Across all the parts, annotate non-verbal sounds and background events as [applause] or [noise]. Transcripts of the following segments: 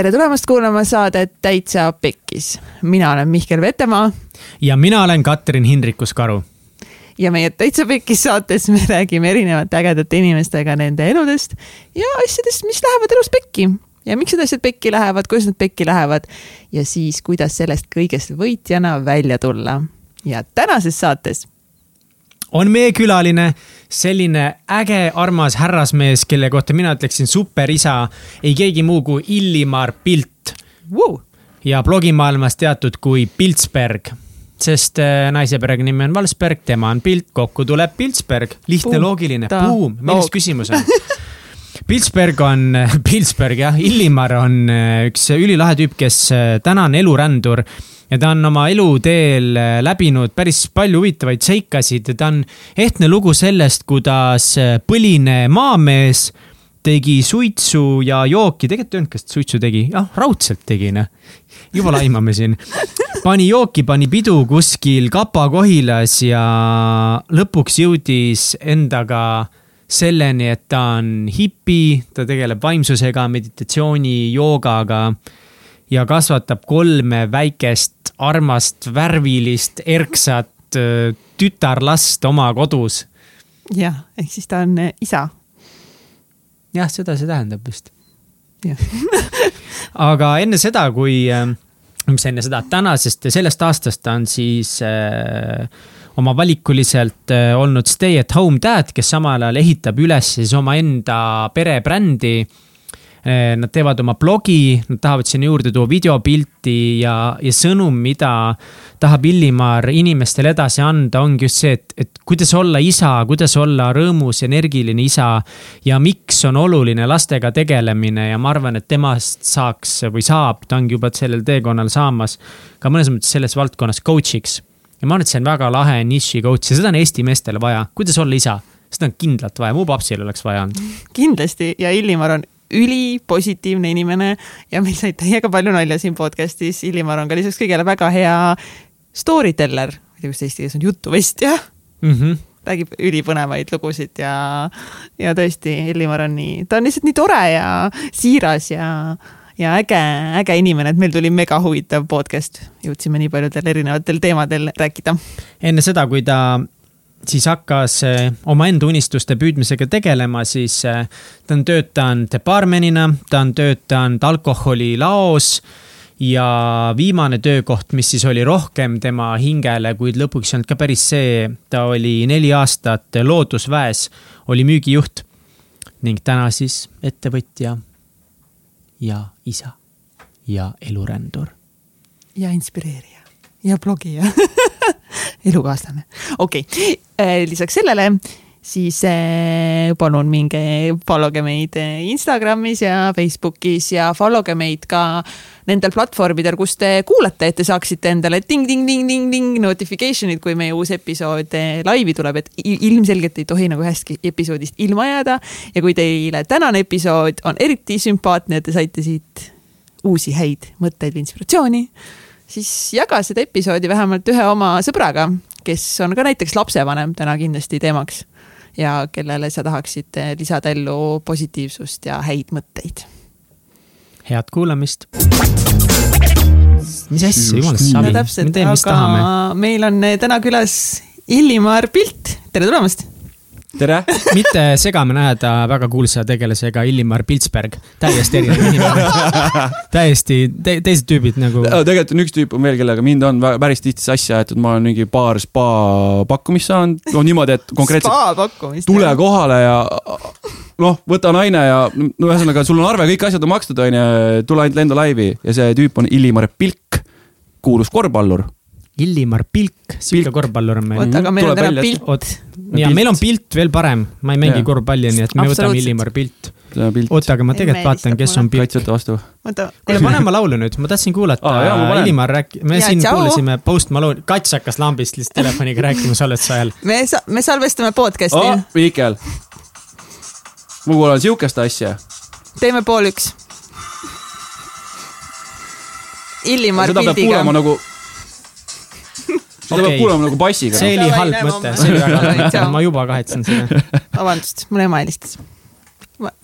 tere tulemast kuulama saadet Täitsa Pekkis. mina olen Mihkel Vetemaa. ja mina olen Katrin Hindrikus-Karu. ja meie Täitsa Pekkis saates me räägime erinevate ägedate inimestega nende eludest ja asjadest, mis lähevad elus pekki ja miks need asjad pekki lähevad, kuidas nad pekki lähevad ja siis, kuidas sellest kõigest võitjana välja tulla. ja tänases saates on meie külaline selline äge, armas härrasmees, kelle kohta mina ütleksin superisa, ei keegi muu kui Illimar Pilt. Wow.. ja blogimaailmas teatud kui Piltsberg, sest äh, naise perekonnimi on Valsberg, tema on Pilt, kokku tuleb Piltsberg, lihtne, loogiline, buum, milles küsimus on? [laughs] Pilsberg on, Pilsberg jah, Illimar on äh, üks ülilahe tüüp, kes äh, täna on elurändur ja ta on oma eluteel äh, läbinud päris palju huvitavaid seikasid. Ja ta on ehtne lugu sellest, kuidas äh, põline maamees tegi suitsu ja jooki, tegelikult ei öelnud, kas ta suitsu tegi, jah, raudselt tegi, noh. juba laimame siin. pani jooki, pani pidu kuskil Kapa-Kohilas ja lõpuks jõudis endaga selleni, et ta on hipi, ta tegeleb vaimsusega, meditatsiooni, joogaga ja kasvatab kolme väikest armast, värvilist, erksat tütarlast oma kodus. jah, ehk siis ta on isa. jah, seda see tähendab vist. [laughs] aga enne seda, kui, mis enne seda, tänasest, sellest aastast ta on siis äh, oma valikuliselt äh, olnud stay at home dad, kes samal ajal ehitab üles siis omaenda perebrändi äh, nad teevad oma blogi, nad tahavad sinna juurde tuua videopilti ja, ja sõnum, mida tahab Illimar inimestele edasi anda, ongi just see, et, et kuidas olla isa, kuidas olla rõõmus, energiline isa. ja miks on oluline lastega tegelemine ja ma arvan, et temast saaks või saab, ta ongi juba sellel teekonnal saamas ka mõnes mõttes selles valdkonnas coach'iks. ja ma arvan, et see on väga lahe niši coach ja seda on Eesti meestele vaja, kuidas olla isa seda on kindlalt vaja, mu papsil oleks vaja olnud. kindlasti ja Illimar on ülipositiivne inimene ja meil sai täiega palju nalja siin podcast'is. Illimar on ka lisaks kõigele väga hea story teller, ma ei tea, kuidas eesti keeles on, jutuvestja mm. -hmm räägib ülipõnevaid lugusid ja, ja tõesti, Illimar on nii, ta on lihtsalt nii tore ja siiras ja, ja äge, äge inimene, et meil tuli mega huvitav podcast. jõudsime nii paljudel erinevatel teemadel rääkida. enne seda, kui ta siis hakkas eh, omaenda unistuste püüdmisega tegelema, siis eh, ta on töötanud baarmenina, ta on töötanud alkoholilaos ja viimane töökoht, mis siis oli rohkem tema hingele, kuid lõpuks ei olnud ka päris see, ta oli neli aastat Loodusväes, oli müügijuht ning täna siis ettevõtja ja isa ja elurändur. ja inspireerija ja blogija [laughs] elukaaslane, okei okay., lisaks sellele siis äh, palun minge follow ge meid äh, Instagramis ja Facebookis ja follow ge meid ka nendel platvormidel, kus te kuulate, et te saaksite endale ting-ting-ting-ting-ting notification'id, kui meie uus episood laivi tuleb, et ilmselgelt ei tohi nagu ühestki episoodist ilma jääda. ja kui teile tänane episood on eriti sümpaatne te saite siit uusi häid mõtteid või inspiratsiooni siis jaga seda episoodi vähemalt ühe oma sõbraga, kes on ka näiteks lapsevanem täna kindlasti teemaks ja kellele sa tahaksid lisada ellu positiivsust ja häid mõtteid. head kuulamist. mis asja, jumalast savi no,, me teeme, mis tahame. meil on täna külas Illimar Pilt, tere tulemast tere! Mitte segame ajada väga kuulsa tegelasega Illimar Piltsberg, täiesti erinev inimene. Täiesti te, teised tüübid nagu. tegelikult on üks tüüp on veel, kellega mind on päris tihti sassi aetud, ma olen mingi paar spa pakkumist saanud, no niimoodi, et konkreetselt tule kohale ja noh, võta naine ja no ühesõnaga, sul on arve, kõik asjad on makstud, onju, tule ainult lenda laivi. Ja see tüüp on Illimar Pilk, kuulus korvpallur Illimar Pilk, sihuke korvpallur on meil. oota, aga meil on täna pilt. ja meil on pilt veel parem, ma ei mängi korvpalli, nii et me võtame Illimar Pilt. oota, aga ma tegelikult vaatan, kes on Pilt. kaitsjate vastu. kuule, pane ma laulu nüüd, ma tahtsin kuulata ah,. Illimar rääk-, me ja, siin tšau. kuulasime Post Malone, kats hakkas lambist lihtsalt telefoniga rääkima salvestuse ajal. me sa-, me salvestame podcast'i oh,. Miikel, ma kuulan sihukest asja. teeme pool üks. Illimar pildiga. seda peab kuulama nagu seda okay. peab kuulama nagu bassiga. see oli halb mõte, see oli väga halb, ma juba kahetsen seda. vabandust, mul ema helistas.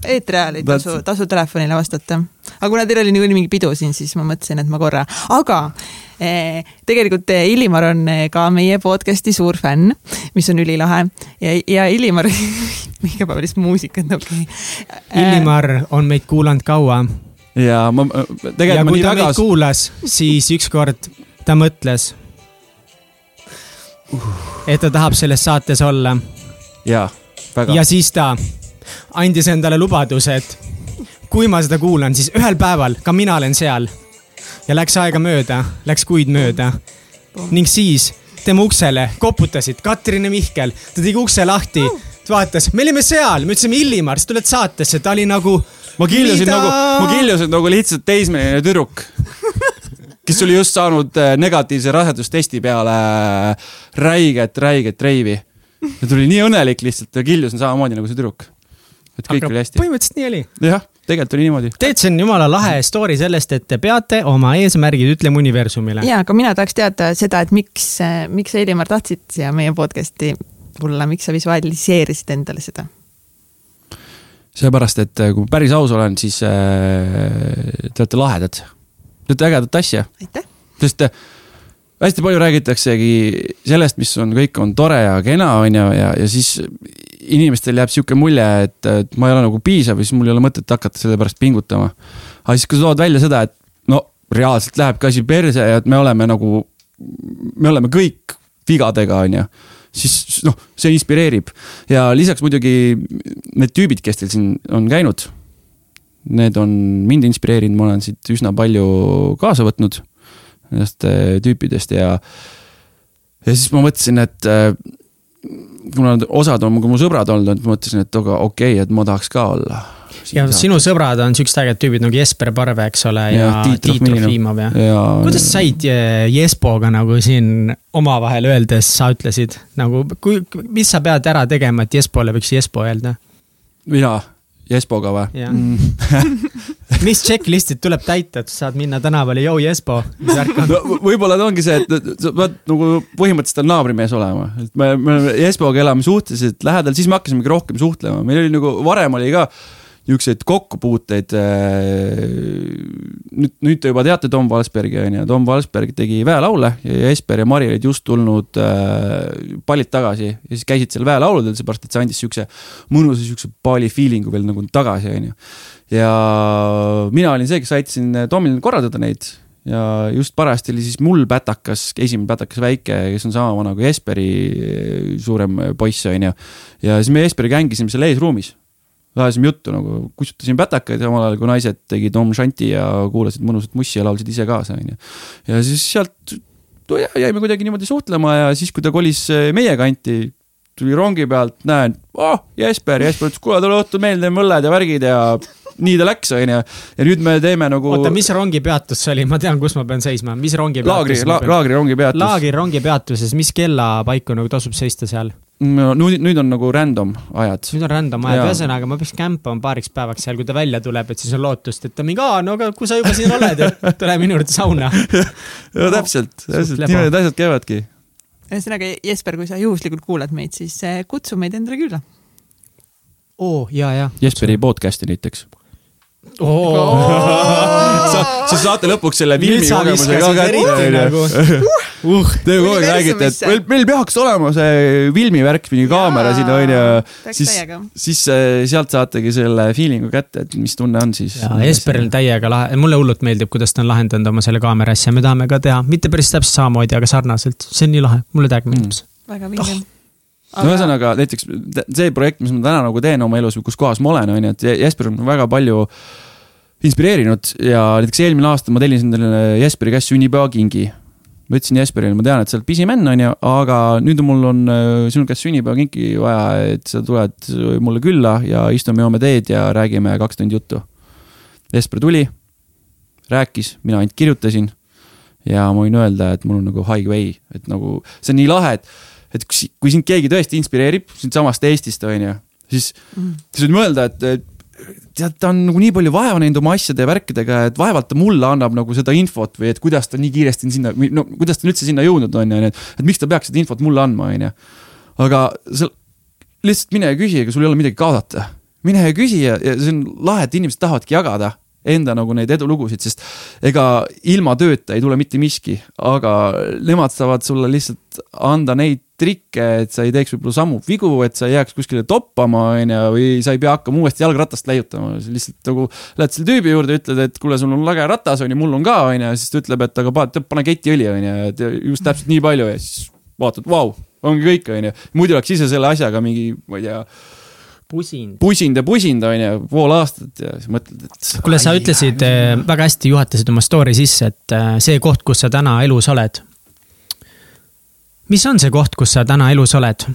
eetri ajal ei tasu, tasu telefonile vastata. aga kuna teil oli niikuinii mingi pidu siin, siis ma mõtlesin, et ma korra, aga eh, tegelikult eh, Illimar on eh, ka meie podcast'i suur fänn, mis on ülilahe ja, ja Illimar [laughs] mingi päev lihtsalt muusikat, okei okay.. Illimar on meid kuulanud kaua. ja ma, tegelikult ja kui ta väga... meid kuulas, siis ükskord ta mõtles, et ta tahab selles saates olla. ja, väga. ja siis ta andis endale lubaduse, et kui ma seda kuulan, siis ühel päeval ka mina olen seal. ja läks aega mööda, läks kuid mööda. ning siis tema uksele koputasid Katrin ja Mihkel, ta tegi ukse lahti, vaatas, me olime seal, me ütlesime Illimar, sa tuled saatesse, ta oli nagu. ma killusin nagu, ma killusin nagu lihtsalt teismeline tüdruk kes oli just saanud äh, negatiivse rasedustesti peale äh, räiget, räiget reivi. ja tuli nii õnnelik lihtsalt ja killusin samamoodi nagu see tüdruk. et kõik Aga oli hästi. põhimõtteliselt nii oli. jah, tegelikult oli niimoodi. tead, see on jumala lahe story sellest, et te peate oma eesmärgid ütlema universumile. ja, aga mina tahaks teada seda, et miks, miks sa, Elimar, tahtsid siia meie podcast'i tulla, miks sa visualiseerisid endale seda? sellepärast, et kui päris aus olen, siis äh, te olete lahedad teete ägedat asja. sest hästi palju räägitaksegi sellest, mis on, kõik on tore ja kena, on ju, ja, ja siis inimestel jääb sihuke mulje, et, et ma ei ole nagu piisav ja siis mul ei ole mõtet hakata selle pärast pingutama. aga siis, kui sa tood välja seda, et no reaalselt lähebki asi perse ja et me oleme nagu, me oleme kõik vigadega, on ju siis noh, see inspireerib ja lisaks muidugi need tüübid, kes teil siin on käinud need on mind inspireerinud, ma olen siit üsna palju kaasa võtnud nendest äh, tüüpidest ja, ja siis ma mõtlesin, et äh, kuna osad on mu sõbrad olnud, ma mõtlesin, et aga okei okay,, et ma tahaks ka olla. ja saaks. sinu sõbrad on siuksed ägedad tüübid nagu Jesper Parve, eks ole, ja, ja Tiit Trofimov ja, ja. kuidas said äh, Jespoga nagu siin omavahel öeldes, sa ütlesid nagu, kui, mis sa pead ära tegema, et Jespole võiks Jespo öelda? mina Jespoga või? Mm. [laughs] mis checklist'id tuleb täita, et saad minna tänavale, joo Jespo, mis värk on no,? võib-olla ta ongi see, et sa pead nagu põhimõtteliselt on naabrimees olema, et me, me Jespoga elame suhteliselt lähedal, siis me hakkasimegi rohkem suhtlema, meil oli nagu varem oli ka niisuguseid kokkupuuteid. Äh, nüüd, nüüd te juba teate Tom Valsbergi on ju, Tom Valsberg tegi väelaule ja Jesper ja Mari olid just tulnud äh, pallilt tagasi ja siis käisid seal väelauludel, seepärast et see andis siukse mõnusa siukse palli feeling'u veel nagu tagasi, on ju. ja mina olin see, kes aitasin Tomil korraldada neid ja just parajasti oli siis mul pätakas, esimene pätakas väike, kes on sama vana kui Jesperi suurem poiss, on ju. ja siis me Jesperiga hängisime seal eesruumis ajasime juttu nagu, kustutasin pätakaid samal ajal kui naised tegid Om Shanti ja kuulasid mõnusat mussi ja laulsid ise kaasa, onju. ja siis sealt jäime kuidagi niimoodi suhtlema ja siis, kui ta kolis eh, meie kanti, tuli rongi pealt, näen, oh, Jesper, Jesper ütles, kuule, tule õhtul meil teeme õlled ja värgid ja nii ta läks, onju. ja nüüd me teeme nagu. oota, mis rongipeatus see oli, ma tean, kus ma pean seisma, mis rongipeatus? laagri la,, laagri rongipeatus. laagri rongipeatuses, mis kellapaiku nagu tasub seista seal? no nüüd, nüüd on nagu random ajad. nüüd on random ajad, ühesõnaga ma peaks campama paariks päevaks seal, kui ta välja tuleb, et siis on lootust, et ta mingi, aa, no aga kui sa juba siin oled, et [laughs] tule minu juurde sauna. [laughs] no täpselt, täpselt, niimoodi need asjad käivadki. ühesõnaga, Jesper, kui sa juhuslikult kuulad meid, siis eh, kutsu meid endale külla. oo, ja, ja. Jesperi podcast'i näiteks sa, sa saate lõpuks selle filmi kogemuse ka kätte, onju. Uh, te kogu aeg räägite, et meil, meil peaks olema see filmivärk, mingi kaamera siin onju. siis, siis äh, sealt saategi selle feeling'u kätte, et mis tunne on siis. ja Esperil täiega lahe, mulle hullult meeldib, kuidas ta on lahendanud oma selle kaamera asja, me tahame ka teha, mitte päris täpselt samamoodi, aga sarnaselt, see on nii lahe, mulle täiega meeldib see. Mm.. väga vinge. Oh no ühesõnaga näiteks see projekt, mis ma täna nagu teen oma elus või kus kohas ma olen, on ju, et Jesper on väga palju inspireerinud ja näiteks eelmine aasta ma tellisin endale Jesperi käest sünnipäevakingi. ma ütlesin Jesperile, ma tean, et sa oled pisimenn, on ju, aga nüüd mul on äh, sinu käest sünnipäevakinki vaja, et sa tuled mulle külla ja istume, joome teed ja räägime kaks tundi juttu. Jesper tuli, rääkis, mina ainult kirjutasin ja ma võin öelda, et mul on nagu highway, et nagu see on nii lahe, et et kui sind keegi tõesti inspireerib siitsamast Eestist, on ju, siis mm., siis võib mõelda, et tead, ta on nagu nii palju vaeva näinud oma asjade ja värkidega, et vaevalt ta mulle annab nagu seda infot või et kuidas ta nii kiiresti sinna, no kuidas ta on üldse sinna jõudnud, on ju, et, et miks ta peaks seda infot mulle andma, on ju. aga sa lihtsalt mine ja küsi, ega sul ei ole midagi kaotada. mine ja küsi ja, ja see on lahe, et inimesed tahavadki jagada enda nagu neid edulugusid, sest ega ilma tööta ei tule mitte miski, aga nemad saavad sulle lihtsalt anda neid trikke, et sa ei teeks võib-olla samu vigu, et sa ei jääks kuskile toppama, on ju, või sa ei pea hakkama uuesti jalgratast leiutama, lihtsalt nagu lähed selle tüübi juurde, ütled, et kuule, sul on lage ratas, on ju, mul on ka, on ju, siis ta ütleb, et aga pane, pane ketiõli, on ju, et just täpselt nii palju ja siis vaatad, vau, ongi kõik, on ju. muidu oleks ise selle asjaga mingi, ma ei tea pusind. pusind ja pusind on ju, pool aastat ja siis mõtled, et. kuule, sa ütlesid äh, väga hästi, juhatasid oma story sisse, et äh, see koht, kus sa täna elus oled. mis on see koht, kus sa täna elus oled?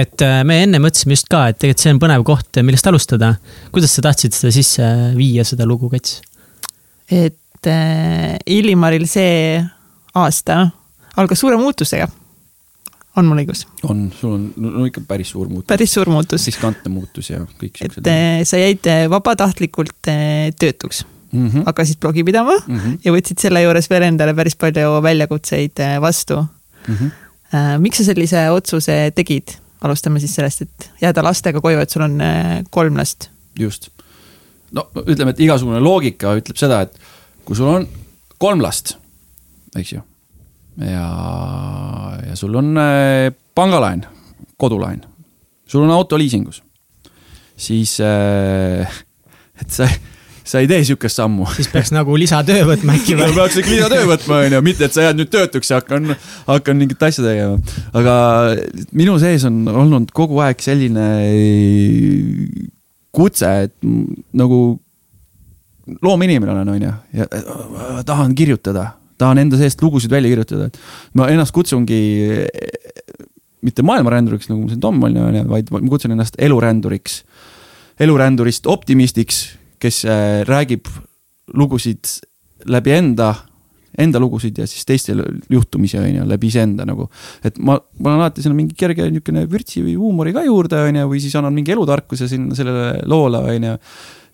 et äh, me enne mõtlesime just ka, et tegelikult see on põnev koht, millest alustada. kuidas sa tahtsid seda sisse viia, seda lugu, Kats? et äh, Illimaril see aasta algas suure muutusega on mul õigus? on, sul on no ikka päris suur muutus. päris suur muutus. riskantne muutus ja kõik siuksed. et äh, sa jäid äh, vabatahtlikult äh, töötuks mm. -hmm. hakkasid blogi pidama mm -hmm. ja võtsid selle juures veel endale päris palju väljakutseid vastu mm. -hmm. miks sa sellise otsuse tegid? alustame siis sellest, et jääda lastega koju, et sul on kolm last. just. no ütleme, et igasugune loogika ütleb seda, et kui sul on kolm last, eks ju ja, ja sul on äh, pangalaen, kodulaen, sul on auto liisingus, siis äh, [laughs] et sa, sa ei tee sihukest sammu. siis peaks nagu lisatöö võtma äkki või? peaks ikka lisatöö võtma, on ju, mitte et sa jääd nüüd töötuks ja hakkan, hakkan mingit asja tegema. aga minu sees on olnud kogu aeg selline kutse, et nagu loominimene olen, on ju, ja tahan kirjutada tahan enda seest lugusid välja kirjutada, et ma ennast kutsungi mitte maailmaränduriks, nagu see Tom on ju, vaid ma kutsun ennast eluränduriks. elurändurist optimistiks, kes äh, räägib lugusid läbi enda, enda lugusid ja siis teiste juhtumisi, on ju, läbi iseenda nagu. et ma, ma olen alati sinna mingi kerge niisugune vürtsi või huumori ka juurde, on ju, või siis annan mingi elutarkuse sinna sellele loole, on ju.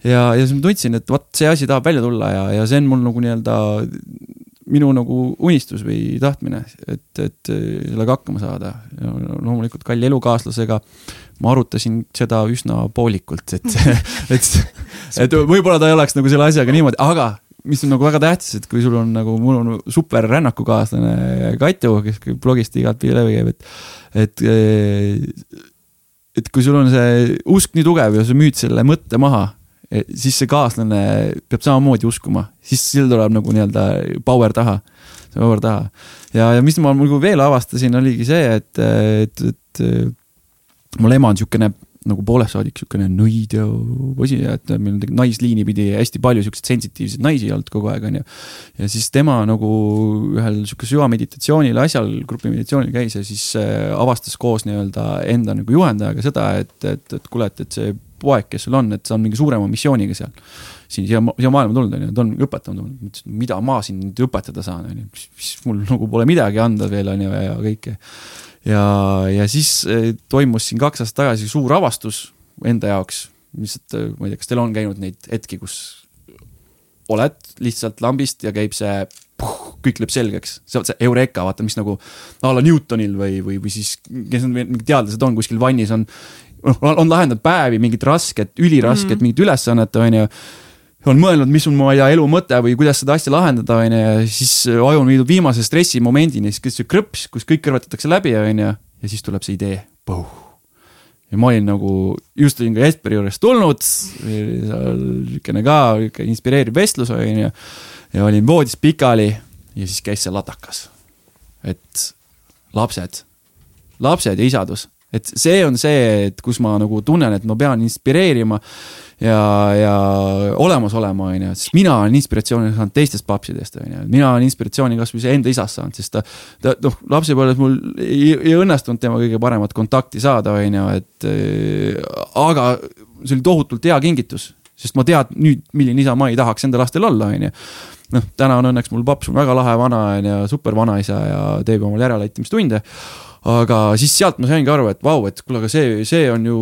ja, ja siis ma tundsin, et vot see asi tahab välja tulla ja, ja see on mul nagu nii-öelda minu nagu unistus või tahtmine, et, et sellega hakkama saada. loomulikult kalli elukaaslasega ma arutasin seda üsna poolikult, et, [laughs] et, et võib-olla ta ei oleks nagu selle asjaga niimoodi, aga mis on nagu väga tähtis, et kui sul on nagu, mul on super rännakukaaslane Katju, kes blogist igatpidi läbi käib, et, et, et kui sul on see usk nii tugev ja sa müüd selle mõtte maha siis see kaaslane peab samamoodi uskuma, siis seal tuleb nagu nii-öelda power taha, power taha. ja, ja mis ma nagu veel avastasin, oligi see, et, et, et mul ema on niisugune nagu poolest saadik niisugune nõid ja posi ja et meil naisliini pidi hästi palju siukseid sensitiivseid naisi olnud kogu aeg, onju. ja siis tema nagu ühel sihuke süvameditatsioonil asjal, grupi meditatsioonil käis ja siis äh, avastas koos nii-öelda enda nagu juhendajaga seda, et, et, et kuule, et, et see poeg, kes sul on, et see on mingi suurema missiooniga seal. siin siia, siia maailma tulnud on ju, ta on õpetanud, mida ma siin nüüd õpetada saan, on ju, mis mul nagu pole midagi anda veel on ju ja kõike. ja, ja siis eh, toimus siin kaks aastat tagasi suur avastus enda jaoks, lihtsalt eh, ma ei tea, kas teil on käinud neid hetki, kus oled lihtsalt lambist ja käib see puh, kõik lööb selgeks, see on see Eureka, vaata, mis nagu a la Newtonil või, või, või siis, kes need teadlased on kuskil vannis on noh, [laughs] on lahendanud päevi, mingit rasket, ülirasket mm. mingit ülesannet, on ju on mõelnud, mis on, ma ei tea, elu mõte või kuidas seda asja lahendada, on ju, ja siis aju on viidud viimase stressimomendini, siis see krõps, kus kõik kõrvetatakse läbi, on ju, ja siis tuleb see idee. ja ma olin nagu, just olin ka Jesperi juurest tulnud, niisugune ka niisugune inspireeriv vestlus, on ju, ja olin voodis pikali ja siis käis see latakas. et lapsed, lapsed ja isadus et see on see, et kus ma nagu tunnen, et ma pean inspireerima ja, ja olemas olema, on ju, sest mina olen inspiratsiooni saanud teistest papsidest, on ju, mina olen inspiratsiooni kasvõi enda isast saanud, sest ta, ta noh, lapsepõlves mul ei, ei õnnestunud tema kõige paremat kontakti saada, on ju, et äh, aga see oli tohutult hea kingitus, sest ma tean nüüd, milline isa ma ei tahaks enda lastel olla, on ju. Noh, täna on õnneks mul paps on väga lahe vana on ju, super vanaisa ja teeb omal järeleaitamistunde aga siis sealt ma saingi aru, et vau, et kuule, aga see, see on ju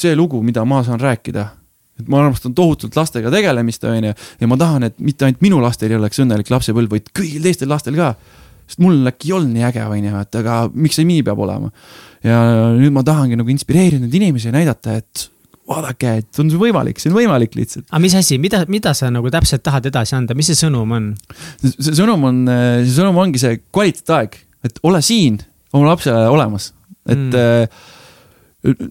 see lugu, mida ma saan rääkida. et ma armastan tohutult lastega tegelemist, on ju, ja ma tahan, et mitte ainult minu lastel ei oleks õnnelik lapsepõlv, vaid kõigil teistel lastel ka. sest mul äkki ei olnud nii äge, on ju, et aga miks see nii peab olema. ja nüüd ma tahangi nagu inspireerida neid inimesi ja näidata, et vaadake, et on võimalik, see on võimalik lihtsalt. aga mis asi, mida, mida sa nagu täpselt tahad edasi anda, mis see sõnum on? see sõnum on, see sõnum ongi see kvaliteetaeg, et ole siin oma lapsele olemas, et mm. äh,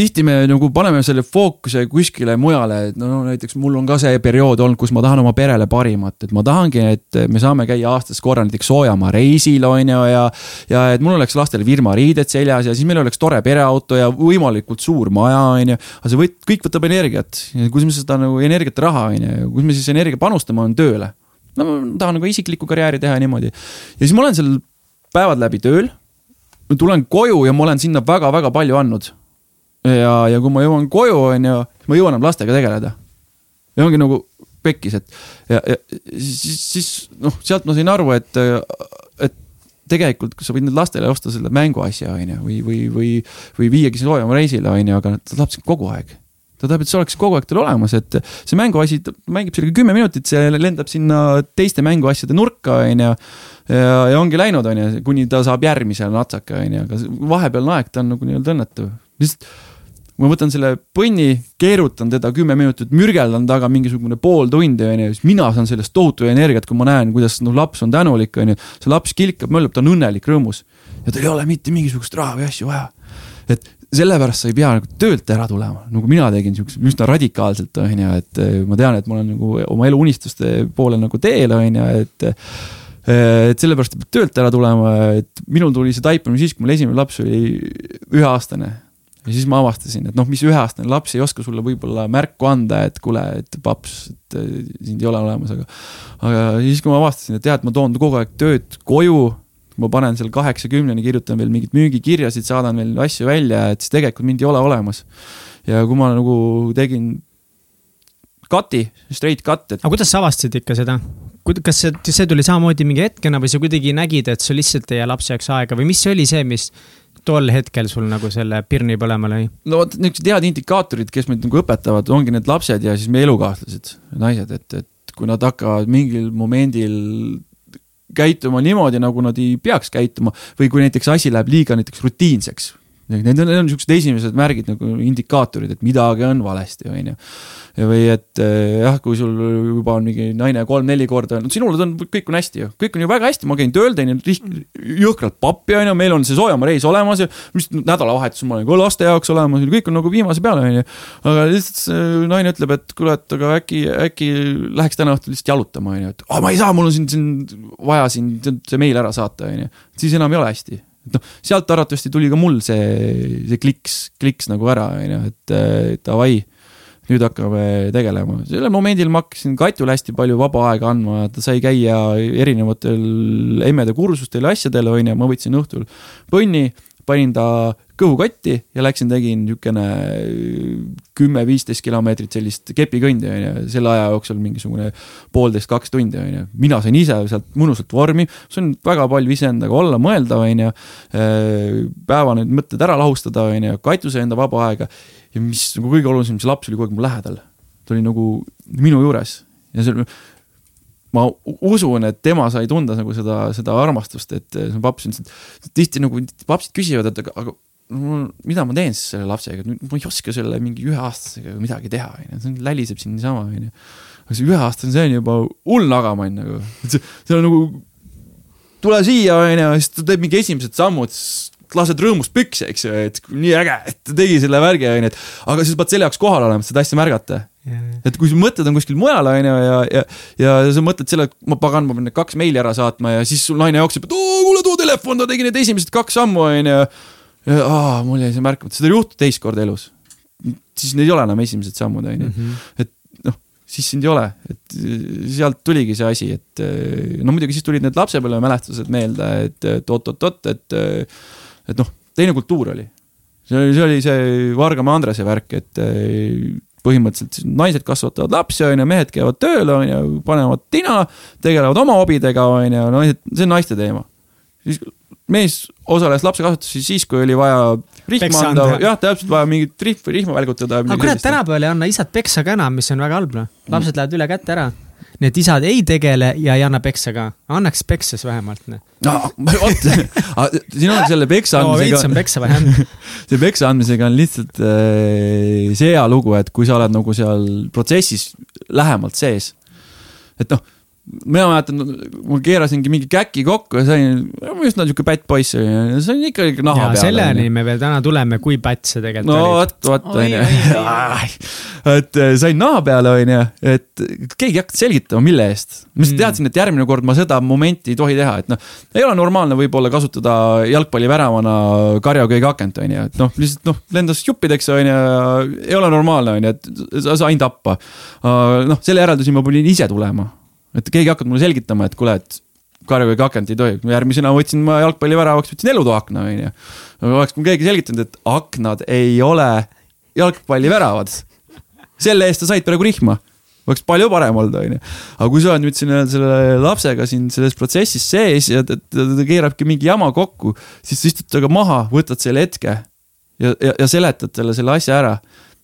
tihti me nagu paneme selle fookuse kuskile mujale, et no, näiteks mul on ka see periood olnud, kus ma tahan oma perele parimat, et ma tahangi, et me saame käia aastas korra näiteks soojamaa reisil, on ju, ja. ja et mul oleks lastel firmariided seljas ja siis meil oleks tore pereauto ja võimalikult suur maja, on ju. aga see võt-, kõik võtab energiat, kus me seda nagu energiat, raha, on ju, kus me siis energia panustame, on tööle. no ma tahan nagu isiklikku karjääri teha niimoodi. ja siis ma olen seal päevad läbi tööl tulen koju ja ma olen sinna väga-väga palju andnud ja, ja kui ma jõuan koju, on ju, siis ma ei jõua enam lastega tegeleda. ja ongi nagu pekkis, et ja, ja siis, siis noh, sealt ma sain aru, et, et tegelikult, sa võid nüüd lastele osta selle mänguasja, on ju, või, või, või, või viiagi soojama reisile, on ju, aga tahab sind kogu aeg ta tahab, et see oleks kogu aeg tal olemas, et see mänguasi, ta mängib sellega kümme minutit, see lendab sinna teiste mänguasjade nurka, on ju. ja, ja ongi läinud, on ju, kuni ta saab järgmise natsaka, on ju, aga vahepealne aeg, ta on nagu nii-öelda õnnetu. lihtsalt ma võtan selle põnni, keerutan teda kümme minutit, mürgeldan taga mingisugune pool tundi, onju, siis mina saan sellest tohutu energiat, kui ma näen, kuidas noh, laps on tänulik, onju. see laps kilkab, möllab, ta on õnnelik, rõõmus. ja tal ei ole mitte mingisugust raha või asju vaja. et sellepärast sa ei pea nagu töölt ära tulema, nagu mina tegin siukse üsna radikaalselt, onju, et eh, ma tean, et ma olen nagu oma elu unistuste poole nagu teel, onju, et eh, et sellepärast peab töölt ära tulema, et minul tuli see taipamine siis, kui mul esimene laps oli üheaastane ja siis ma avastasin, et noh, mis üheaastane laps ei oska sulle võib-olla märku anda, et kuule, et paps, et äh, sind ei ole olemas, aga. aga siis, kui ma avastasin, et jah, et ma toon kogu aeg tööd koju. Ma panen seal kaheksakümneni, kirjutan veel mingeid müügikirjasid, saadan veel asju välja, et siis tegelikult mind ei ole olemas. ja kui ma nagu tegin cut'i, straight cut, et. aga kuidas sa avastasid ikka seda? kas see, see tuli samamoodi mingi hetkena või sa kuidagi nägid, et sul lihtsalt ei jää lapse jaoks aega või mis see oli see, mis tol hetkel sul nagu selle pirni põlema lõi? no vot, niisugused head indikaatorid, kes meid nagu õpetavad, ongi need lapsed ja siis meie elukaaslased, naised, et, et kui nad hakkavad mingil momendil käituma niimoodi, nagu nad ei peaks käituma või kui näiteks asi läheb liiga näiteks rutiinseks. Need on, need on niisugused esimesed märgid nagu indikaatorid, et midagi on valesti, on ju või et eh, jah, kui sul juba on mingi naine kolm-neli korda öelnud, sinul on, kõik on hästi ju, kõik on ju väga hästi, ma käin tööl, teen jõhkralt pappi, on ju, meil on see soojamaa reis olemas ja mis nädalavahetusel ma olen ka laste jaoks olemas, kõik on nagu viimase peale, on ju. aga lihtsalt naine ütleb, et kuule, et aga äkki, äkki läheks täna õhtul lihtsalt jalutama, on ju, et oh, ma ei saa, mul on siin, siin vaja siin see meil ära saata, on ju. siis enam ei ole hästi et noh, sealt arvatavasti tuli ka mul see, see kliks, kliks nagu ära, on ju, et davai nüüd hakkame tegelema. sellel momendil ma hakkasin Katjule hästi palju vaba aega andma, ta sai käia erinevatel emmede kursustel ja asjadel, on ju, ma võtsin õhtul põnni, panin ta kõhukotti ja läksin, tegin niisugune kümme-viisteist kilomeetrit sellist kepikõndi, on ju, selle aja jooksul mingisugune poolteist, kaks tundi, on ju. mina sain ise sealt mõnusalt vormi, sain väga palju iseendaga olla, mõelda, on ju. päeva need mõtted ära lahustada, on ju, Katju sai enda vaba aega ja mis nagu kõige olulisem, see laps oli kogu aeg mu lähedal. ta oli nagu minu juures ja see, ma usun, et tema sai tunda nagu seda, seda armastust, et see paps ütles, et tihti nagu papsid küsivad, et aga, aga no, mida ma teen siis selle lapsega, ma ei oska selle mingi üheaastasega midagi teha, onju, see läliseb siin niisama, onju. aga see üheaastane, see on juba hull nagamann nagu, see, on nagu, tule siia, onju, siis ta teeb mingi esimesed sammud, siis lased rõõmust püksi, eks ju, et nii äge, et ta tegi selle värgi, onju, et aga siis pead selle jaoks kohal olema, et seda asja märgata. et kui su mõtted on kuskil mujal, onju, ja, ja, ja sa mõtled selle, ma pagan, ma pean need kaks meili ära saatma ja siis sul naine jookseb, et oo, kuule, too telefon, ta tegi need esimesed kaks sammu, onju. Aa, mul jäi see märkamata, seda ei juhtu teist korda elus. siis need ei ole enam esimesed sammud, onju, mhm. et noh siis sind ei ole, et sealt tuligi see asi, et no muidugi siis tulid need lapsepõlvemälestused meelde, et oot-oot-oot, et, et, et et noh, teine kultuur oli. see oli, see oli see Vargamäe Andrese värk, et põhimõtteliselt naised kasvatavad lapsi, on ju, mehed käivad tööl, on ju, panevad tina, tegelevad oma hobidega, on ju, no see on naiste teema. siis mees osales lapsekasvatuses siis, kui oli vaja rihma anda, jah, täpselt vaja mingit rihma, rihma välgutada. aga kurat, tänapäeval ei anna isad peksa ka enam, mis on väga halb, noh. lapsed lähevad üle käte ära need isad ei tegele ja ei anna peksa ka. annaks peksa siis vähemalt. Noh. no vot, [laughs] siin on selle peksa andmisega no,. veits on peksa vaja [laughs] anda see peksa andmisega on lihtsalt äh, see hea lugu, et kui sa oled nagu seal protsessis lähemalt sees. et noh mina mäletan, ma keerasingi mingi käki kokku ja sain, üsna sihuke pätt poiss oli ja sain ikka naha ja, peale. selleni me veel täna tuleme, kui pätt see tegelikult no, oli. no vot, vot onju. et äh, sain naha peale onju, et keegi ei hakanud selgitama, mille eest. ma lihtsalt mm. teadsin, et järgmine kord ma seda momenti ei tohi teha, et noh, ei ole normaalne võib-olla kasutada jalgpalliväravana karjaköögi akent onju, et noh, lihtsalt noh, lendas juppideks onju, ei ole normaalne onju, et sa sain tappa. noh, selle järelduseni ma pidin ise tulema et keegi hakkab mulle selgitama, et kuule, et karjaköögi akent ei tohi, järgmisena võtsin ma jalgpalliväravaks, võtsin elutoaakna, onju. oleks mul keegi selgitanud, et aknad ei ole jalgpalliväravad. selle eest sa said praegu rihma oleks palju parem olnud, onju. aga kui sa oled nüüd siin selle lapsega siin selles protsessis sees ja ta, ta, ta keerabki mingi jama kokku, siis istud temaga maha, võtad selle hetke ja, ja, ja seletad talle selle asja ära.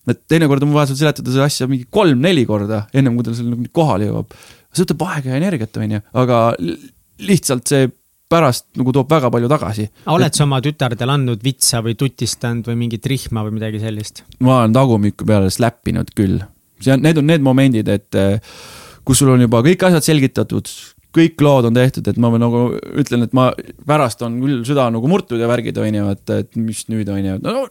et teinekord on vaja sul seletada seda asja mingi kolm-neli korda, ennem kui ta seal nagu kohale jõuab see võtab aega ja energiat, on ju, aga lihtsalt see pärast nagu toob väga palju tagasi. oled sa oma tütardele andnud vitsa või tutistanud või mingit rihma või midagi sellist? ma olen tagumikku peale slappinud küll. see on, need on need momendid, et eh, kus sul on juba kõik asjad selgitatud, kõik lood on tehtud, et ma nagu ütlen, et ma pärast on küll süda nagu murtud ja värgid, on ju, et, et mis nüüd on ju. no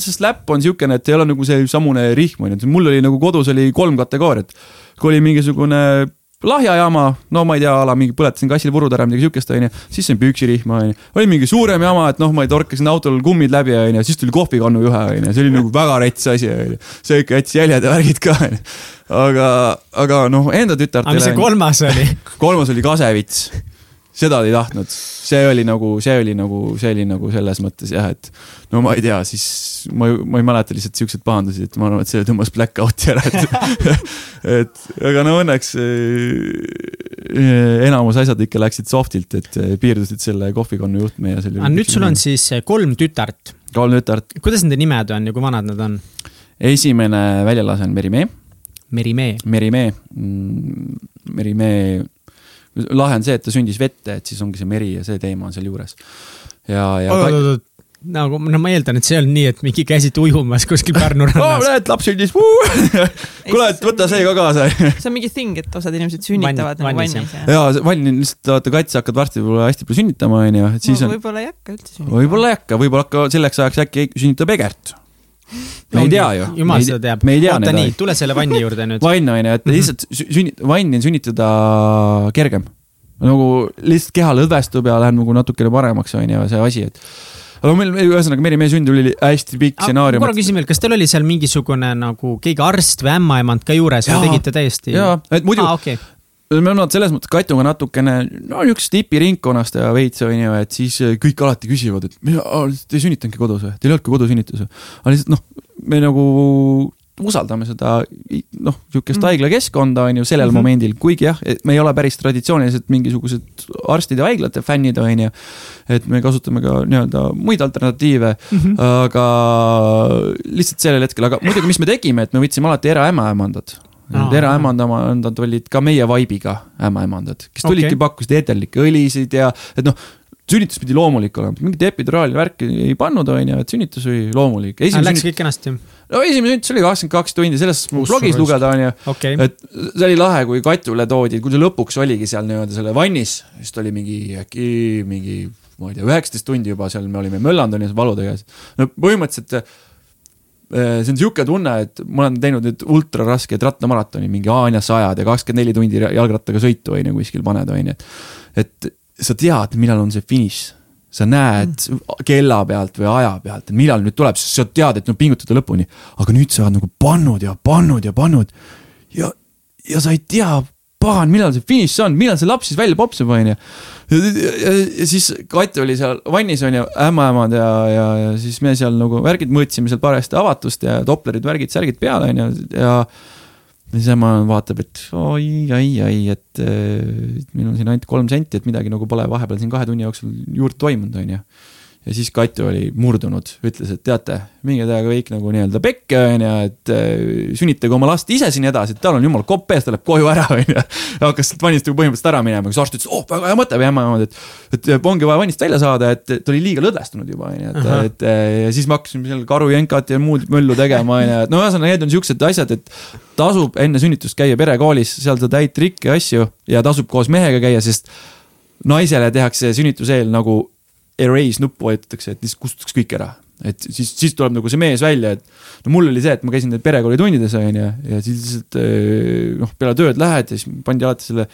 see slap on siukene, et ei ole nagu see samune rihm, on ju, mul oli nagu kodus oli kolm kategooriat. kui oli mingisugune lahja jama, no ma ei tea, a la mingi põletasin kassile purud ära, midagi siukest, onju. siis sain püksirihma, onju. oli mingi suurem jama, et noh, ma ei torkasin autol kummid läbi, onju. siis tuli kohvikannu juhe, onju. see oli nagu väga rets asi, onju. see ikka jättis jäljed ja värgid ka, onju. aga, aga noh, enda tütartele. aga mis see kolmas oli [laughs] kolmas oli kasevits seda ei tahtnud, see oli nagu, see oli nagu, see oli nagu selles mõttes jah, et no ma ei tea, siis ma, ma ei mäleta lihtsalt siukseid pahandusi, et ma arvan, et see tõmbas black out'i ära, et [laughs] et aga no õnneks eh, enamus asjad ikka läksid soft'ilt, et eh, piirdusid selle kohvikonnu juhtme ja selle. aga nüüd sul on siis eh, kolm tütart. kolm tütart. kuidas nende nimed on ja kui vanad nad on? esimene väljalase on Merimee. Merimee. Merimee, mm, Merimee lahe on see, et ta sündis vette, et siis ongi see meri ja see teema on sealjuures. ja, ja oot, oot, oot, nagu, no ma eeldan, et see ei olnud nii, et mingi käisite ujumas kuskil Pärnu [laughs] rannas oh,. näed, laps sündis [laughs] kuule, et võta see ka kaasa see on mingi thing, et osad inimesed sünnitavad Vann, nagu vannis. jaa, vanni on lihtsalt, vaata katse hakkad varsti võib-olla hästi palju sünnitama, onju, et siis no, on. võib-olla ei hakka üldse sünnitama. võib-olla ei hakka, võib-olla hakka selleks ajaks äkki sünnitab Egert me ei tea ju. jumal seda teab. oota nii, tule selle vanni juurde nüüd. vann on ju, et lihtsalt sünnit-, vanni on sünnitada kergem nagu lihtsalt keha lõdvestub ja läheb nagu natukene paremaks, on ju, see asi, et aga meil, ühesõnaga Meri meie sünd oli hästi pikk stsenaarium. korra küsin veel, kas teil oli seal mingisugune nagu keegi arst või ämmaemand ka juures või tegite täiesti? jaa, et muidu ah,, okay. me oleme selles mõttes Katuga natukene, no niisugusest tipiringkonnast ja veits on ju, et siis kõik alati küsivad, et te ei sünnitanudki kodus või, teil ei olnud ka kodusünnitus või? aga lihtsalt noh, me nagu usaldame seda noh, niisugust mm. haiglakeskkonda on ju sellel mm -hmm. momendil, kuigi jah, me ei ole päris traditsioonilised mingisugused arstide ja haiglate fännid, on ju. et me kasutame ka nii-öelda muid alternatiive mm, -hmm. aga lihtsalt sellel hetkel, aga muidugi, mis me tegime, et me võtsime alati eraämmaemandad Need eraämmaemandad olid ka meie vibe'iga ämmaemandad, kes tulidki okay., pakkusid eeterlikke õlisid ja, et noh, sünnitus pidi loomulik olema, mingit epiduraali värki ei pannud, on ju, et sünnitus oli loomulik. Läks kõik kenasti? no esimene sünnitus oli kakskümmend kaks tundi, sellest mu blogis lugeda, on ju okay.. et see oli lahe, kui Katule toodi, kui see lõpuks oligi seal nii-öelda selle vannis, siis ta oli mingi äkki mingi, ma ei tea, üheksateist tundi juba seal me olime möllanud, on ju, valude käes. no põhimõtteliselt eh, see on niisugune tunne, et ma olen teinud nüüd ultraraskeid rattamaratoni, mingi Haanjasse ajad ja kakskümmend neli tundi jalgrattaga sõitu, on ju, kuskil paned, on ju, et. Sa tead, millal on see finiš. sa näed mm. kella pealt või aja pealt, millal nüüd tuleb, sest sa tead, et no pingutada lõpuni. aga nüüd sa oled nagu pannud ja pannud ja pannud. ja, ja sa ei tea, pagan, millal see finiš on, millal see laps siis välja popsab, on ju. ja siis Kati oli seal vannis, on ju, ämmaemad ja, ja, ja siis me seal nagu värgid mõõtsime seal parajasti avatust ja Doplerid, värgid, särgid peale, on ju, ja, ja ema vaatab, et oi, ai, ai, et äh, meil on siin ainult kolm senti, et midagi nagu pole vahepeal siin kahe tunni jooksul juurde toimunud, on ju. Ja siis Katju oli murdunud, ütles, et teate, minge teie kõik nagu nii-öelda pekke, on ju, et äh, sünnitage oma last ise siin edasi, et tal on jumal kopp ees, ta läheb koju ära, [laughs] on ju. ja hakkas vannist nagu põhimõtteliselt ära minema, siis arst ütles, oh, väga hea mõte või ema niimoodi, et, et ongi vaja vannist välja saada, et ta oli liiga lõdvestunud juba, on ju, et, et ja siis me hakkasime seal karujenkat ja muud möllu tegema, on ju, et no ühesõnaga, need on siuksed asjad, et tasub enne sünnitust käia perekoolis, seal saad häid trikke ja asju ja tasub koos mehega käia, sest naisele tehakse sünnituse eel nagu erase nuppu vajutatakse, et lihtsalt kustutatakse kõik ära. et siis, siis tuleb nagu see mees välja, et no mul oli see, et ma käisin perekoolitundides on ju, ja siis lihtsalt eh, noh, peale tööd lähed ja siis pandi alati selle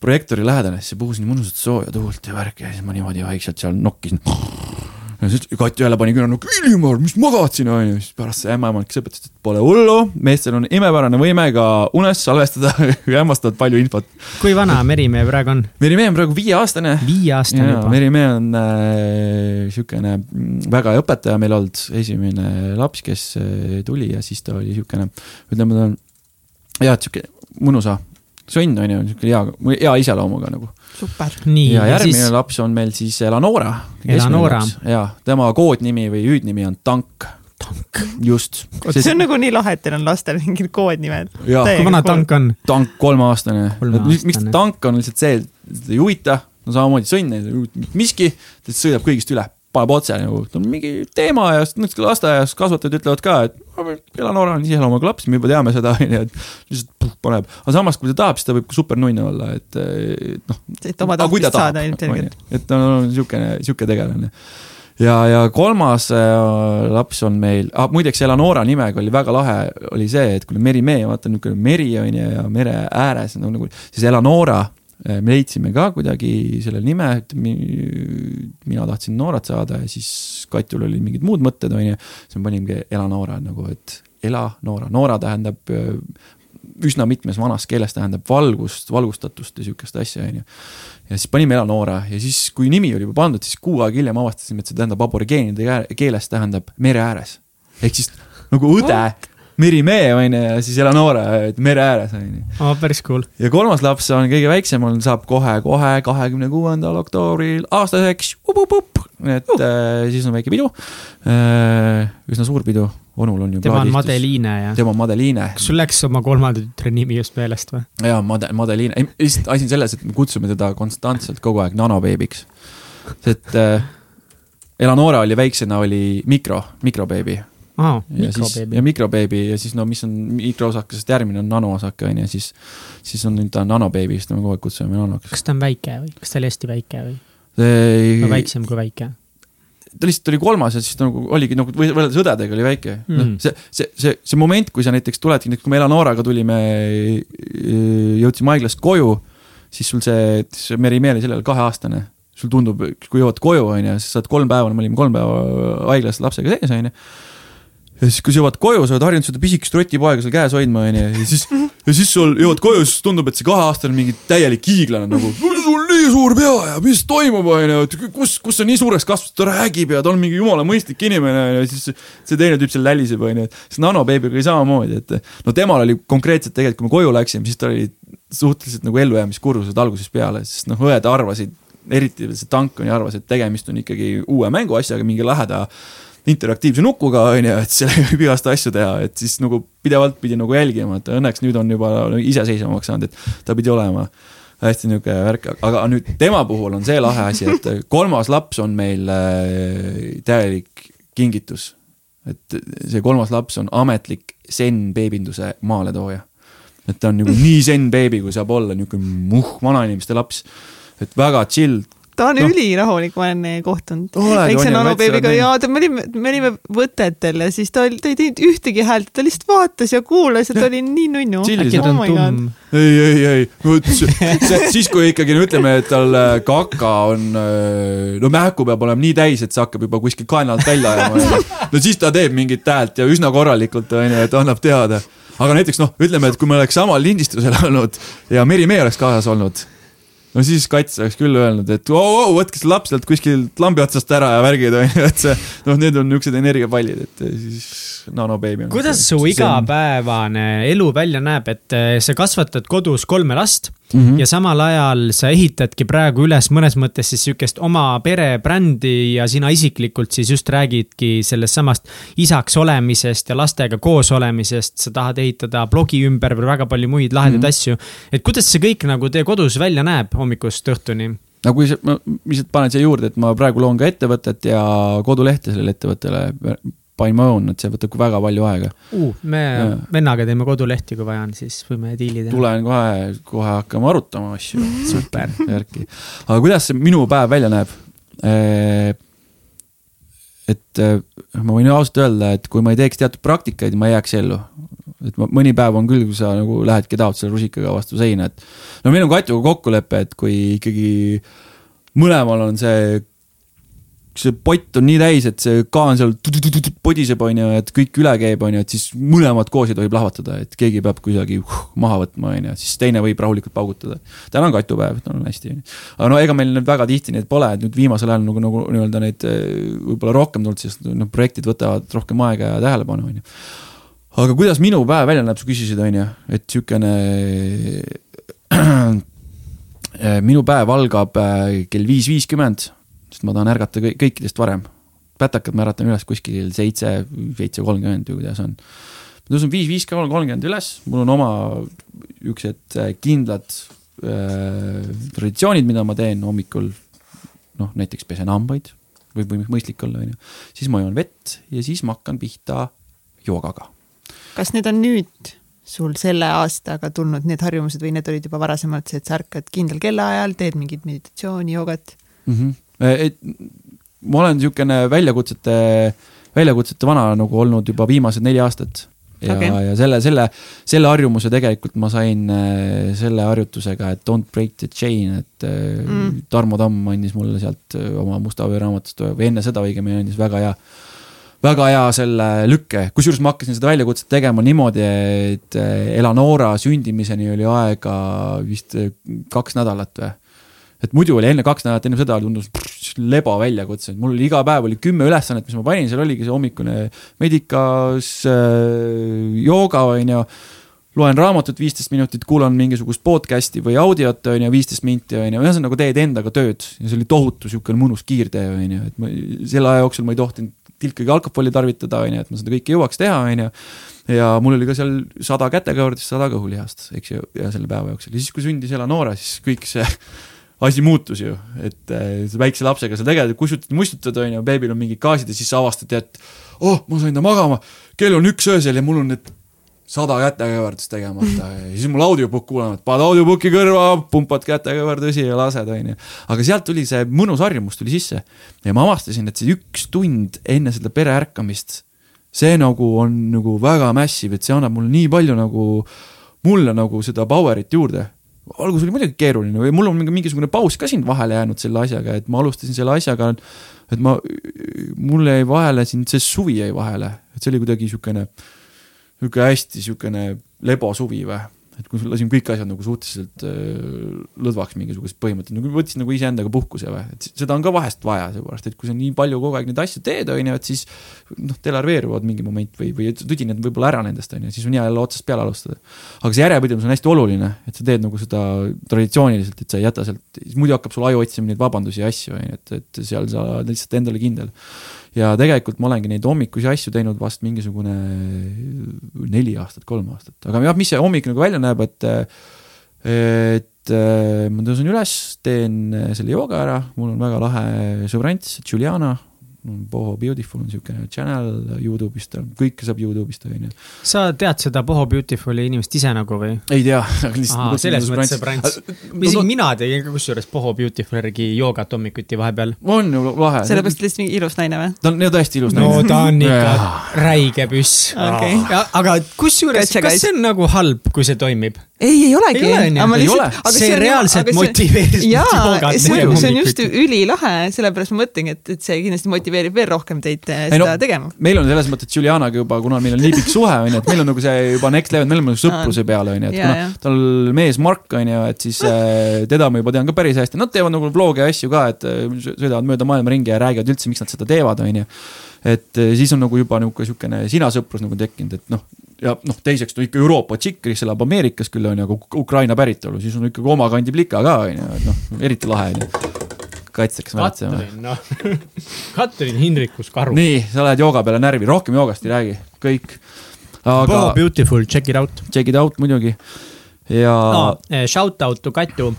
projektoori lähedale, siis puhus nii mõnusat sooja tuult ja värki ja siis ma niimoodi vaikselt seal nokkisin ja siis Kati jälle pani küünal, no Ilmar, mis magad siin on ju, siis pärast see ämmaemand, kes õpetas, et pole hullu, meestel on imepärane võime ka unes salvestada [laughs] hämmastavalt palju infot. kui vana Merimehe praegu on? Merimehe on praegu viieaastane. viieaastane juba? Merimehe on äh, siukene väga hea õpetaja meil olnud, esimene laps, kes äh, tuli ja siis ta oli siukene, ütleme ta on, jah, et siuke mõnusa sõnn on ju, siuke hea, hea iseloomuga nagu super. ja järgmine siis... laps on meil siis Elanora. Elanora. ja tema koodnimi või hüüdnimi on Tank. Tank. just. see on nagu nii lahe, et teil on lastel mingid koodnimed. kui vana Tank on? Tank kolmeaastane. miks ta Tank on lihtsalt see, et ta ei huvita, no samamoodi sõnn, miski, ta sõidab kõigist üle paneb otse nagu, on mingi teema ja lasteaias kasvatajad ütlevad ka, et Eleonora on iseloomuga laps, me juba teame seda, [laughs] on ju, et lihtsalt puh, paneb. aga samas, kui ta tahab, siis ta võib ka super nunn olla, et noh. et oma tahtmist saada ilmselgelt. et ta on niisugune, niisugune tegelane ja, ja kolmas äh, laps on meil ah,, muideks Eleonora nimega oli väga lahe, oli see, et kui Meri Mee, vaata niisugune meri on ju ja mere ääres no, nagu, siis Eleonora Äh, me leidsime ka kuidagi selle nime, et mina tahtsin Noorat saada ja siis Katjul olid mingid muud mõtted, on ju. siis me panimegi Ela Noora nagu, et ela Noora, Noora tähendab äh, üsna mitmes vanas keeles tähendab valgust, valgustatust ja sihukest asja, on ju. ja siis panime Ela Noora ja siis, kui nimi oli juba pandud, siis kuu aega hiljem avastasime, et see tähendab aborigeenide keeles tähendab mere ääres. ehk siis nagu õde oh Merimee on ju ja siis Eleonora mere ääres on ju. aa, päris cool. ja kolmas laps on kõige väiksem, on, saab kohe-kohe kahekümne kuuendal oktoobril aastaseks. et uh. äh, siis on väike pidu äh,. üsna suur pidu, onul on ju. tema on Madeliine ja. tema on Madeliine. kas sul läks oma kolmanda tütre nimi just meelest või? jaa, Made-, Madeliine, lihtsalt asi on selles, et me kutsume teda konstantselt kogu aeg nanobeebiks. sest äh, Eleonora oli väiksena, oli mikro, mikrobeebi Ja siis, ja mikrobeebi ja siis no mis on mikroosakesest järgmine on nanoosake on ju, siis, siis on nüüd ta nanobeebi, siis me kogu aeg kutsume nanoks. kas ta on väike või, kas ta oli hästi väike või? või väiksem kui väike? ta lihtsalt oli kolmas ja siis ta nagu oligi nagu võrreldes õdedega oli väike mm.. noh, see, see, see, see moment, kui sa näiteks tuledki, kui me Eleonoraga tulime, jõudsime haiglast koju, siis sul see, see Meri-Mee oli sellel kaheaastane. sul tundub, kui jõuad koju, on ju, siis sa oled kolm päeva, me olime kolm päeva haiglas lapsega sees, on ju ja siis, kui sa jõuad koju, sa oled harjunud seda pisikest rotipoega seal käes hoidma, onju, ja siis, ja siis sul jõuad koju, siis tundub, et see kaheaastane on mingi täielik hiiglane nagu. sul nii suur pea ja mis toimub, onju, et kus, kus sa nii suureks kasvasid, ta räägib ja ta on mingi jumala mõistlik inimene, onju, ja siis see teine tüüp seal läliseb, onju. siis nanobeebiga oli samamoodi, et no temal oli konkreetselt tegelikult, kui me koju läksime, siis tal oli suhteliselt nagu ellujäämiskursused algusest peale, sest noh, õed arvasid, eriti see tank on ju arvas, et tegemist on ikkagi uue mänguasjaga, mingi laheda interaktiivse nukuga, on ju, et sellega [laughs] võib igast asju teha, et siis nagu pidevalt pidi nagu jälgima, et õnneks nüüd on juba iseseisvamaks saanud, et ta pidi olema hästi nihuke värk, aga nüüd tema puhul on see lahe asi, et kolmas laps on meil äh, täielik kingitus. et see kolmas laps on ametlik Zen beebinduse maaletooja. et ta on nagu nii Zen beebi, kui saab olla, nihuke muh, vanainimeste laps. et väga chill ta on no. ülirahulik, ma olen eh, kohtunud väikse nanobeebiga ja ta, me olime, me olime võtetel ja siis ta, ta ei teinud ühtegi häält, ta lihtsalt vaatas ja kuulas ja ta oli nii nunnu. oh ei, ei, ei, siis kui ikkagi no ütleme, et tal äh, kaka on, äh, no mähku peab olema nii täis, et see hakkab juba kuskilt kaena alt välja ajama. no siis ta teeb mingit häält ja üsna korralikult, onju, et annab teada aga näiteks noh, ütleme, et kui me oleks samal lindistusel olnud ja Meri Mee oleks kaasas olnud no siis kats oleks küll öelnud, et oo oh, oh, võtke see laps sealt kuskilt lambi otsast ära ja värgid on ju, et see noh, need on niisugused energiapallid, et siis nanobeebi on. kuidas su igapäevane elu välja näeb, et eh, sa kasvatad kodus kolme last mm. -hmm. ja samal ajal sa ehitadki praegu üles mõnes mõttes siis sihukest oma perebrändi ja sina isiklikult siis just räägidki sellest samast isaks olemisest ja lastega koos olemisest. sa tahad ehitada blogi ümber või väga palju muid lahedaid mm -hmm. asju. et kuidas see kõik nagu teie kodus välja näeb hommikust õhtuni? no kui ma lihtsalt panen siia juurde, et ma praegu loon ka ettevõtet ja kodulehte sellele ettevõttele by my own, et see võtab väga palju aega uh,. me ja. vennaga teeme kodulehti, kui vaja on, siis võime diili teha. tulen kohe, kohe hakkame arutama asju super, värki. aga kuidas see minu päev välja näeb? et ma võin ausalt öelda, et kui ma ei teeks teatud praktikaid, ma ei jääks ellu. et ma, mõni päev on küll, kui sa nagu lähedki, taod selle rusikaga vastu seina, et no meil on Katjuga kokkulepe, et kui ikkagi mõlemal on see see pott on nii täis, et see kaan seal podiseb, on ju, et kõik üle käib, on ju, et siis mõlemad koos ei tohi plahvatada, et keegi peab kuidagi uh, maha võtma, on ju, siis teine võib rahulikult paugutada. täna on katupäev, on hästi, on ju. aga no ega meil nüüd väga tihti neid pole, et nüüd viimasel ajal nagu, nagu nii-öelda neid eh, võib-olla rohkem tulnud, sest noh, projektid võtavad rohkem aega ja tähelepanu, on ju. aga kuidas minu päev välja näeb, sa küsisid, on ju, et sihukene [clears throat] minu päev algab eh, kell viis viiskümmend sest ma tahan ärgata kõikidest varem. pätakad ma äratan üles kuskil seitse, seitse kolmkümmend või kuidas on. ma tõusen viis, viis kolmkümmend üles, mul on oma niisugused äh, kindlad äh, traditsioonid, mida ma teen hommikul. noh, näiteks pesen hambaid, võib, mõistlik olla, on ju. siis ma joon vett ja siis ma hakkan pihta joogaga. kas need on nüüd sul selle aastaga tulnud need harjumused või need olid juba varasemalt see, et sa ärkad kindlal kellaajal, teed mingit meditatsiooni, joogat mm? -hmm et ma olen niisugune väljakutsete, väljakutsete vana nagu olnud juba viimased neli aastat. ja okay., ja selle, selle, selle harjumuse tegelikult ma sain äh, selle harjutusega, et don't break the chain, et äh, mm. Tarmo Tamm andis mulle sealt oma Musta öö raamatust või enne seda õigemini andis väga hea väga hea selle lükke, kusjuures ma hakkasin seda väljakutset tegema niimoodi, et Eleonora sündimiseni oli aega vist kaks nädalat või et muidu oli enne kaks nädalat enne seda tundus pff, lebo väljakutse, et mul oli iga päev oli kümme ülesannet, mis ma panin, seal oligi see hommikune medikas äh,, jooga, on ju. loen raamatut viisteist minutit, kuulan mingisugust podcast'i või audiot, on ju, viisteist minti, on ju, ühesõnaga teed endaga tööd. Ja see oli tohutu siukene mõnus kiirtee, on ju, et ma selle aja jooksul ma ei tohtinud tilkagi alkoholi tarvitada, on ju, et ma seda kõike jõuaks teha, on ju ja mul oli ka seal sada kätekõverdist, sada kõhulihast, eks ju, ja selle päeva jooksul. Ja siis, kui sündis Eleonora, siis kõik see asi muutus ju, et äh, väikse lapsega sa tegelikult kustutad, mustutad, on ju, beebil on mingid gaasid ja siis sa avastad, et oh, ma sain ta magama, kell on üks öösel ja mul on need sada kätekõverdust tegemata ja siis mul audiobook kuulama, et paned audiobooki kõrva, pumpad kätekõverdusi ja lased, on ju. aga sealt tuli see mõnus harjumus tuli sisse ja ma avastasin, et see üks tund enne seda pere ärkamist, see nagu on nagu väga massive, et see annab mulle nii palju nagu, mulle nagu seda power'it juurde alguses oli muidugi keeruline või mul on mingi mingisugune paus ka siin vahele jäänud selle asjaga, et ma alustasin selle asjaga, et ma, mul jäi vahele siin, see suvi jäi vahele, et see oli kuidagi niisugune, niisugune hästi niisugune lebo suvi või et kui lasin kõik asjad nagu suhteliselt äh, lõdvaks mingisugused põhimõtted, nagu võtsin nagu iseendaga puhkuse või, et seda on ka vahest vaja, seepärast et kui sa nii palju kogu aeg neid asju teed, on ju, et siis noh, delarveeruvad mingi moment või, või tüdined võib-olla ära nendest, on ju, siis on hea jälle otsast peale alustada. aga see järjepidevus on hästi oluline, et sa teed nagu seda traditsiooniliselt, et sa ei jäta sealt, muidu hakkab sul aju otsima neid vabandusi ja asju, on ju, et, et seal sa oled lihtsalt endale kindel ja tegelikult ma olengi neid hommikusi asju teinud vast mingisugune neli aastat, kolm aastat, aga jah, mis see hommik nagu välja näeb, et et ma tõusen üles, teen selle jooga ära, mul on väga lahe sõbrants, Juliana Boho Beautiful on niisugune channel Youtube'ist, kõike saab Youtube'ist, on ju. sa tead seda Boho Beautifuli inimest ise nagu või? ei tea, aga lihtsalt. selles mõttes see brants. isegi mina tegin ka kusjuures Boho Beautiful järgi joogat hommikuti vahepeal. on ju lahe. sellepärast lihtsalt mingi ilus naine või? ta on ju tõesti ilus naine. no ta on ikka räige püss okay.. aga kusjuures, kas see on nagu halb, kui see toimib? Ei, ei olegi. ei ole, ei ole. see reaalselt motiveeris mind joogat tegema. see on just ülilahe, sellepärast ma mõtlengi, et, et see kindlasti motiveerib veel rohkem teid eh, ei, seda no, tegema. meil on selles mõttes Julianaga juba, kuna meil on nii pikk suhe, on ju, et meil on nagu see juba next level, me oleme nagu sõpruse peale, on ju, et ja, kuna tal mees Mark, on ju, et siis äh, teda ma juba tean ka päris hästi, nad teevad nagu vlog'e asju ka, et äh, sõidavad mööda maailma ringi ja räägivad üldse, miks nad seda teevad, on ju et eh, siis on nagu juba nihuke sihukene sinasõprus nagu tekkinud, et noh, ja noh, teiseks no ikka Euroopa tšikk, kes elab Ameerikas küll on ju, aga Ukraina päritolu, siis on ikkagi oma kandi plika ka on ju, et noh, eriti lahe on ju kaitseks mäletsema. Katrin, noh [laughs] Katrin Hindrikus Karu. nii, sa lähed jooga peale närvi, rohkem joogast ei räägi, kõik. aga. Beautiful, check it out. Check it out muidugi ja no,. Eh, shout out to Katu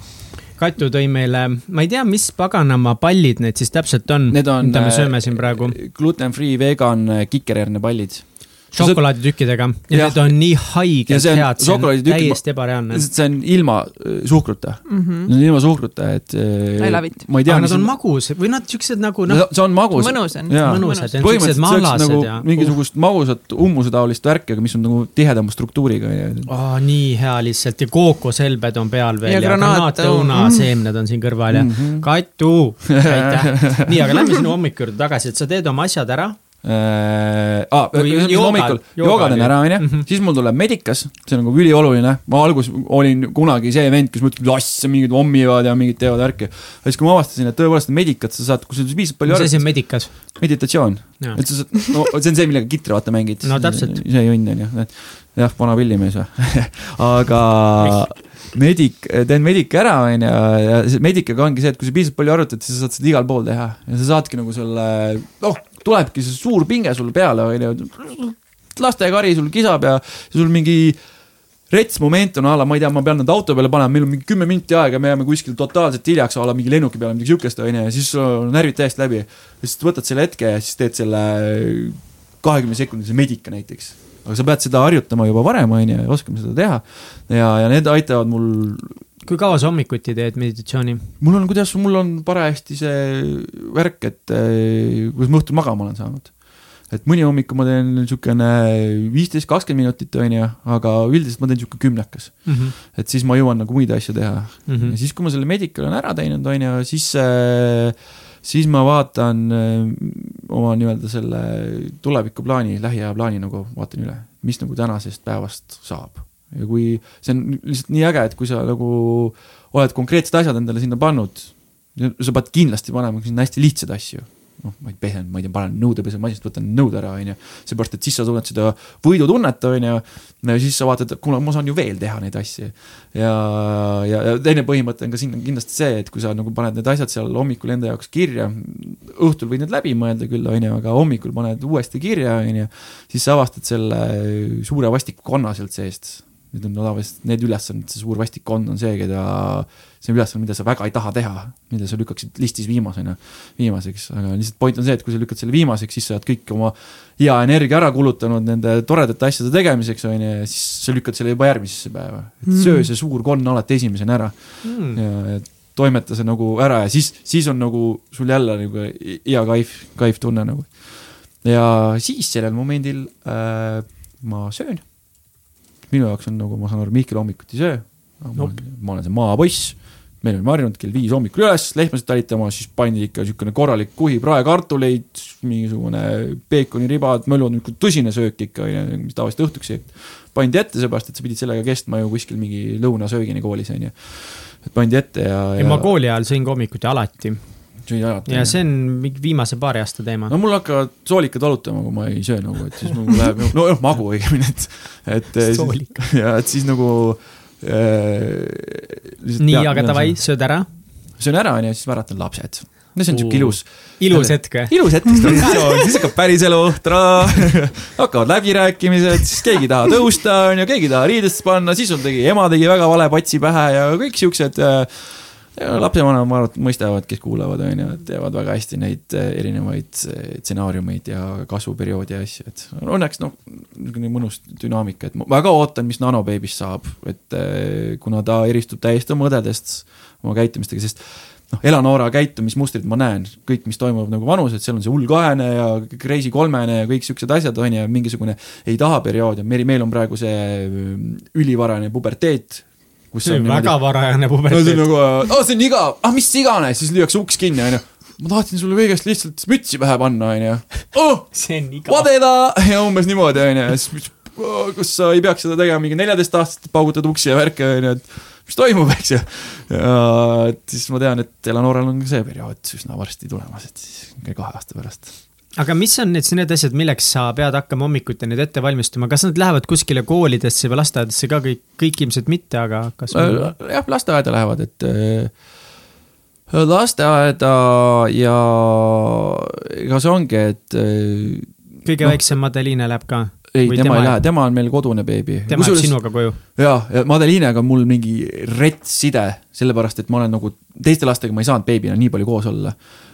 Katu tõi meile, ma ei tea, mis paganama pallid need siis täpselt on, on, mida me sööme siin praegu. Gluten free vegan kikerhernepallid šokolaaditükkidega ja, ja need on nii haiged head, see on täiesti ebareaalne. see on ilma äh, suhkruta mm, -hmm. need on ilma suhkruta, et. Äh, ma ei tea. aga nad on magusad või nad siuksed nagu noh. see on magus. mõnus on. mõnusad ja siuksed mahlased nagu ja. mingisugust magusat umbusetaolist värki, aga mis on nagu tihedama struktuuriga. Oh, nii hea lihtsalt ja kookoshelbed on peal veel ja, ja granaatõuna mm. seemned on siin kõrval ja mm -hmm. Katu, [laughs] aitäh. nii, aga lähme sinu hommiku juurde tagasi, et sa teed oma asjad ära äh,. Ah, hommikul jooga teen ära, onju, mhm. siis mul tuleb medikas, see on nagu ülioluline. ma alguses olin kunagi see vend, kes mõtles, asja, mingid ommivad ja mingid teevad värki. siis, kui ma avastasin, et tõepoolest medikat sa saad, kui sul piisavalt palju. mis asi on medikas? meditatsioon. et sa saad, no see on see, millega kitra vaata mängid. no täpselt. see jonn on ju, jah, vana pillimees või [laughs] aga medik, teen medika ära, onju, ja see medikaga ongi see, et kui sa piisavalt palju arutad, siis sa saad seda igal pool teha ja sa saadki nagu selle, noh tulebki see suur pinge sulle peale, onju. lastekari sul kisab ja sul mingi rets moment on a la, ma ei tea, ma pean nad auto peale panema, meil on mingi kümme minti aega, me jääme kuskil totaalselt hiljaks a la mingi lennuki peale, midagi siukest, onju, ja siis sul on närvid täiesti läbi. siis võtad selle hetke ja siis teed selle kahekümne sekundise medika näiteks. aga sa pead seda harjutama juba varem, onju, ja oskama seda teha. ja, ja need aitavad mul kui kaua sa hommikuti teed meditatsiooni? mul on, kuidas, mul on parajasti see värk, et eh, kuidas ma õhtul magama olen saanud. et mõni hommiku ma teen niisugune viisteist, kakskümmend minutit, on ju, aga üldiselt ma teen niisugune kümnekas mm. -hmm. et siis ma jõuan nagu muid asju teha mm. -hmm. ja siis, kui ma selle medical olen ära teinud, on ju, siis äh, siis ma vaatan äh, oma nii-öelda selle tulevikuplaani, lähiaja plaani nagu vaatan üle, mis nagu tänasest päevast saab ja kui see on lihtsalt nii äge, et kui sa nagu oled konkreetsed asjad endale sinna pannud, sa pead kindlasti panema sinna hästi lihtsaid asju. noh, ma ei pesen, ma ei tea, panen nõudepesumasinast, võtan nõud ära, on ju. seepärast, et siis sa tunned seda võidutunnet, on ju. ja siis sa vaatad, et kuule, ma saan ju veel teha neid asju. ja, ja, ja teine põhimõte on ka siin kindlasti see, et kui sa nagu paned need asjad seal hommikul enda jaoks kirja, õhtul võid need läbi mõelda küll, on ju, aga hommikul paned uuesti kirja, on ju. siis sa avastad selle suure vastiku konna sealt seest Need on tavaliselt need ülesanded, see suur vastikond on see, keda, see ülesanne, mida sa väga ei taha teha, mida sa lükkaksid listis viimasena, viimaseks, aga lihtsalt point on see, et kui sa lükkad selle viimaseks, siis sa oled kõik oma hea energia ära kulutanud nende toredate asjade tegemiseks, on ju, ja siis sa lükkad selle juba järgmisesse päeva. et mm. söö see suur konn alati esimesena ära mm. ja toimeta see nagu ära ja siis, siis on nagu sul jälle nagu hea kaif, kaif tunne nagu. ja siis sellel momendil äh, ma söön minu jaoks on nagu, ma saan aru, Mihkel hommikuti ei söö. ma, ma olen see maapoiss, meil olime harjunud kell viis hommikul üles, lehmasid talitama, siis pandi ikka niisugune korralik kuhi praekartuleid, mingisugune peekoniribad, mölud, niisugune tõsine söök ikka, mis tavaliselt õhtuks jäi. pandi ette, seepärast et sa pidid sellega kestma ju kuskil mingi lõunasöögini koolis, on ju. et pandi ette ja, ja.... ma kooli ajal sõin ka hommikuti alati sõid alati. ja see on mingi viimase paari aasta teema. no mul hakkavad soolikad valutama, kui ma ei söö nagu, et siis mul läheb, no noh, magu õigemini, et, et. [laughs] ja et siis nagu äh,. nii, aga davai, sööd ära? söön ära, onju, siis ma äratan lapsed. no see on siuke ilus. ilus hetk või? ilus hetk, siis [laughs] hakkab päris elu, [laughs] hakkavad läbirääkimised, siis keegi ei taha tõusta, onju, keegi ei taha riidesse panna, siis sul tegi, ema tegi väga vale patsi pähe ja kõik siuksed äh, lapsevanemad, ma arvan, mõistavad, kes kuulavad, on ju, et teevad väga hästi neid eh, erinevaid eh, stsenaariumeid ja kasvuperioodi ja asju, et õnneks noh, niisugune mõnus dünaamika, et ma väga ootan, mis nanobeebist saab, et eh, kuna ta eristub täiesti oma õdedest oma käitumistega, sest noh, Elanoora käitumismustrid ma näen, kõik, mis toimub nagu vanuses, seal on see hull kahene ja crazy kolmene ja kõik siuksed asjad on ju, mingisugune ei taha periood ja meil, meil on praegu see ülivarane puberteet see on niimoodi, väga varajane puberteet. no see on nagu, aa see on igav, ah mis iganes, siis lüüakse uks kinni, onju. ma tahtsin sulle kõigest lihtsalt mütsi pähe panna, onju. oh, vadeda ja umbes niimoodi, onju, ja siis oh, kus sa ei peaks seda tegema mingi neljateistaastaselt, paugutad uksi ja värke, onju, et mis toimub, eks ju. ja siis ma tean, et Eleonorel on see periood üsna varsti tulemas, et siis kahe aasta pärast aga mis on nüüd need asjad, milleks sa pead hakkama hommikuti nüüd ette valmistuma, kas nad lähevad kuskile koolidesse või lasteaedadesse ka kõik, kõik ilmselt mitte, aga kas on...? Äh, jah, lasteaeda lähevad, et äh, lasteaeda ja ega see ongi, et. Äh, kõige no, väiksem Madeliine läheb ka? ei, tema, tema ei lähe, tema on meil kodune beebi. tema jääb sinuga koju? ja, ja Madeliinega on mul mingi rets side, sellepärast et ma olen nagu, teiste lastega ma ei saanud beebina nii palju koos olla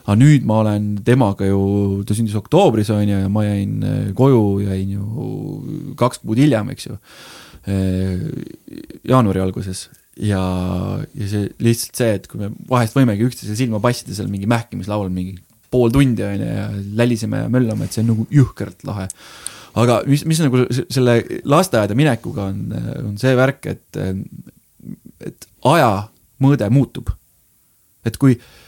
aga nüüd ma olen temaga ju, ta sündis oktoobris, on ju, ja ma jäin äh, koju, jäin ju kaks kuud hiljem, eks ju. Äh, jaanuari alguses ja, ja see lihtsalt see, et kui me vahest võimegi üksteisele silma passida seal mingi mähkimislaual mingi pool tundi on ju ja läliseme ja möllame, et see on nagu jõhkralt lahe. aga mis, mis nagu selle lasteaeda minekuga on, on see värk, et, et aja mõõde muutub. et kui noh,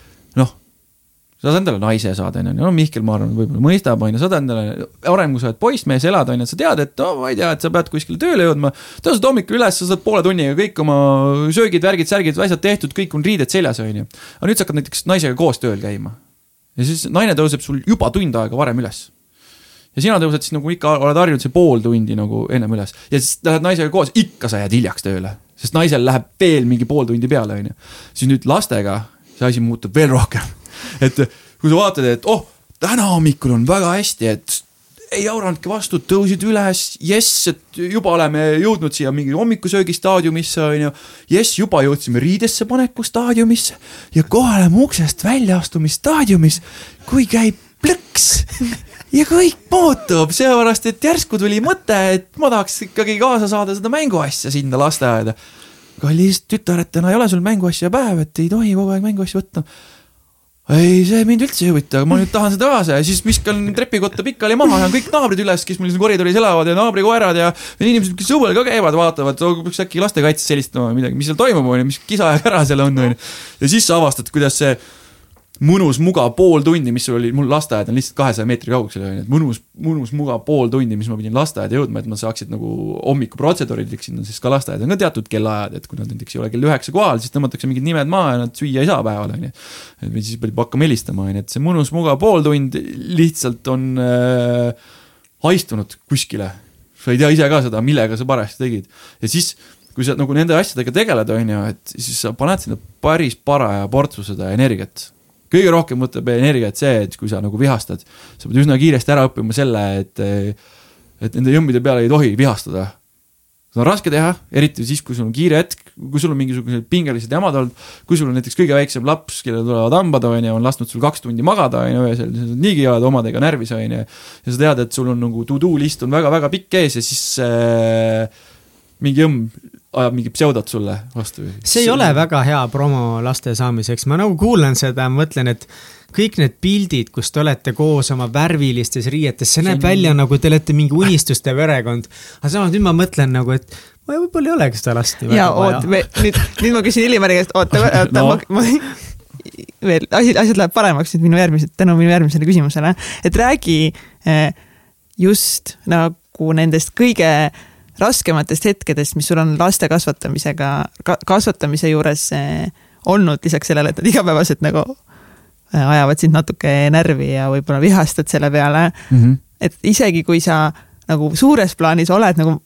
sa saad endale naise saada, on ju, no Mihkel, ma arvan, võib-olla mõistab, on ju, saad endale, varem kui sa oled poissmees, elad, on ju, et sa tead, et no ma ei tea, et sa pead kuskile tööle jõudma. tõused hommikul üles, sa saad poole tunniga kõik oma söögid, värgid, särgid, asjad tehtud, kõik on riided seljas, on ju. aga nüüd sa hakkad näiteks naisega koos tööl käima. ja siis naine tõuseb sul juba tund aega varem üles. ja sina tõused siis nagu ikka oled harjunud see pool tundi nagu ennem üles ja siis lähed naisega koos, ikka sa jääd hiljaks tööle sest naisel läheb veel mingi pool tundi peale, on ju. siis nüüd lastega see asi muutub veel rohkem et kui sa vaatad, et oh, täna hommikul on väga hästi, et ei jauranudki vastu, tõusid üles, jess, et juba oleme jõudnud siia mingi hommikusöögi staadiumisse, on ju. jess, juba jõudsime riidesse paneku staadiumisse ja kohe oleme uksest väljaastumisstaadiumis, kui käib plõks ja kõik muutub, sellepärast et järsku tuli mõte, et ma tahaks ikkagi kaasa saada seda mänguasja sinna lasteaeda. kallis tütar, et täna ei ole sul mänguasja päev, et ei tohi kogu aeg mänguasju võtta ei, see mind üldse ei huvita, ma nüüd tahan seda kaasa ja siis viskan trepikotta pikali maha ja kõik naabrid üles, kes meil siin koridoris elavad ja naabrikoerad ja inimesed, kes õuel ka käivad, vaatavad, peaks äkki lastekaitses helistama või midagi, mis seal toimub, onju, mis kisa ja kära seal on, onju. ja siis sa avastad, kuidas see mõnus, mugav pool tundi, mis sul oli, mul lasteaed on lihtsalt kahesaja meetri kaugusel, on ju, et mõnus, mõnus, mugav pool tundi, mis ma pidin lasteaeda jõudma, et ma saaksid nagu hommikuprotseduurideks sinna, siis ka lasteaed on ka teatud kellaajad, et kui nad näiteks ei ole kell üheksa kohal, siis tõmmatakse mingid nimed maha ja nad süüa ei saa päeval, on ju. või siis peab hakkama helistama, on ju, et see mõnus, mugav pool tund lihtsalt on äh, haistunud kuskile. sa ei tea ise ka seda, millega sa parajasti tegid ja siis kui sa nagu nende asjadega tegeled, on ju, et siis sa paned sinna päris paraja portsu seda energiat kõige rohkem võtab energiat see, et kui sa nagu vihastad, sa pead üsna kiiresti ära õppima selle, et, et nende jõmmide peale ei tohi vihastada. seda on raske teha, eriti siis, kui sul on kiire hetk, kui sul on mingisugused pingelised jamad olnud, kui sul on näiteks kõige väiksem laps, kellel tulevad hambad, on ju, on lasknud sul kaks tundi magada, on ju, öösel, sa niigi oled omadega närvis, on ju. ja sa tead, et sul on nagu to-do list on väga-väga pikk ees ja siis äh, mingi õmm ajab mingi pseudot sulle vastu. see ei ole väga hea promo laste saamiseks, ma nagu kuulan seda, mõtlen, et kõik need pildid, kus te olete koos oma värvilistes riietes, see näeb välja nagu te olete mingi unistuste perekond. aga samas nüüd ma mõtlen nagu, et ma võib-olla ei olegi seda last nii väga vaja. nüüd, nüüd ma küsin Illimari käest, oota, oota no., ma, ma veel, asi, asjad lähevad paremaks nüüd minu järgmised, tänu minu järgmisele küsimusele, et räägi eh, just nagu nendest kõige raskematest hetkedest, mis sul on laste kasvatamisega ka,, kasvatamise juures eh, olnud, lisaks sellele, et nad igapäevaselt nagu eh, ajavad sind natuke närvi ja võib-olla vihastad selle peale mm. -hmm. et isegi kui sa nagu suures plaanis oled nagu,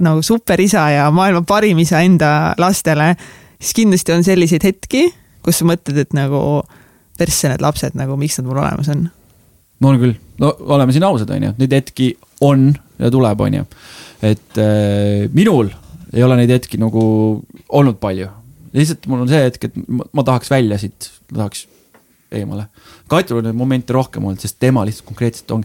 nagu superisa ja maailma parim isa enda lastele, siis kindlasti on selliseid hetki, kus sa mõtled, et nagu persse need lapsed nagu, miks nad mul olemas on? on küll, no oleme siin ausad, on ju, neid hetki on ja tuleb, on ju et äh, minul ei ole neid hetki nagu olnud palju. lihtsalt mul on see hetk, et ma, ma tahaks välja siit, tahaks eemale. Katul on neid momente rohkem olnud, sest tema lihtsalt konkreetselt on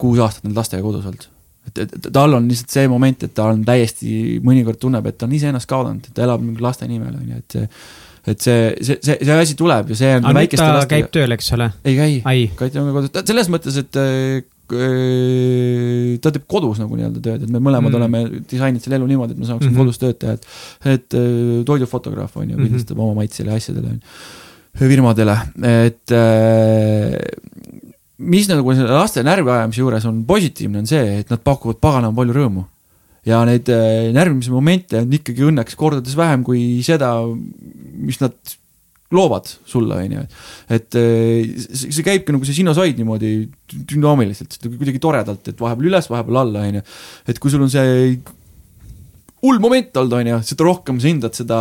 kuus aastat nüüd lastega kodus olnud. et, et tal on lihtsalt see moment, et ta on täiesti, mõnikord tunneb, et ta on iseennast kaotanud, et ta elab mingi laste nimel, on ju, et see et see, see, see, see asi tuleb ja see on. aga nüüd ta lastega... käib tööl, eks ole? ei käi, Kati on kodus, selles mõttes, et Äh, ta teeb kodus nagu nii-öelda tööd, et me mõlemad mm. oleme disaininud selle elu niimoodi, et me saaksime mm -hmm. kodus tööd teha, et, et äh, toidufotograaf on ju, pildistab mm -hmm. oma maitsele ja asjadele, firmadele, et äh, mis nagu selle laste närviajamise juures on positiivne, on see, et nad pakuvad paganama palju rõõmu. ja neid närvimise momente on ikkagi õnneks kordades vähem kui seda, mis nad loovad sulle, on ju. et see käibki nagu see sinusoid niimoodi dünaamiliselt, kuidagi toredalt, et vahepeal üles, vahepeal alla, on ju. et kui sul on see hull moment olnud, on ju, seda rohkem sa hindad seda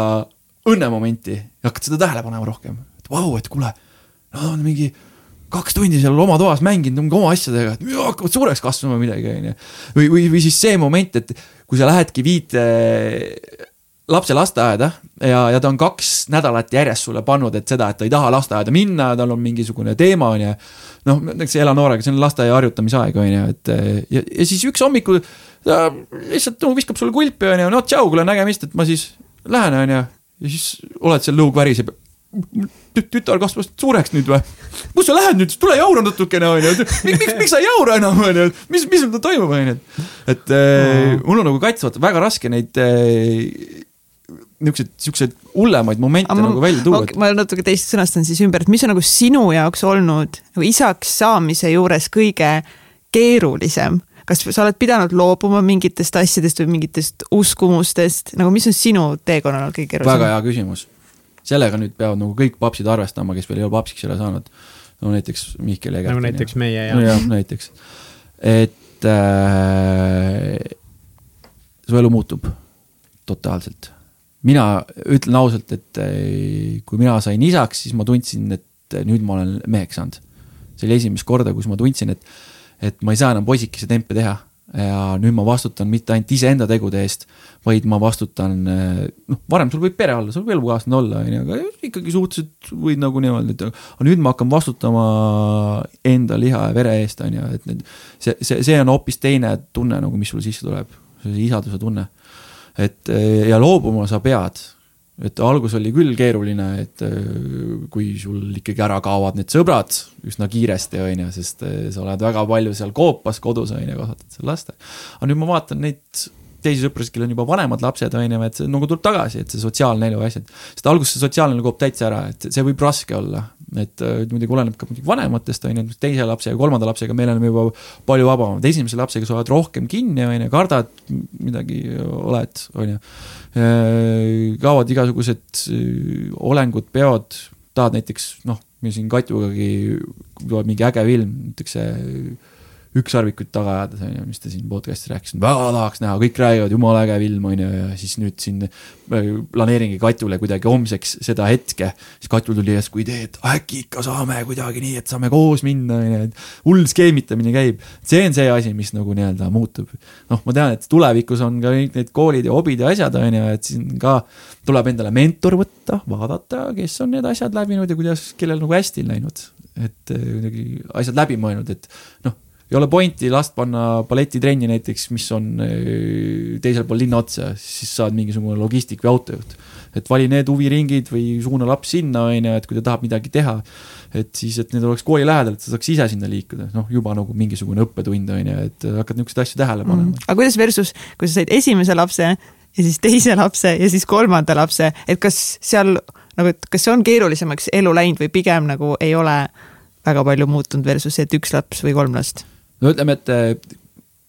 õnnemomenti ja hakkad seda tähele panema rohkem. et vau, et kuule, nad on mingi kaks tundi seal oma toas mänginud mingi oma asjadega, et hakkavad suureks kasvama midagi, on ju. või, või, või siis see moment, et kui sa lähedki viid lapse lasteaeda ja, ja ta on kaks nädalat järjest sulle pannud, et seda, et ta ei taha lasteaeda minna, tal on mingisugune teema, on ju. noh, näiteks ela noorega, see on lasteaia harjutamise aeg, on ju, et ja, ja siis üks hommikul ta lihtsalt no, viskab sulle kulpi, on ju, no tšau, kuule nägemist, et ma siis lähen, on ju. ja siis oled seal lõug väriseb tütar kasvas suureks nüüd või? kus sa lähed nüüd, tule jaura natukene, onju. miks, miks sa ei jaura enam, onju, mis, mis sul toimub, onju. et äh, mul on nagu kaitsvalt väga raske neid äh, niisuguseid, niisuguseid hullemaid momente ma, nagu välja tuua okay,. ma natuke teist sõnastan siis ümber, et mis on nagu sinu jaoks olnud nagu isaks saamise juures kõige keerulisem? kas sa oled pidanud loobuma mingitest asjadest või mingitest uskumustest, nagu mis on sinu teekonnal kõige keerulisem? väga hea küsimus sellega nüüd peavad nagu kõik papsid arvestama, kes veel ei ole papsiks jälle saanud. no näiteks Mihkel Egert. nagu näiteks meie jah. jah, näiteks, et äh, su elu muutub totaalselt. Mina ütlen ausalt, et äh, kui mina sain isaks, siis ma tundsin, et nüüd ma olen meheks saanud. see oli esimest korda, kus ma tundsin, et, et ma ei saa enam poisikese tempe teha ja nüüd ma vastutan mitte ainult iseenda tegude eest, vaid ma vastutan, noh, varem sul võib pere olla, sul võib elukaaslane olla, on ju, aga ikkagi suhteliselt võid nagu niimoodi, et aga nüüd ma hakkan vastutama enda liha ja vere eest, on ju, et need, see, see, see on hoopis teine tunne nagu, mis sul sisse tuleb, see isaduse tunne. Et ja loobuma sa pead et algus oli küll keeruline, et äh, kui sul ikkagi ära kaovad need sõbrad üsna kiiresti, on ju, sest äh, sa oled väga palju seal koopas kodus, on ju, kasvatad seal last. aga nüüd ma vaatan neid teisi sõprasid, kellel on juba vanemad lapsed, on ju, et see nagu tuleb tagasi, et see sotsiaalne elu ja asjad. sest alguses see sotsiaalne elu kaob täitsa ära, et see võib raske olla, et äh, muidugi oleneb ka muidugi vanematest, on ju, teise lapse ja kolmanda lapsega me oleme juba palju vabamad, esimese lapsega sa oled rohkem kinni, on ju, kardad midagi, oled, on ju. Äh, kaovad igasugused äh, olengud, peod, tahad näiteks noh, meil siin Katjugagi tuleb mingi äge film, näiteks see ükssarvikuid taga ajades, on ju, mis ta siin podcast'is rääkis, väga tahaks näha, kõik räägivad, jumala äge film, on ju, ja siis nüüd siin äh, planeeringi Katjule kuidagi homseks seda hetke. siis Katjul tuli järsku idee, et äkki ikka saame kuidagi nii, et saame koos minna, on ju, et hull skeemitamine käib. see on see asi, mis nagu nii-öelda muutub. noh, ma tean, et tulevikus on ka kõik need koolid ja hobid ja asjad, on ju, et siin ka tuleb endale mentor võtta, vaadata, kes on need asjad läbinud ja kuidas, kellel nagu hästi läinud et äh, kuidagi asjad läbi mõelnud, et noh, ei ole pointi last panna balletitrenni näiteks, mis on äh, teisel pool linna otsa, siis saad mingisugune logistik või autojuht. et vali need huviringid või suuna laps sinna, on ju, et kui ta tahab midagi teha, et siis, et need oleks kooli lähedal, et ta saaks ise sinna liikuda, noh, juba nagu mingisugune õppetund, on ju, et hakkad niisuguseid asju tähele panema mm.. aga kuidas versus, kui sa said esimese lapse ja siis teise lapse ja siis kolmanda lapse, et kas seal nagu, et kas see on keerulisemaks elu läinud või pigem nagu ei ole väga palju muutunud versus see, et üks laps või kolm last? No ütleme, et eh,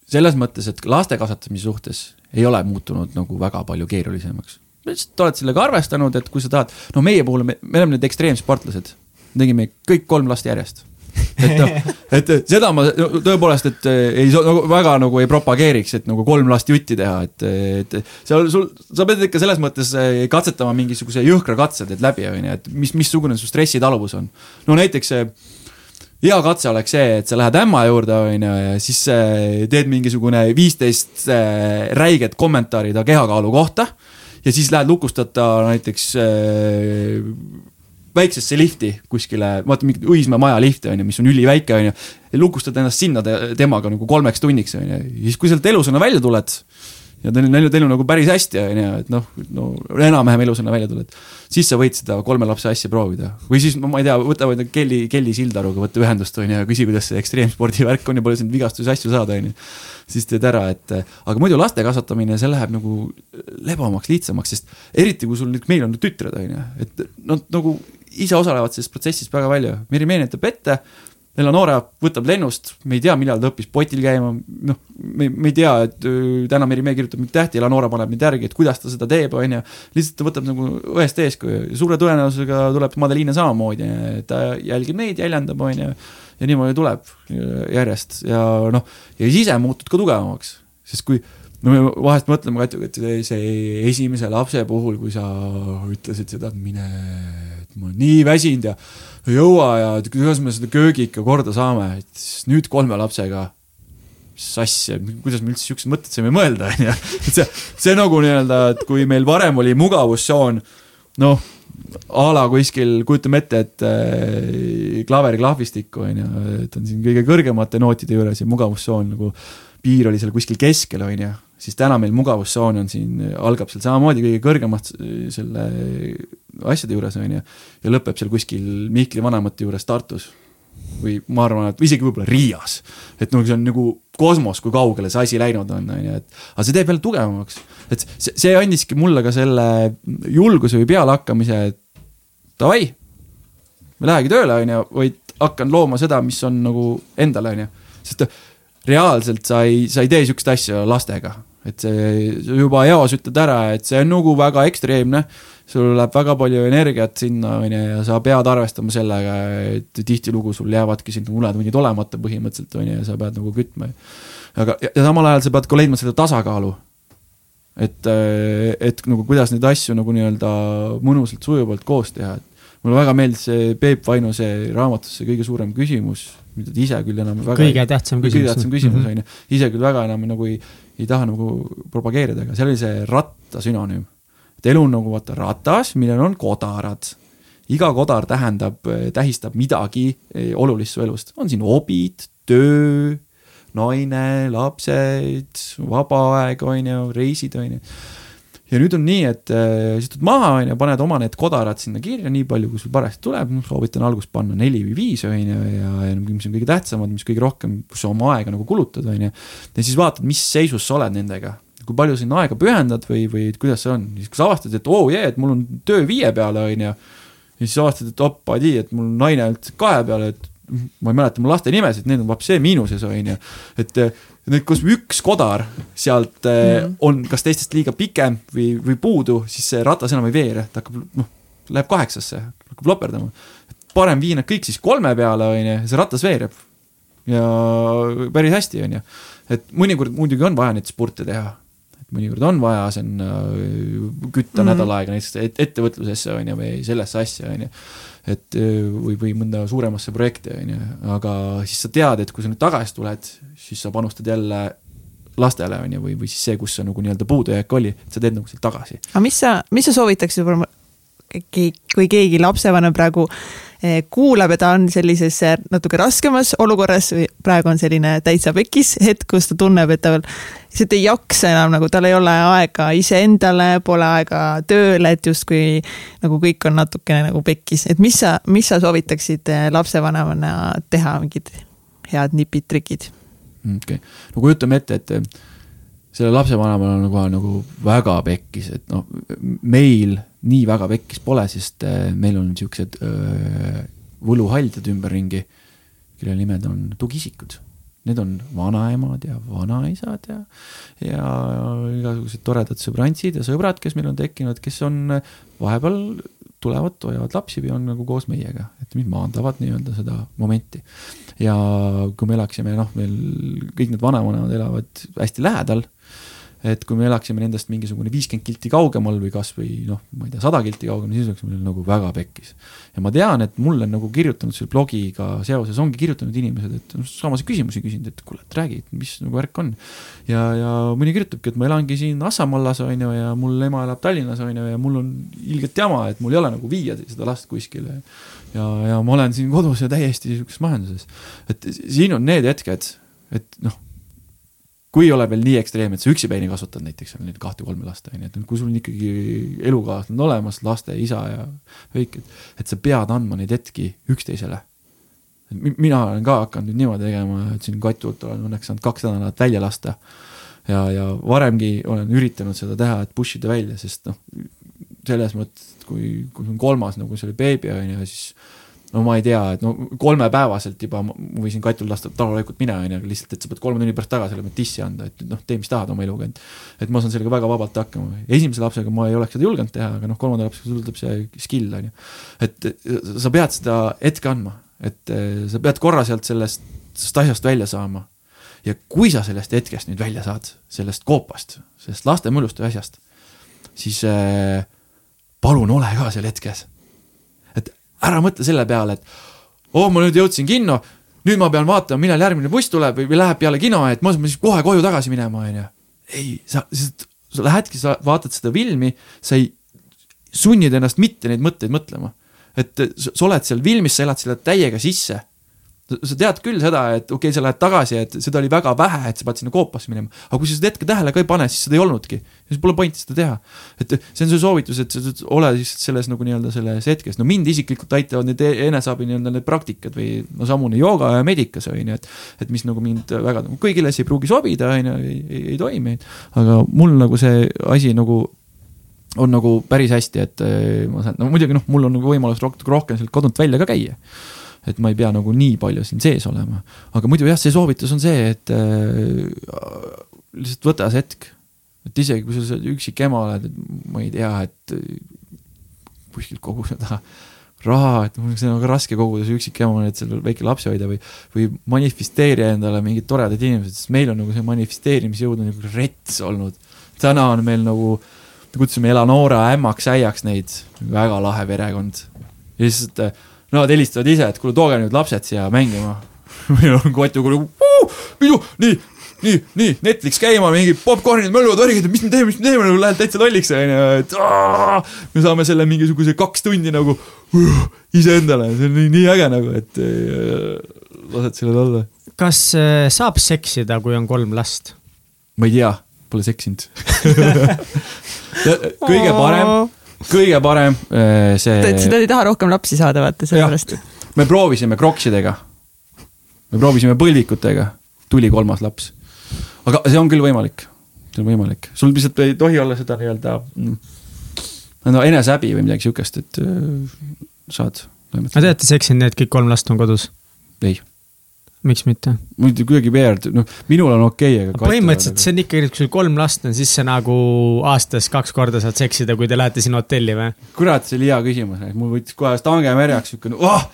selles mõttes, et laste kasvatamise suhtes ei ole muutunud nagu väga palju keerulisemaks. lihtsalt oled sellega arvestanud, et kui sa tahad, no meie puhul me, me oleme need ekstreemsportlased, tegime kõik kolm last järjest et noh, et seda ma tõepoolest, et eh, ei nagu väga nagu ei propageeriks, et nagu kolm last jutti teha, et, et seal sul, sa pead ikka selles mõttes eh, katsetama mingisuguse jõhkra katse teed läbi, on ju, et mis, missugune su stressitaluvus on. no näiteks see hea katse oleks see, et sa lähed ämma juurde, on ju, ja siis äh, teed mingisugune viisteist äh, räiget kommentaari ta kehakaalu kohta. ja siis lähed lukustad ta näiteks äh, väiksesse lifti kuskile, vaata mingi Õismäe maja lifti on ju, mis on üliväike on ju. lukustad ennast sinna te, temaga nagu kolmeks tunniks on ju, siis kui sealt elusana välja tuled ja teil, neil, teil on nagu päris hästi, on ju, et noh, no enam-vähem elusana välja tuled. Siis sa võid seda kolme lapse asja proovida või siis ma ei tea, võta Kelly, Kelly Sildaruga võtta ühendust, on ju, ja küsi, kuidas see ekstreemspordi värk on ja palju sind vigastusi asju saada, on ju. siis teed ära, et aga muidu laste kasvatamine, see läheb nagu lebamaks, lihtsamaks, sest eriti kui sul nüüd, meil on tütred, on ju, et nad nagu ise osalevad selles protsessis väga palju, Meri meenutab ette Eleonora võtab lennust, me ei tea, millal ta õppis potil käima, noh, me, me ei tea, et täna Meri Mee kirjutab mind tähti, Eleonora paneb mind järgi, et kuidas ta seda teeb, on ju. lihtsalt ta võtab nagu õest eeskuju, suure tõenäosusega tuleb Madeliine samamoodi, ta jälgib meid, jäljendab, on ju. ja niimoodi tuleb järjest ja noh, ja siis ise muutud ka tugevamaks, sest kui no me vahest mõtleme ka, et see esimese lapse puhul, kui sa ütlesid seda, et mine, et ma olen nii väsinud ja ei jõua ja kuidas me seda köögi ikka korda saame, et nüüd kolme lapsega, asja, kuidas me üldse siuksed mõtted saime mõelda, [laughs] onju. et see, see nagu nii-öelda, et kui meil varem oli mugavustsoon, noh, a la kuskil, kujutame ette, et äh, klaveri klahvistikku, onju, et on siin kõige kõrgemate nootide juures ja mugavustsoon nagu piir oli seal kuskil keskel, onju siis täna meil mugavustsoon on siin, algab seal samamoodi kõige kõrgemast selle asjade juures, on ju, ja lõpeb seal kuskil Mihkli vanemate juures Tartus. või ma arvan, et isegi võib-olla Riias. et noh, see on nagu kosmos, kui kaugele see asi läinud on, on ju, et aga see teeb jälle tugevamaks. et see, see andiski mulle ka selle julguse või pealehakkamise, et davai, ma lähegi tööle, on ju, vaid hakkan looma seda, mis on nagu endale, on ju, sest reaalselt sa ei, sa ei tee sihukest asja lastega et see juba eos ütled ära, et see on nagu väga ekstreemne, sul läheb väga palju energiat sinna, on ju, ja sa pead arvestama sellega, et tihtilugu sul jäävadki sinna unetunnid olemata põhimõtteliselt, on ju, ja sa pead nagu kütma. aga, ja samal ajal sa pead ka leidma selle tasakaalu. et, et nagu kuidas neid asju nagu nii-öelda mõnusalt, sujuvalt koos teha, et mulle väga meeldis see Peep Vainuse raamatus see kõige suurem küsimus, mida ta ise küll enam väga kõige tähtsam küsimus. kõige tähtsam küsimus, on ju, ise küll väga enam nagu ei ei taha nagu propageerida, aga seal oli see ratta sünonüüm. et elu on nagu vaata ratas, millel on kodarad. iga kodar tähendab, tähistab midagi eh, olulist su elust, on siin hobid, töö, naine, lapsed, vaba aeg, on ju, reisid, on ju ja nüüd on nii, et äh, istud maha, on ju, paned oma need kodarad sinna kirja, nii palju, kui sul parajasti tuleb, noh, soovitan alguses panna neli või viis, on ju, ja, ja mis on kõige tähtsamad, mis kõige rohkem, kus sa oma aega nagu kulutad, on ju. ja siis vaatad, mis seisus sa oled nendega, kui palju sinna aega pühendad või, või kuidas see on, siis kui sa avastad, et oo oh, jee yeah,, et mul on töö viie peale, on ju. ja siis avastad, et opadi, et mul on naine ainult kahe peale, et ma ei mäleta mu laste nimesid, need on vapsee miinuses, on ju, et nüüd, kus üks kodar sealt mm. on kas teistest liiga pikem või, või puudu, siis see ratas enam ei veere, ta hakkab, noh, läheb kaheksasse, hakkab loperdama. parem vii nad kõik siis kolme peale, on ju, see ratas veereb. ja päris hästi, on ju. et mõnikord muidugi on vaja neid spurte teha. et mõnikord on vaja sinna kütta mm. nädal aega näiteks ettevõtlusesse, on ju, või sellesse asja, on ju et või, või mõnda suuremasse projekti, on ju, aga siis sa tead, et kui sa nüüd tagasi tuled, siis sa panustad jälle lastele, on ju, või, või siis see, kus sa nagu nii-öelda puudujääk oli, et sa teed nagu sealt tagasi. aga mis sa, mis sa soovitaksid võib-olla, kui keegi lapsevanem praegu Eh, kuulab ja ta on sellises eh, natuke raskemas olukorras, praegu on selline täitsa pekis hetk, kus ta tunneb, et ta lihtsalt ei jaksa enam, nagu tal ei ole aega iseendale, pole aega tööle, et justkui nagu kõik on natukene nagu pekkis, et mis sa, mis sa soovitaksid eh, lapsevanemana teha, mingid head nipid, trikid? okei okay., no kujutame ette, et sellel lapsevanemal on kohe nagu väga pekkis, et noh, meil nii väga pekkis pole, sest äh, meil on siuksed äh, võluhaldjad ümberringi, kelle nimed on tugiisikud. Need on vanaemad ja vanaisad ja, ja igasugused toredad sõbrantsid ja sõbrad, kes meil on tekkinud, kes on vahepeal tulevad, hoiavad lapsi või on nagu koos meiega, et mis maandavad nii-öelda seda momenti. ja kui me elaksime, noh, meil kõik need vanavanemad elavad hästi lähedal et kui me elaksime nendest mingisugune viiskümmend kilti kaugemal või kasvõi noh, ma ei tea, sada kilti kaugemal, siis oleks meil nagu väga pekkis. ja ma tean, et mulle on nagu kirjutanud selle blogiga seoses, ongi kirjutanud inimesed, et noh, samasid küsimusi küsinud, et kuule, et räägi, mis nagu värk on. ja, ja mõni kirjutabki, et ma elangi siin Assamallas, on ju, ja mul ema elab Tallinnas, on ju, ja mul on ilgelt jama, et mul ei ole nagu viia seda last kuskile. ja, ja ma olen siin kodus ja täiesti sihukeses majanduses. et siin on need hetked, et noh kui ei ole veel nii ekstreemne, et sa üksipäini kasvatad näiteks seal neid kahte-kolme last, on ju, et kui sul on ikkagi elukaaslane olemas, laste isa ja kõik, et, et sa pead andma neid hetki üksteisele. mina olen ka hakanud nüüd niimoodi tegema, et siin Katult olen õnneks saanud kaks nädalat välja lasta. ja, ja varemgi olen üritanud seda teha, et push ida välja, sest noh, selles mõttes, et kui, kui on kolmas nagu see oli beebi, on ju, siis no ma ei tea, et no kolmepäevaselt juba ma võisin katul lasta tavalikult minema, on ju, aga lihtsalt, et sa pead kolme tunni pärast tagasi olema, et dissi anda, et noh, tee, mis tahad oma eluga, et et ma saan sellega väga vabalt hakkama. esimese lapsega ma ei oleks seda julgenud teha, aga noh, kolmanda lapsega sul tuleb see skill, on ju. et sa pead seda hetke andma, et eh, sa pead korra sealt sellest, sellest asjast välja saama. ja kui sa sellest hetkest nüüd välja saad, sellest koopast, sellest laste mõlust või asjast, siis äh, palun ole ka seal hetkes ära mõtle selle peale, et oh, ma nüüd jõudsin kinno, nüüd ma pean vaatama, millal järgmine buss tuleb või, või läheb peale kino, et ma pean siis kohe koju tagasi minema, onju. ei, sa, sa, lähedki, sa vaatad seda filmi, sa ei sunnid ennast mitte neid mõtteid mõtlema. et sa oled seal filmis, sa elad selle täiega sisse sa tead küll seda, et okei okay,, sa lähed tagasi, et seda oli väga vähe, et sa pead sinna koopasse minema. aga kui sa seda hetke tähele ka ei pane, siis seda ei olnudki. siis pole pointi seda teha. et see on see soovitus, et sa ole lihtsalt selles nagu nii-öelda selles hetkes. no mind isiklikult aitavad need eneseabi nii-öelda need praktikad või no samune jooga ja medikas on ju, et. et mis nagu mind väga nagu kõigile see ei pruugi sobida, on ju, ei, ei, ei toimi. aga mul nagu see asi nagu on nagu päris hästi, et ma saan, no muidugi noh, mul on nagu võimalus rohkem sealt kodunt välja ka käia et ma ei pea nagu nii palju siin sees olema. aga muidu jah, see soovitus on see, et äh, lihtsalt võta see hetk. et isegi kui sa üksik ema oled, et ma ei tea, et kuskilt koguda raha, et mul on väga raske koguda see üksik ema, et seal väike lapsi hoida või, või manifesteerida endale mingid toredad inimesed, sest meil on nagu see manifesteerimisjõud on nagu rets olnud. täna on meil nagu, kutsume Eleonora ämmaks-äiaks neid, väga lahe perekond. ja lihtsalt Nad helistavad ise, et kuule, tooge nüüd lapsed siia mängima. [laughs] meil on kotu kuule, minu, nii, nii, nii, Netflix käima, mingid popkornid, mölluvad, värgid, mis me teeme, mis me teeme, nagu lähed täitsa lolliks, onju, et aah, me saame selle mingisuguse kaks tundi nagu uh, iseendale, see on nii, nii äge nagu, et äh, lased sellel olla. kas äh, saab seksida, kui on kolm last? ma ei tea, pole seksinud [laughs] kõige parem kõige parem äh, see. seda ei taha rohkem lapsi saada, vaata, sellepärast. me proovisime kroksidega. me proovisime põlvikutega, tuli kolmas laps. aga see on küll võimalik, see on võimalik, sul lihtsalt ei tohi olla seda nii-öelda mm, no enesehäbi või midagi siukest, et äh, saad. aga te olete seksinud need kõik kolm last on kodus? ei miks mitte? muidu kuidagi weird, noh, minul on okei okay,, aga. põhimõtteliselt see on ikkagi, kui sul kolm last on, siis sa nagu aastas kaks korda saad seksida, kui te lähete sinna hotelli või? kurat, see oli hea küsimus, mul võttis kohe stange märjaks siukene oh!,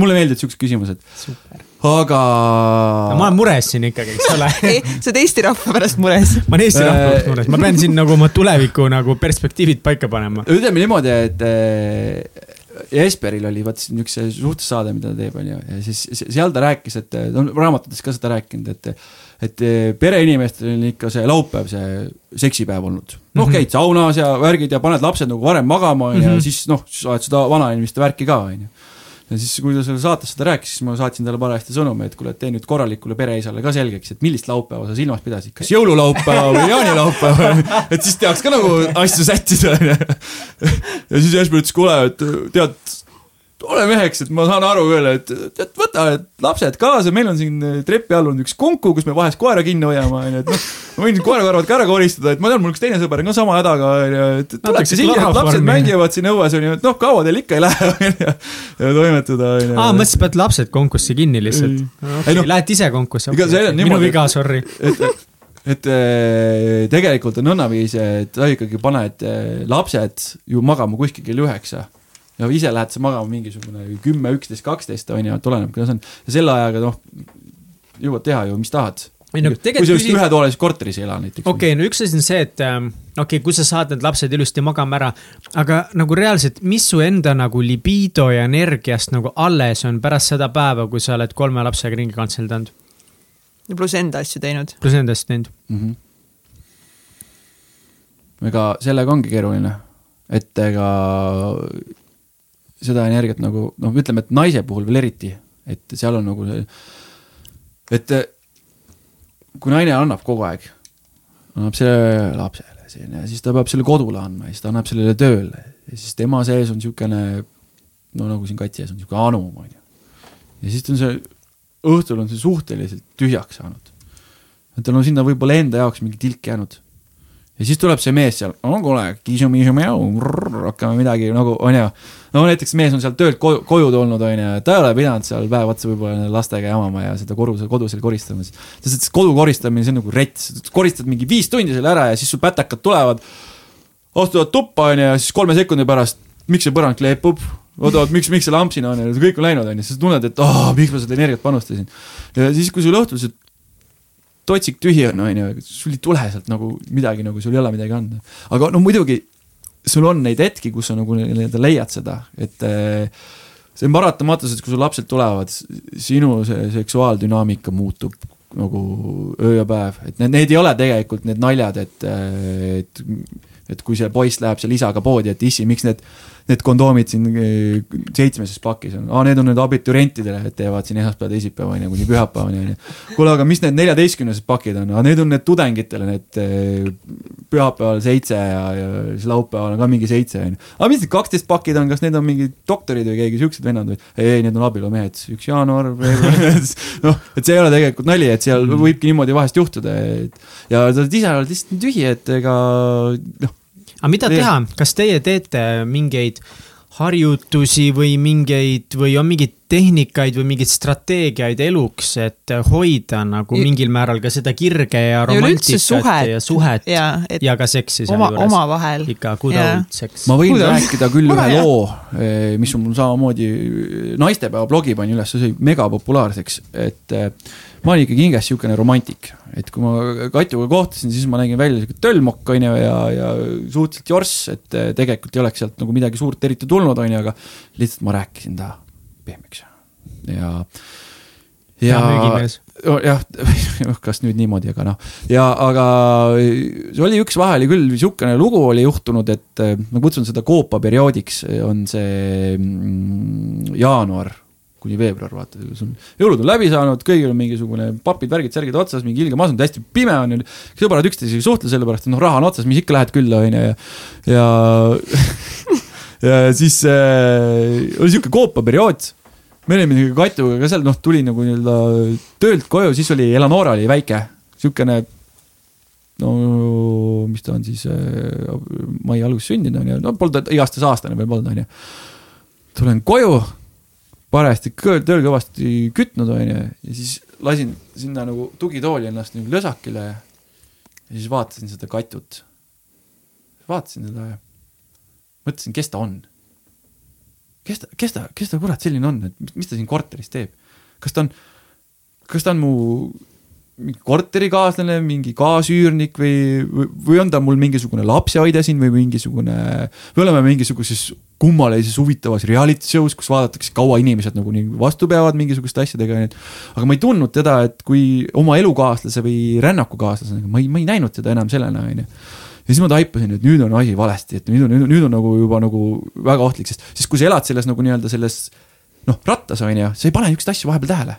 mulle meeldivad siuksed küsimused. aga no,. ma olen mures siin ikkagi, eks ole [laughs] sa oled Eesti rahva pärast mures. ma olen Eesti rahva pärast mures, ma pean siin nagu oma tuleviku nagu perspektiivid paika panema. ütleme niimoodi, et Jesperil oli vaat niisuguse suhtlussaade, mida ta teeb, on ju, ja siis seal ta rääkis, et ta on raamatutes ka seda rääkinud, et et pereinimestel on ikka see laupäev, see seksipäev olnud. noh, mhm. käid saunas ja värgid ja paned lapsed nagu varem magama, on ju, ja mhm. siis noh, siis oled seda vanainimeste värki ka, on ju ja siis, kui ta selle saates seda rääkis, siis ma saatsin talle parajasti sõnumi, et kuule, tee nüüd korralikule pereisale ka selgeks, et millist laupäeva sa silmas pidasid, kas jõululaupäeva või jaanilaupäeva [laughs] et siis teaks ka nagu asju sättida, onju. [laughs] ja siis Jesper ütles, kuule, et tead, ole meheks, et ma saan aru küll, et, et võta et lapsed kaasa, meil on siin trepi all on üks kunku, kus me vahest koera kinni hoiame, onju, et noh, ma võin koerakarvad ka ära koristada, et ma tean, mul üks teine sõber on ka sama hädaga, onju, et tullakse siia, et lapsed mängivad siin õues, onju, et noh, kaua teil ikka ei lähe, onju, ja toimetada, onju. aa, mõtlesin, et lapsed konkurssi kinni lihtsalt. okei, lähete ise konkurssi, minu viga, sorry. et, eh, tegelikult on nõnnaviisi, et sa ikkagi paned eh, lapsed ju magama kuskil kell üheksa ja ise lähed sa magama mingisugune kümme, üksteist, kaksteist on ju, et oleneb, kuidas on. ja selle ajaga noh, jõuad teha ju, mis tahad. ei no tegelikult. kui sa just küsi... ühetoalises korteris ei ela näiteks. okei okay,, no üks asi on see, et ähm, okei okay,, kui sa saad need lapsed ilusti magama ära, aga nagu reaalselt, mis su enda nagu libido ja energiast nagu alles on pärast seda päeva, kui sa oled kolme lapsega ringi kantseldanud? ja pluss enda asju teinud. pluss enda asju teinud mm. -hmm. ega sellega ongi keeruline, et ega seda energiat nagu noh, ütleme, et naise puhul veel eriti, et seal on nagu see, et kui naine annab kogu aeg, annab selle lapsele siin ja siis ta peab selle kodule andma ja siis ta annab sellele tööle ja siis tema sees on niisugune no nagu siin Kati ees on niisugune anum, on ju. ja siis on see, õhtul on see suhteliselt tühjaks saanud. et tal on sinna võib-olla enda jaoks mingi tilk jäänud. Ja siis tuleb see mees seal, no kuule, hakkame midagi nagu, onju. no näiteks mees on sealt töölt koju, koju tulnud, onju, ta ei ole pidanud seal päev otsa võib-olla lastega jamama ja seda kodu, kodu seal koristama. sest kodu koristamine, see on nagu rets, koristad mingi viis tundi selle ära ja siis sul pätakad tulevad. astuvad tuppa, onju, ja siis kolme sekundi pärast, miks see põrand kleepub oota, miks, miks see lamp siin on ja kõik on läinud, onju, sa tunned, et oh, miks ma seda energiat panustasin. ja siis, kui sul õhtul see totsik tühi on, on ju, sul ei tule sealt nagu midagi, nagu sul ei ole midagi anda. aga no muidugi, sul on neid hetki, kus sa nagu nii-öelda leiad seda, et eh, see on paratamatus, et kui sul lapsed tulevad, sinu see seksuaaldünaamika muutub nagu öö ja päev, et need, need ei ole tegelikult need naljad, et, eh, et et kui see poiss läheb seal isaga poodi, et issi, miks need need kondoomid siin eh, seitsmeses pakis on, aa, need on nüüd abiturientidele, et teevad siin esmaspäeva, teisipäeva on ju, kuni pühapäevani on ju. kuule, aga mis need neljateistkümnesed pakid on, aa, need on need tudengitele, need eh, pühapäeval seitse ja, ja siis laupäeval on ka mingi seitse on ju. aga mis need kaksteist pakid on, kas need on mingid doktorid või keegi siuksed vennad või? ei, need on abielumehed, üks jaanuar, [laughs] noh, et see ei ole tegelikult nali, et seal mhm. võibki niimoodi vahest juhtuda, et ja sa ise oled lihtsalt tühi, et ega noh aga mida teha, kas teie teete mingeid harjutusi või mingeid või on mingeid tehnikaid või mingeid strateegiaid eluks, et hoida nagu mingil määral ka seda kirge ja romantikat suhet, ja suhet ja, ja ka seksi sealjuures. omavahel. ikka good old sex. ma võin Kuda. rääkida küll ühe loo, eh, mis on mul samamoodi naistepäeva blogi pani üles, see sai megapopulaarseks, et eh, ma olin ikkagi hinges niisugune romantik, et kui ma Katjuga kohtasin, siis ma nägin välja sihuke töllmokk, on ju, ja, ja suhteliselt jorss, et eh, tegelikult ei oleks sealt nagu midagi suurt eriti tulnud, on ju, aga lihtsalt ma rääkisin ta pehmeks. Ja. ja jah, [laughs] kas nüüd niimoodi, aga noh, ja aga see oli üks vahe oli küll, niisugune lugu oli juhtunud, et eh, ma kutsun seda koopaperioodiks, on see mm, jaanuar kuni veebruar, vaata, sul jõulud on läbi saanud, kõigil on mingisugune papid, värgid, särgid otsas, mingi ilge masend, hästi pime on ju. sõbrad üksteisega ei suhtle, sellepärast et noh, raha on otsas, mis ikka lähed külla, on ju, ja, ja [laughs] ja siis äh, oli sihuke koopaperiood. me olime Katuga ka seal, noh, tuli nagu nii-öelda töölt koju, siis oli, Eleonora oli väike, siukene no mis ta on siis äh, mai alguses sündinud on ju, no polnud ta igastahes aastane veel polnud on ju. tulen koju parajasti tööl kõvasti kütnud, onju, ja siis lasin sinna nagu tugitooli ennast nagu lösakile ja siis vaatasin seda katut. vaatasin seda ja mõtlesin, kes ta on. kes ta, kes ta, kes ta kurat selline on, et mis ta siin korteris teeb? kas ta on, kas ta on mu mingi korterikaaslane, mingi kaasüürnik või, või, või on ta mul mingisugune lapsehoidja siin või mingisugune, või oleme mingisuguses kummalises huvitavas reality show's, kus vaadatakse, kaua inimesed nagu nii vastu peavad mingisuguste asjadega, onju. aga ma ei tundnud teda, et kui oma elukaaslase või rännakukaaslasena, ma ei, ma ei näinud teda enam sellena, onju ja siis ma taipasin, et nüüd on asi valesti, et nüüd on, nüüd on, nagu juba nagu väga ohtlik, sest, sest kui sa elad selles nagu nii-öelda selles noh, rattas on ju, sa ei pane niisuguseid asju vahepeal tähele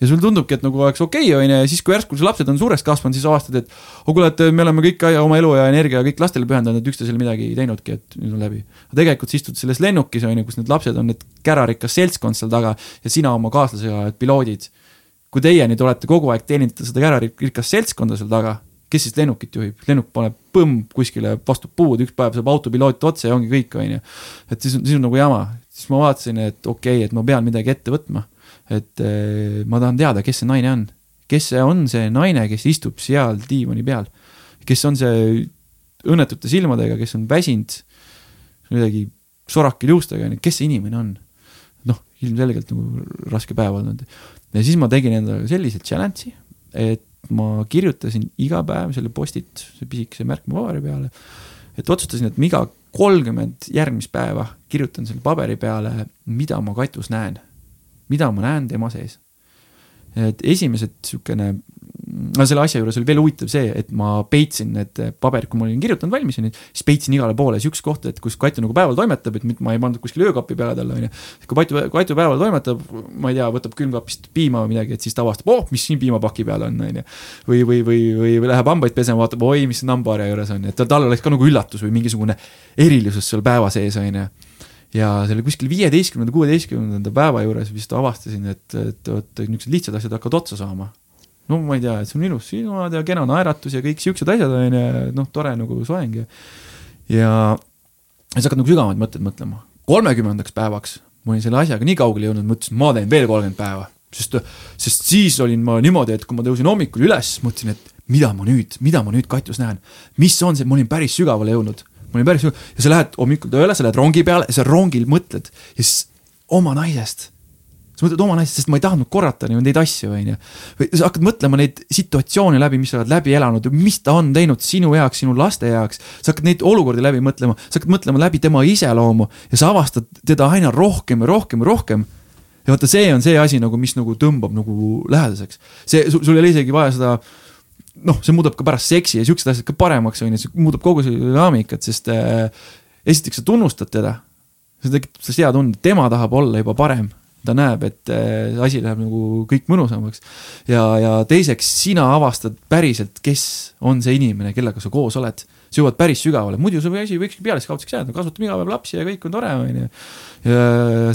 ja sulle tundubki, et nagu oleks okei okay,, on ju, ja siis, kui järsku su lapsed on suureks kasvanud, siis avastad, et oh kuule, et me oleme kõik oma elu ja energia kõik lastele pühendanud, et üksteisele midagi ei teinudki, et nüüd on läbi. aga tegelikult sa istud selles lennukis, on ju, kus need lapsed on, need kärarikas seltskond seal taga ja sina oma kaaslasega, et piloodid. kui teie nüüd olete kogu aeg teenindate seda kärarikas seltskonda seal taga, kes siis lennukit juhib, lennuk paneb põmm kuskile vastu puud, üks päev saab autopiloot otsa ja ongi kõik, on ju. et siis on, siis on nagu jama, siis ma vaatasin, et okei okay,, et ma pean midagi ette võtma et eh, ma tahan teada, kes see naine on. kes see on see naine, kes istub seal diivani peal? kes on see õnnetute silmadega, kes on väsinud, midagi sorakil juustega, kes see inimene on? noh, ilmselgelt nagu raske päev olnud. ja siis ma tegin endale sellise challenge'i, et ma kirjutasin iga päev selle postit, see pisikese märkme paberi peale. et otsustasin, et ma iga kolmkümmend järgmist päeva kirjutan selle paberi peale, mida ma katus näen mida ma näen tema sees. et esimesed niisugune, no selle asja juures oli veel huvitav see, et ma peitsin need paberid, kui ma olin kirjutanud valmis, onju, siis peitsin igale poole siukest kohta, et kus Katu nagu päeval toimetab, et ma ei pannud kuskile öökapi peale talle, onju. kui Katu, Katu päeval toimetab, ma ei tea, võtab külmkapist piima või midagi, et siis ta avastab, oh, mis siin piimapaki peal on, onju. või, või, või, või, läheb hambaid pesema, vaatab, oi, mis nambaharja juures on, et tal oleks ka nagu üllatus või mingisugune erilisus seal päeva sees, onju ja selle kuskil viieteistkümnenda, kuueteistkümnenda päeva juures vist avastasin, et, et vot niisugused lihtsad asjad hakkavad otsa saama. no ma ei tea, et see on ilus silmad ja kena naeratus ja kõik siuksed asjad on ju, noh, tore nagu soeng ja. ja siis hakkad nagu sügavamaid mõtteid mõtlema. kolmekümnendaks päevaks ma olin selle asjaga nii kaugele jõudnud, mõtlesin, ma teen veel kolmkümmend päeva. sest, sest siis olin ma niimoodi, et kui ma tõusin hommikul üles, mõtlesin, et mida ma nüüd, mida ma nüüd Katjus näen. mis on see, ma olin päris sügavale jõudnud. Ma olin päris sügavale ja sa lähed hommikul tööle, sa lähed rongi peale sa rongil mõtled ja siis oma naisest sa mõtled oma naisest, sest ma ei tahtnud korrata neid asju, on ju. või sa hakkad mõtlema neid situatsioone läbi, mis sa oled läbi elanud mis ta on teinud sinu heaks, sinu laste heaks. sa hakkad neid olukordi läbi mõtlema, sa hakkad mõtlema läbi tema iseloomu ja sa avastad teda aina rohkem ja rohkem ja rohkem. ja vaata, see on see asi nagu, mis nagu tõmbab nagu lähedaseks. see, sul ei ole isegi vaja seda noh, see muudab ka pärast seksi ja siuksed asjad ka paremaks, on ju, see muudab kogu seda dünaamikat, sest äh, esiteks sa tunnustad teda. see tekitab sellest hea tunde, tema tahab olla juba parem ta näeb, et äh, asi läheb nagu kõik mõnusamaks. ja, ja teiseks, sina avastad päriselt, kes on see inimene, kellega sa koos oled. Sa jõuad päris sügavale, muidu see asi võikski pealiskaudseks jääda, kasvatame iga päev lapsi ja kõik on tore, on ju. ja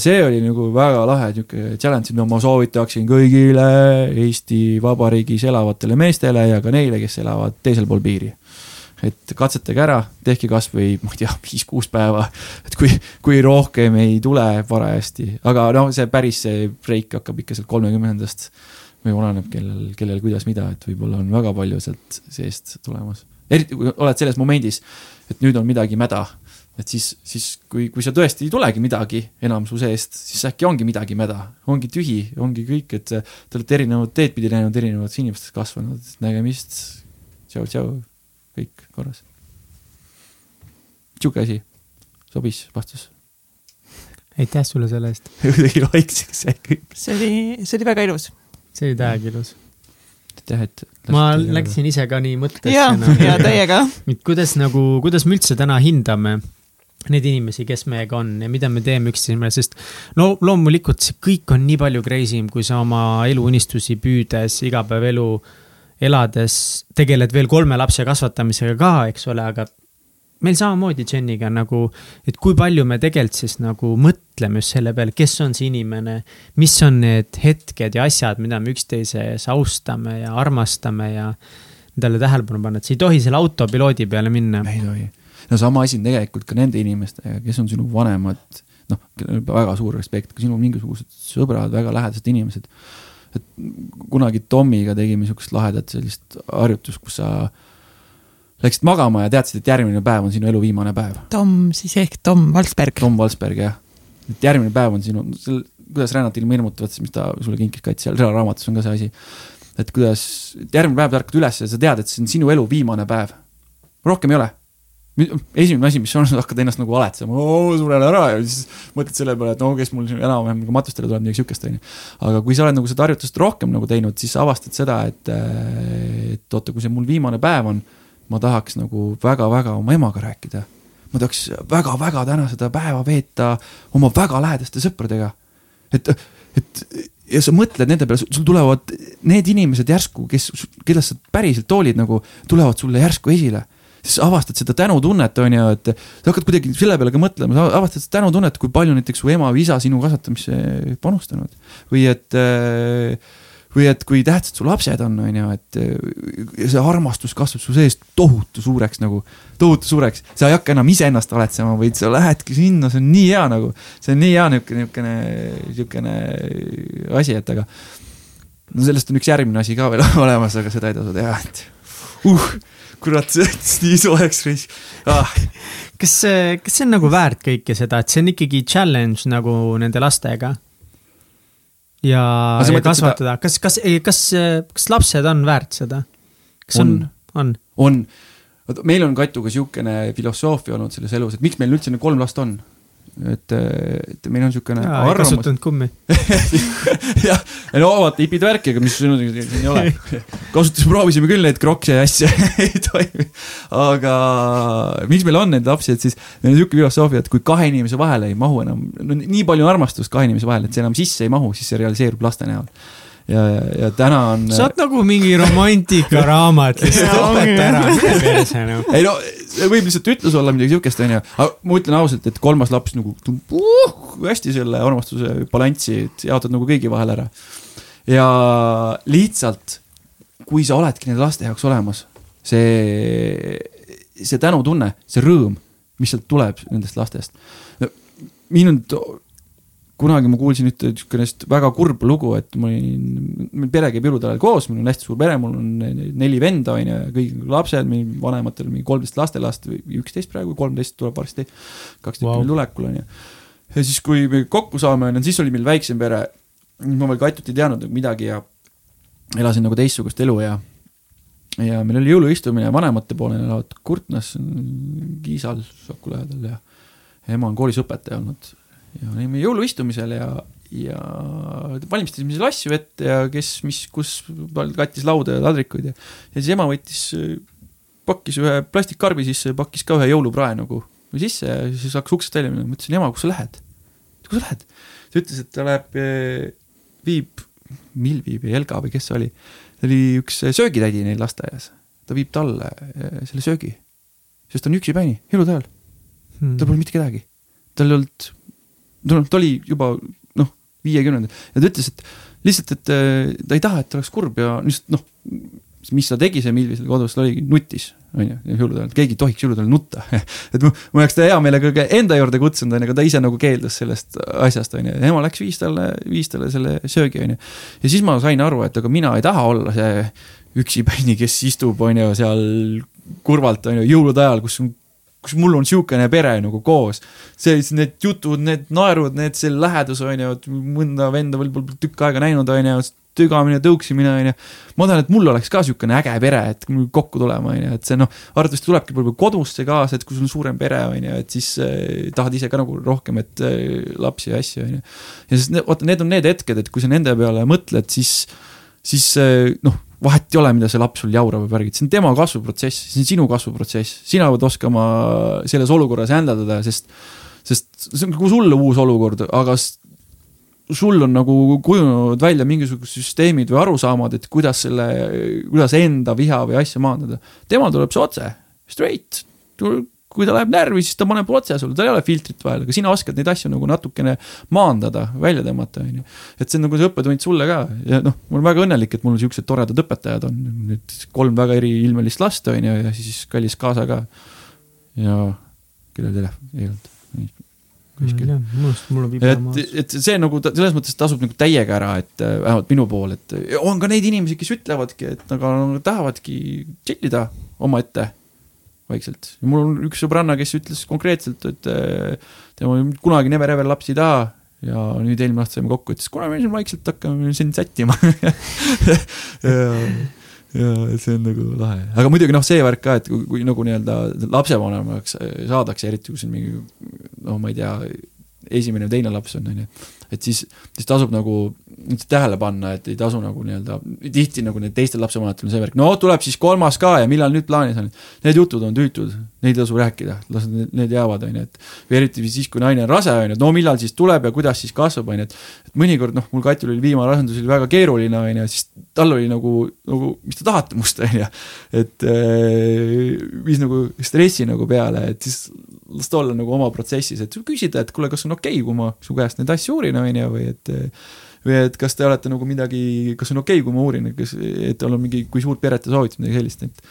see oli nagu väga lahe niisugune challenge, mida ma soovitaksin kõigile Eesti Vabariigis elavatele meestele ja ka neile, kes elavad teisel pool piiri et katsetage ära, tehke kasvõi, ma ei tea, viis-kuus päeva. et kui, kui rohkem ei tule parajasti, aga noh, see päris see breik hakkab ikka sealt kolmekümnendast. või oleneb, kellel, kellel kuidas mida, et võib-olla on väga palju sealt seest tulemas. Eriti kui oled selles momendis, et nüüd on midagi mäda. et siis, siis kui, kui seal tõesti ei tulegi midagi enam su seest, siis äkki ongi midagi mäda, ongi tühi, ongi kõik, et te olete erinevat teed pidi läinud, erinevates inimestes kasvanud, nägemist. tšau, tšau kõik korras. sihuke asi, sobis vastus. aitäh sulle selle eest [laughs] kuidagi vaikseks jäi kõik. see oli, see oli väga ilus. see oli täiega ilus. Aitäh, et. ma läksin ise ka nii mõttesse. ja no,, ja täiega. kuidas nagu, kuidas me üldse täna hindame neid inimesi, kes meiega on ja mida me teeme üksteisele, sest no loomulikult see kõik on nii palju crazy im, kui sa oma eluunistusi püüdes igapäevaelu elades tegeled veel kolme lapse kasvatamisega ka, eks ole, aga meil samamoodi Jeniga nagu, et kui palju me tegelikult siis nagu mõtleme just selle peale, kes on see inimene, mis on need hetked ja asjad, mida me üksteises austame ja armastame ja endale tähelepanu panna, et sa ei tohi selle autopiloodi peale minna. ei tohi. no sama asi on tegelikult ka nende inimestega, kes on sinu vanemad, noh, väga suur respekt, ka sinu mingisugused sõbrad, väga lähedased inimesed et kunagi Tomiga tegime sihukest lahedat sellist harjutust, kus sa läksid magama ja teadsid, et järgmine päev on sinu elu viimane päev. Tom siis ehk Tom Valsberg. Tom Valsberg, jah. et järgmine päev on sinu, kuidas rännata ilma ilmuta, vaata, mis ta sulle kinkis Kats, seal raamatus on ka see asi. et kuidas, järgmine päev ärkad üles ja sa tead, et see on sinu elu viimane päev. rohkem ei ole esimene asi, mis on, sa hakkad ennast nagu aletsema, suren ära ja siis mõtled selle peale, et no kes mul enam-vähem nagu matustele tuleb, midagi sihukest, on ju. aga kui sa oled nagu seda harjutust rohkem nagu teinud, siis sa avastad seda, et, et oota, kui see mul viimane päev on, ma tahaks nagu väga-väga oma emaga rääkida. ma tahaks väga-väga täna seda päeva veeta oma väga lähedaste sõpradega. et, et ja sa mõtled nende peale, sul tulevad need inimesed järsku, kes, kellest sa päriselt hoolid nagu, tulevad sulle järsku esile siis avastad seda tänutunnet, on ju, et sa hakkad kuidagi selle peale ka mõtlema, sa avastad seda tänutunnet, kui palju näiteks su ema või isa sinu kasvatamisse panustanud. või et, või et kui tähtsad su lapsed on, on ju, et see armastus kasvab su sees tohutu suureks nagu, tohutu suureks. sa ei hakka enam iseennast valetsema, vaid sa lähedki sinna, see on nii hea nagu, see on nii hea niisugune, niisugune, niisugune asi, et aga no sellest on üks järgmine asi ka veel [laughs] olemas, aga seda ei tasu teha, et uh kurat, see jättis nii soojaks reis ah.. kas, kas see on nagu väärt kõike seda, et see on ikkagi challenge nagu nende lastega? Ja, ja kasvatada, kas, kas, kas, kas lapsed on väärt seda? kas on, on? on, on., meil on Katuga sihukene filosoofia olnud selles elus, et miks meil üldse need kolm last on et, et meil on niisugune arvamus. kasutanud kummi [laughs] jah, no vaata hipid värki, aga mis siin ei ole. kasutasime, proovisime küll neid krokse ja asju [laughs] ei toimi. aga miks meil on neid lapsi, et siis meil on niisugune filosoofia, et kui kahe inimese vahele ei mahu enam, no nii palju on armastust kahe inimese vahel, et see enam sisse ei mahu, siis see realiseerub laste näol ja, ja täna on. sa oled nagu mingi romantikaraamat [laughs] lihtsalt lõpeta ära, mine perse noh. ei no, võib lihtsalt ütlus olla midagi siukest, onju, aga ma ütlen ausalt, et kolmas laps nagu uh, hästi selle armastuse balanssi, jaotad nagu kõigi vahel ära. ja lihtsalt kui sa oledki nende laste jaoks olemas, see, see tänutunne, see rõõm, mis sealt tuleb nendest lastest. mind kunagi ma kuulsin ühte niisugust väga kurba lugu, et ma olin, meil pere käib jõulude ajal koos, mul on hästi suur pere, mul on neli venda, on ju, kõik lapsed, vanematel mingi kolmteist lastelast või üksteist praegu, kolmteist tuleb varsti. kaks tükki wow. tulekul, on ju. ja siis, kui me kokku saame, on ju, siis oli meil väiksem pere. ma veel Katut ei teadnud nagu midagi ja elasin nagu teistsugust elu ja ja meil oli jõuluistumine vanemate poole, elavad Kurtnas, Kiisal, Saku lähedal ja ema on koolis õpetaja olnud ja olime jõuluistumisel ja, ja valmistasime seal asju ette ja kes, mis, kus kattis lauda ja taldrikuid ja, ja siis ema võttis, pakkis ühe plastikkarbi sisse ja pakkis ka ühe jõuluprae nagu sisse ja siis hakkas uksest välja minema, ma ütlesin, ema, kus sa lähed? kus sa lähed? ta ütles, et ta läheb, viib, Milvi või Helga või kes see oli, oli üks söögitädi neil lasteaias, ta viib talle selle söögi, sest ta on üksipäini, ajal hmm.. tal pole mitte kedagi, tal ei olnud noh, ta oli juba noh, viiekümnendal. Ja ta ütles, et lihtsalt, et äh, ta ei taha, et oleks kurb ja lihtsalt noh, mis ta tegi, seal kodus, ta oligi nutis, on ju, jõulude ajal, keegi ei tohiks jõulude ajal nutta. [laughs] Et ma, ma oleks ta hea meelega enda juurde kutsunud, on ju, aga ta ise nagu keeldus sellest asjast, on ju, ja ema läks, viis talle, viis talle selle söögi, on ju. ja siis ma sain aru, et aga mina ei taha olla see üksipäini, kes istub, on ju, seal kurvalt, on ju, jõulude ajal, kus on kus mul on niisugune pere nagu koos. see, need jutud, need naerud, need see lähedus on ju, et mõnda venda võib-olla tükk aega näinud on ju, tügamine, tõuksimine on ju. ma tahan, et mul oleks ka niisugune äge pere, et kokku tulema on ju, et see noh, arvatavasti tulebki võib-olla kodust see kaasa, et kui sul on suurem pere on ju, et siis eh, tahad ise ka nagu rohkem, et eh, lapsi ja asju on ju. ja siis vaata, need on need hetked, et kui sa nende peale mõtled, siis, siis eh, noh vahet ei ole, mida see laps sul jaurab või värgid, see on tema kasvuprotsess, see on sinu kasvuprotsess, sina pead oskama selles olukorras händaldada, sest, sest see on nagu sulle uus olukord, aga sul on nagu kujunenud välja mingisugused süsteemid või arusaamad, et kuidas selle, kuidas enda viha või asja maandada. temal tuleb see otse, straight, kui ta läheb närvi, siis ta paneb otse sulle, tal ei ole filtrit vahel, aga sina oskad neid asju nagu natukene maandada, välja tõmmata, on ju. et see on nagu see õppetund sulle ka ja noh, ma olen väga õnnelik, et mul siuksed toredad õpetajad on, nüüd kolm väga eriilmelist last, on ju, ja siis kallis kaasa ka. ja kellel telefon ei olnud kuskil. et, et see nagu selles mõttes tasub nagu täiega ära, et äh, vähemalt minu pool, et on ka neid inimesi, kes ütlevadki, et aga nagu tahavadki chill ida omaette vaikselt. ja mul on üks sõbranna, kes ütles konkreetselt, et äh, tema kunagi never ever lapsi ei taha ja nüüd eelmine aasta saime kokku, ütles, kuule, me siin vaikselt hakkame sind sättima [laughs] ja, ja see on nagu lahe, aga muidugi noh, see värk ka, et kui, kui nagu nii-öelda lapsevanemaks saadakse, eriti kui on mingi noh, ma ei tea, esimene või teine laps on, on ju et siis, siis tasub nagu tähele panna, et ei tasu nagu nii-öelda, tihti nagu need teistel lapsevanematel on see värk, no tuleb siis kolmas ka ja millal nüüd plaanis on. Need jutud on tüütud, neid ei tasu rääkida, las need, need jäävad, on ju, et või eriti siis, kui naine on rase, on ju, et no millal siis tuleb ja kuidas siis kasvab, on ju, et et mõnikord noh, mul Katil oli viimane rasendus oli väga keeruline, on ju, siis tal oli nagu, nagu mis te tahate must, on ju. et äh, viis nagu stressi nagu peale, et siis las ta olla nagu oma protsessis, et küsida, et kuule, kas on okei okay,, kui ma su käest neid asju uurin, on ju, või et või et kas te olete nagu midagi, kas on okei okay,, kui ma uurin, et kas, et tal on mingi, kui suurt peret te soovite, midagi sellist, et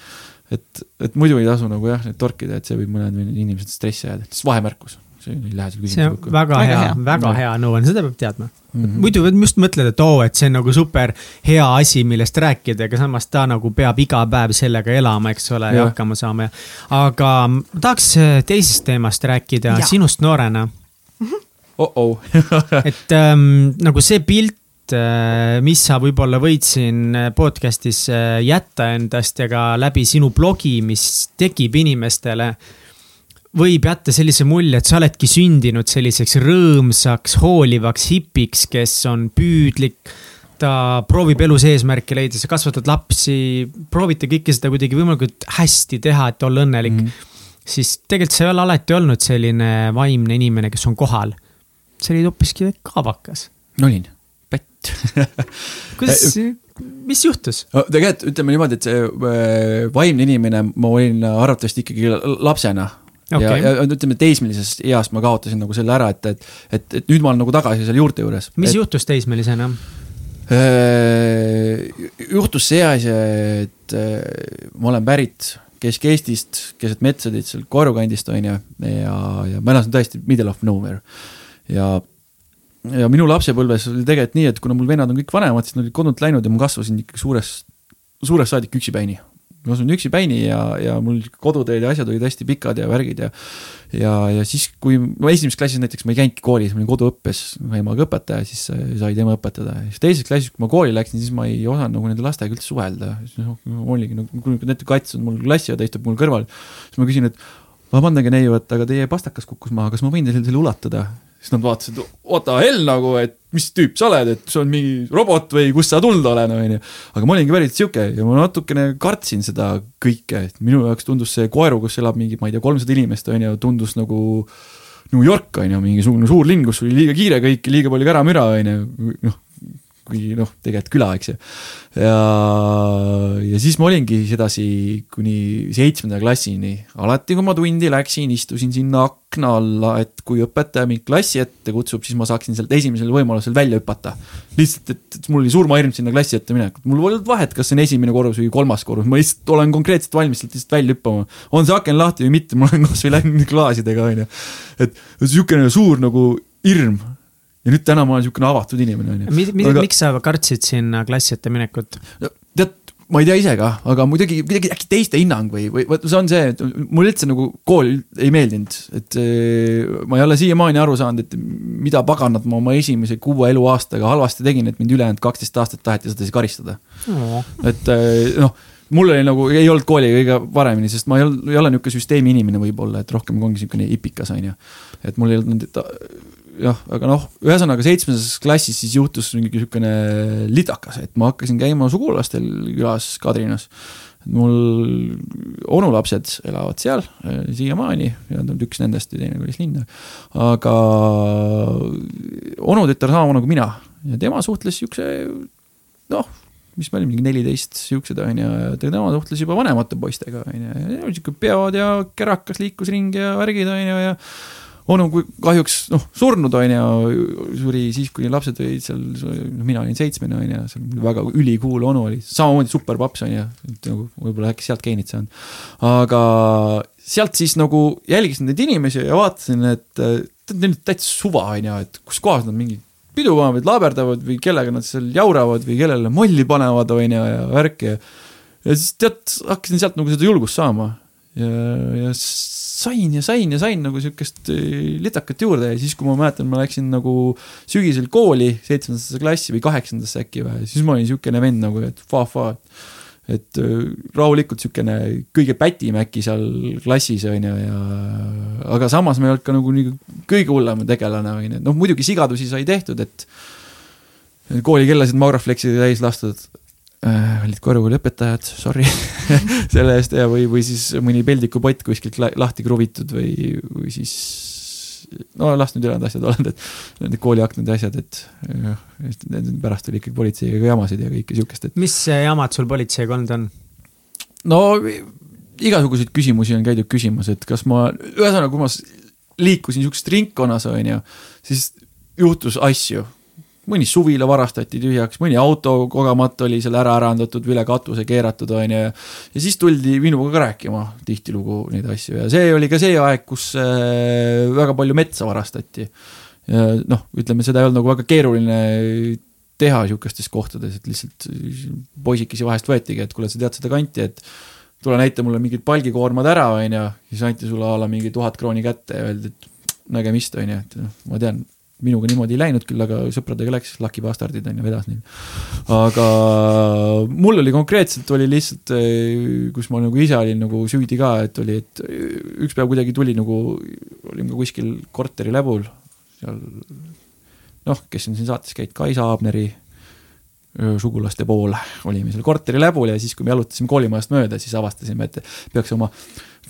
et, et muidu ei tasu nagu jah, neid torkida, et see võib mõned inimesed stressi ajada, siis vahemärkus see ei lähe selle küsimusega kokku. väga hea, väga hea nõu on, seda peab teadma mm. -hmm. muidu just mõtled, et oo, et see on nagu super hea asi, millest rääkida, aga samas ta nagu peab iga päev sellega elama, eks ole, ja hakkama saama ja. aga tahaks teisest teemast rääkida, sinust noorena mm. -hmm. Oh-oh [laughs] et ähm, nagu see pilt äh, mis sa võib-olla võid siin äh, podcast'is jätta endast ja ka läbi sinu blogi, mis tekib inimestele võib jätta sellise mulje, et sa oledki sündinud selliseks rõõmsaks, hoolivaks hipiks, kes on püüdlik. ta proovib elus eesmärke leida, sa kasvatad lapsi, proovite kõike seda kuidagi võimalikult hästi teha, et olla õnnelik mm. -hmm. siis tegelikult sa ei ole alati olnud selline vaimne inimene, kes on kohal. Sa olid hoopiski kaabakas. olin, pätt [laughs] kuidas mis juhtus tegelikult ütleme niimoodi, et see äh, vaimne inimene, ma olin arvatavasti ikkagi lapsena okay.. ja, ja ütleme, teismelises eas ma kaotasin nagu selle ära, et, et, et, et nüüd ma olen nagu tagasi seal juurte juures. mis et, juhtus teismelisena? juhtus see asi, et ma olen pärit Kesk-Eestist, keset metsadit seal Koru kandist on ju, ja, ja ma elasin tõesti middle of nowhere. Ja, ja minu lapsepõlves oli tegelikult nii, et kuna mul vennad on kõik vanemad, siis nad olid kodunt läinud ja ma kasvasin ikkagi suures, suurest saadik üksipäini ma asun üksipäini ja, ja mul koduteed ja asjad olid hästi pikad ja värgid ja ja, ja siis, kui no esimeses klassis näiteks ma ei käinudki koolis, ma olin koduõppes, emaga õpetaja, siis sai tema õpetada. siis teises klassis, kui ma kooli läksin, siis ma ei osanud nagu nende lastega üldse suhelda. siis noh, oligi nagu, kui näiteks kats on mul klassiõde istub mul kõrval, siis ma küsin, et vabandage neiu, et aga teie pastakas kukkus maha, kas ma võin teile selle ulatada? Siis nad vaatasid, what the hell nagu, et mis tüüp sa oled, et see on mingi robot või kust sa tulnud oled, onju. aga ma olingi päris sihuke ja ma natukene kartsin seda kõike, et minu jaoks tundus see koeru, kus elab mingi, ma ei tea, kolmsada inimest, onju, tundus nagu New York, onju, mingisugune suur linn, kus oli liiga kiire kõik, liiga palju käramüra, onju, noh kui noh, tegelikult küla, eks ju. ja, ja siis ma olingi sedasi kuni seitsmenda klassini, alati kui ma tundi läksin, istusin sinna akna alla, et kui õpetaja mind klassi ette kutsub, siis ma saaksin sealt esimesel võimalusel välja hüpata. lihtsalt, et mul oli surmahirm sinna klassi ette minekut, mul polnud vahet, kas see on esimene korrus või kolmas korrus, ma lihtsalt olen konkreetselt valmis sealt lihtsalt välja hüppama. on see aken lahti või mitte, ma olen kasvõi läinud klaasidega, onju. et niisugune suur nagu hirm ja nüüd täna ma olen niisugune avatud inimene, on ju. Aga... miks sa kartsid sinna klassi ette minekut? tead, ma ei tea ise ka, aga muidugi kuidagi äkki teiste hinnang või, või vot see on see, et mulle üldse nagu kool ei meeldinud, et eh, ma ei ole siiamaani aru saanud, et mida paganat ma oma esimese kuue eluaastaga halvasti tegin, et mind ülejäänud kaksteist aastat taheti sedasi karistada oh.. et eh, noh mul oli nagu, ei olnud kooliga kõige paremini, sest ma ei olnud, ei ole niisugune süsteemi inimene võib-olla, et rohkem ongi niisugune ipikas, on ju. et mul ei olnud jah, aga noh, ühesõnaga seitsmendas klassis siis juhtus mingi niisugune lidakas, et ma hakkasin käima sugulastel külas Kadrinas. mul onulapsed elavad seal eh, siiamaani ja üks nendest ja teine kolis linna. aga onutütar sama nagu mina ja tema suhtles siukse noh mis me olime, mingi neliteist siuksed onju, ja tema suhtles juba vanemate poistega onju, siuke peod ja kärakas liikus ringi ja värgid onju ja onu kahjuks noh, surnud on ju, suri siis, kui lapsed olid seal, mina olin seitsmene on ju, see oli väga ülikool onu oli, samamoodi super paps on ju, nagu võib-olla äkki sealt geenid saanud. aga sealt siis nagu jälgisin neid inimesi ja vaatasin, et neil on täitsa suva on ju, et kus kohas nad mingi pidu panevad, laaberdavad või kellega nad seal jauravad või kellele molli panevad on ju ja värki ja ja siis tead, hakkasin sealt nagu seda julgust saama ja, ja sain ja sain ja sain nagu sihukest äh, litakat juurde ja siis, kui ma mäletan, ma läksin nagu sügisel kooli, seitsmendasse klassi või kaheksandasse äkki või, siis ma olin sihukene vend nagu, et fa-fa. et äh, rahulikult sihukene kõige pätim äkki seal klassis on ju ja, aga samas ma ei olnud ka nagu nii kõige hullem tegelane on ju, noh muidugi sigadusi sai tehtud, et koolikellasid Magraflexi täis lastud äh, olid korvpalliõpetajad, sorry [laughs] selle eest ja, või, või siis mõni peldikupott kuskilt lahti kruvitud või, või siis no las nüüd ülejäänud asjad olla, et need kooliaknad ja asjad, et pärast oli ikkagi politseiga jamasid ja kõike siukest, et. mis jamad sul politseiga olnud on? no igasuguseid küsimusi on käidud küsimas, et kas ma, ühesõnaga, kui ma liikusin siuksest ringkonnas, on ju, siis juhtus asju mõni suvila varastati tühjaks, mõni auto kogemata oli seal ära ärandatud või üle katuse keeratud, on ju. ja siis tuldi minuga ka rääkima tihtilugu neid asju ja see oli ka see aeg, kus äh, väga palju metsa varastati. ja noh, ütleme seda ei olnud nagu väga keeruline teha sihukestes kohtades, et lihtsalt poisikesi vahest võetigi, et kuule, sa tead seda kanti, et tule näita mulle mingid palgikoormad ära, on ju, siis anti sulle a la mingi tuhat krooni kätte ja öeldi, et nägemist, on ju, et noh, ma tean minuga niimoodi ei läinud küll, aga sõpradega läks, Lucky Bastardid on ju, vedas neil. aga mul oli konkreetselt oli lihtsalt, eh, kus ma nagu ise olin nagu süüdi ka, et oli, et üks päev kuidagi tuli nagu, olime ka kuskil korteri läbul, seal noh, kes on siin saates käinud, Kai Saabneri sugulaste poole, olime seal korteri läbul ja siis, kui me jalutasime koolimajast mööda, siis avastasime, et peaks oma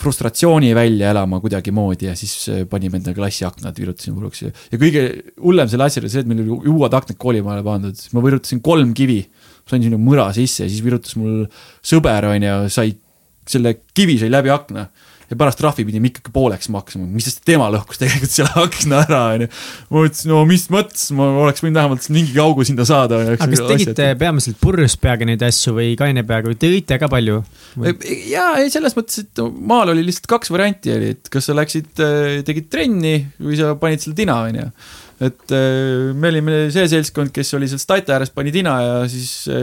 frustratsiooni välja elama kuidagimoodi ja siis äh, panime enda klassi aknad, virutasime puruks ja, ja kõige hullem selle asja oli see, et meil oli uued aknad koolimajale pandud, ma virutasin kolm kivi, sain sinna mõra sisse ja siis virutas mul sõber, on ju, sai, selle kivi sai läbi akna ja pärast trahvi pidime ikkagi pooleks maksma, mis sest tema lõhkus tegelikult selle akna ära, onju. ma mõtlesin, no mis mõttes, ma oleks võinud vähemalt mingi kaugu sinna saada. aga kas tegite asjad. peamiselt purjus peaga neid asju või kaine peaga või te jõite ka palju? ja, ei selles mõttes, et maal oli lihtsalt kaks varianti oli, et kas sa läksid, äh, tegid trenni või sa panid selle tina, onju et äh, me olime see seltskond, kes oli seal stati ääres, pani tina ja siis äh,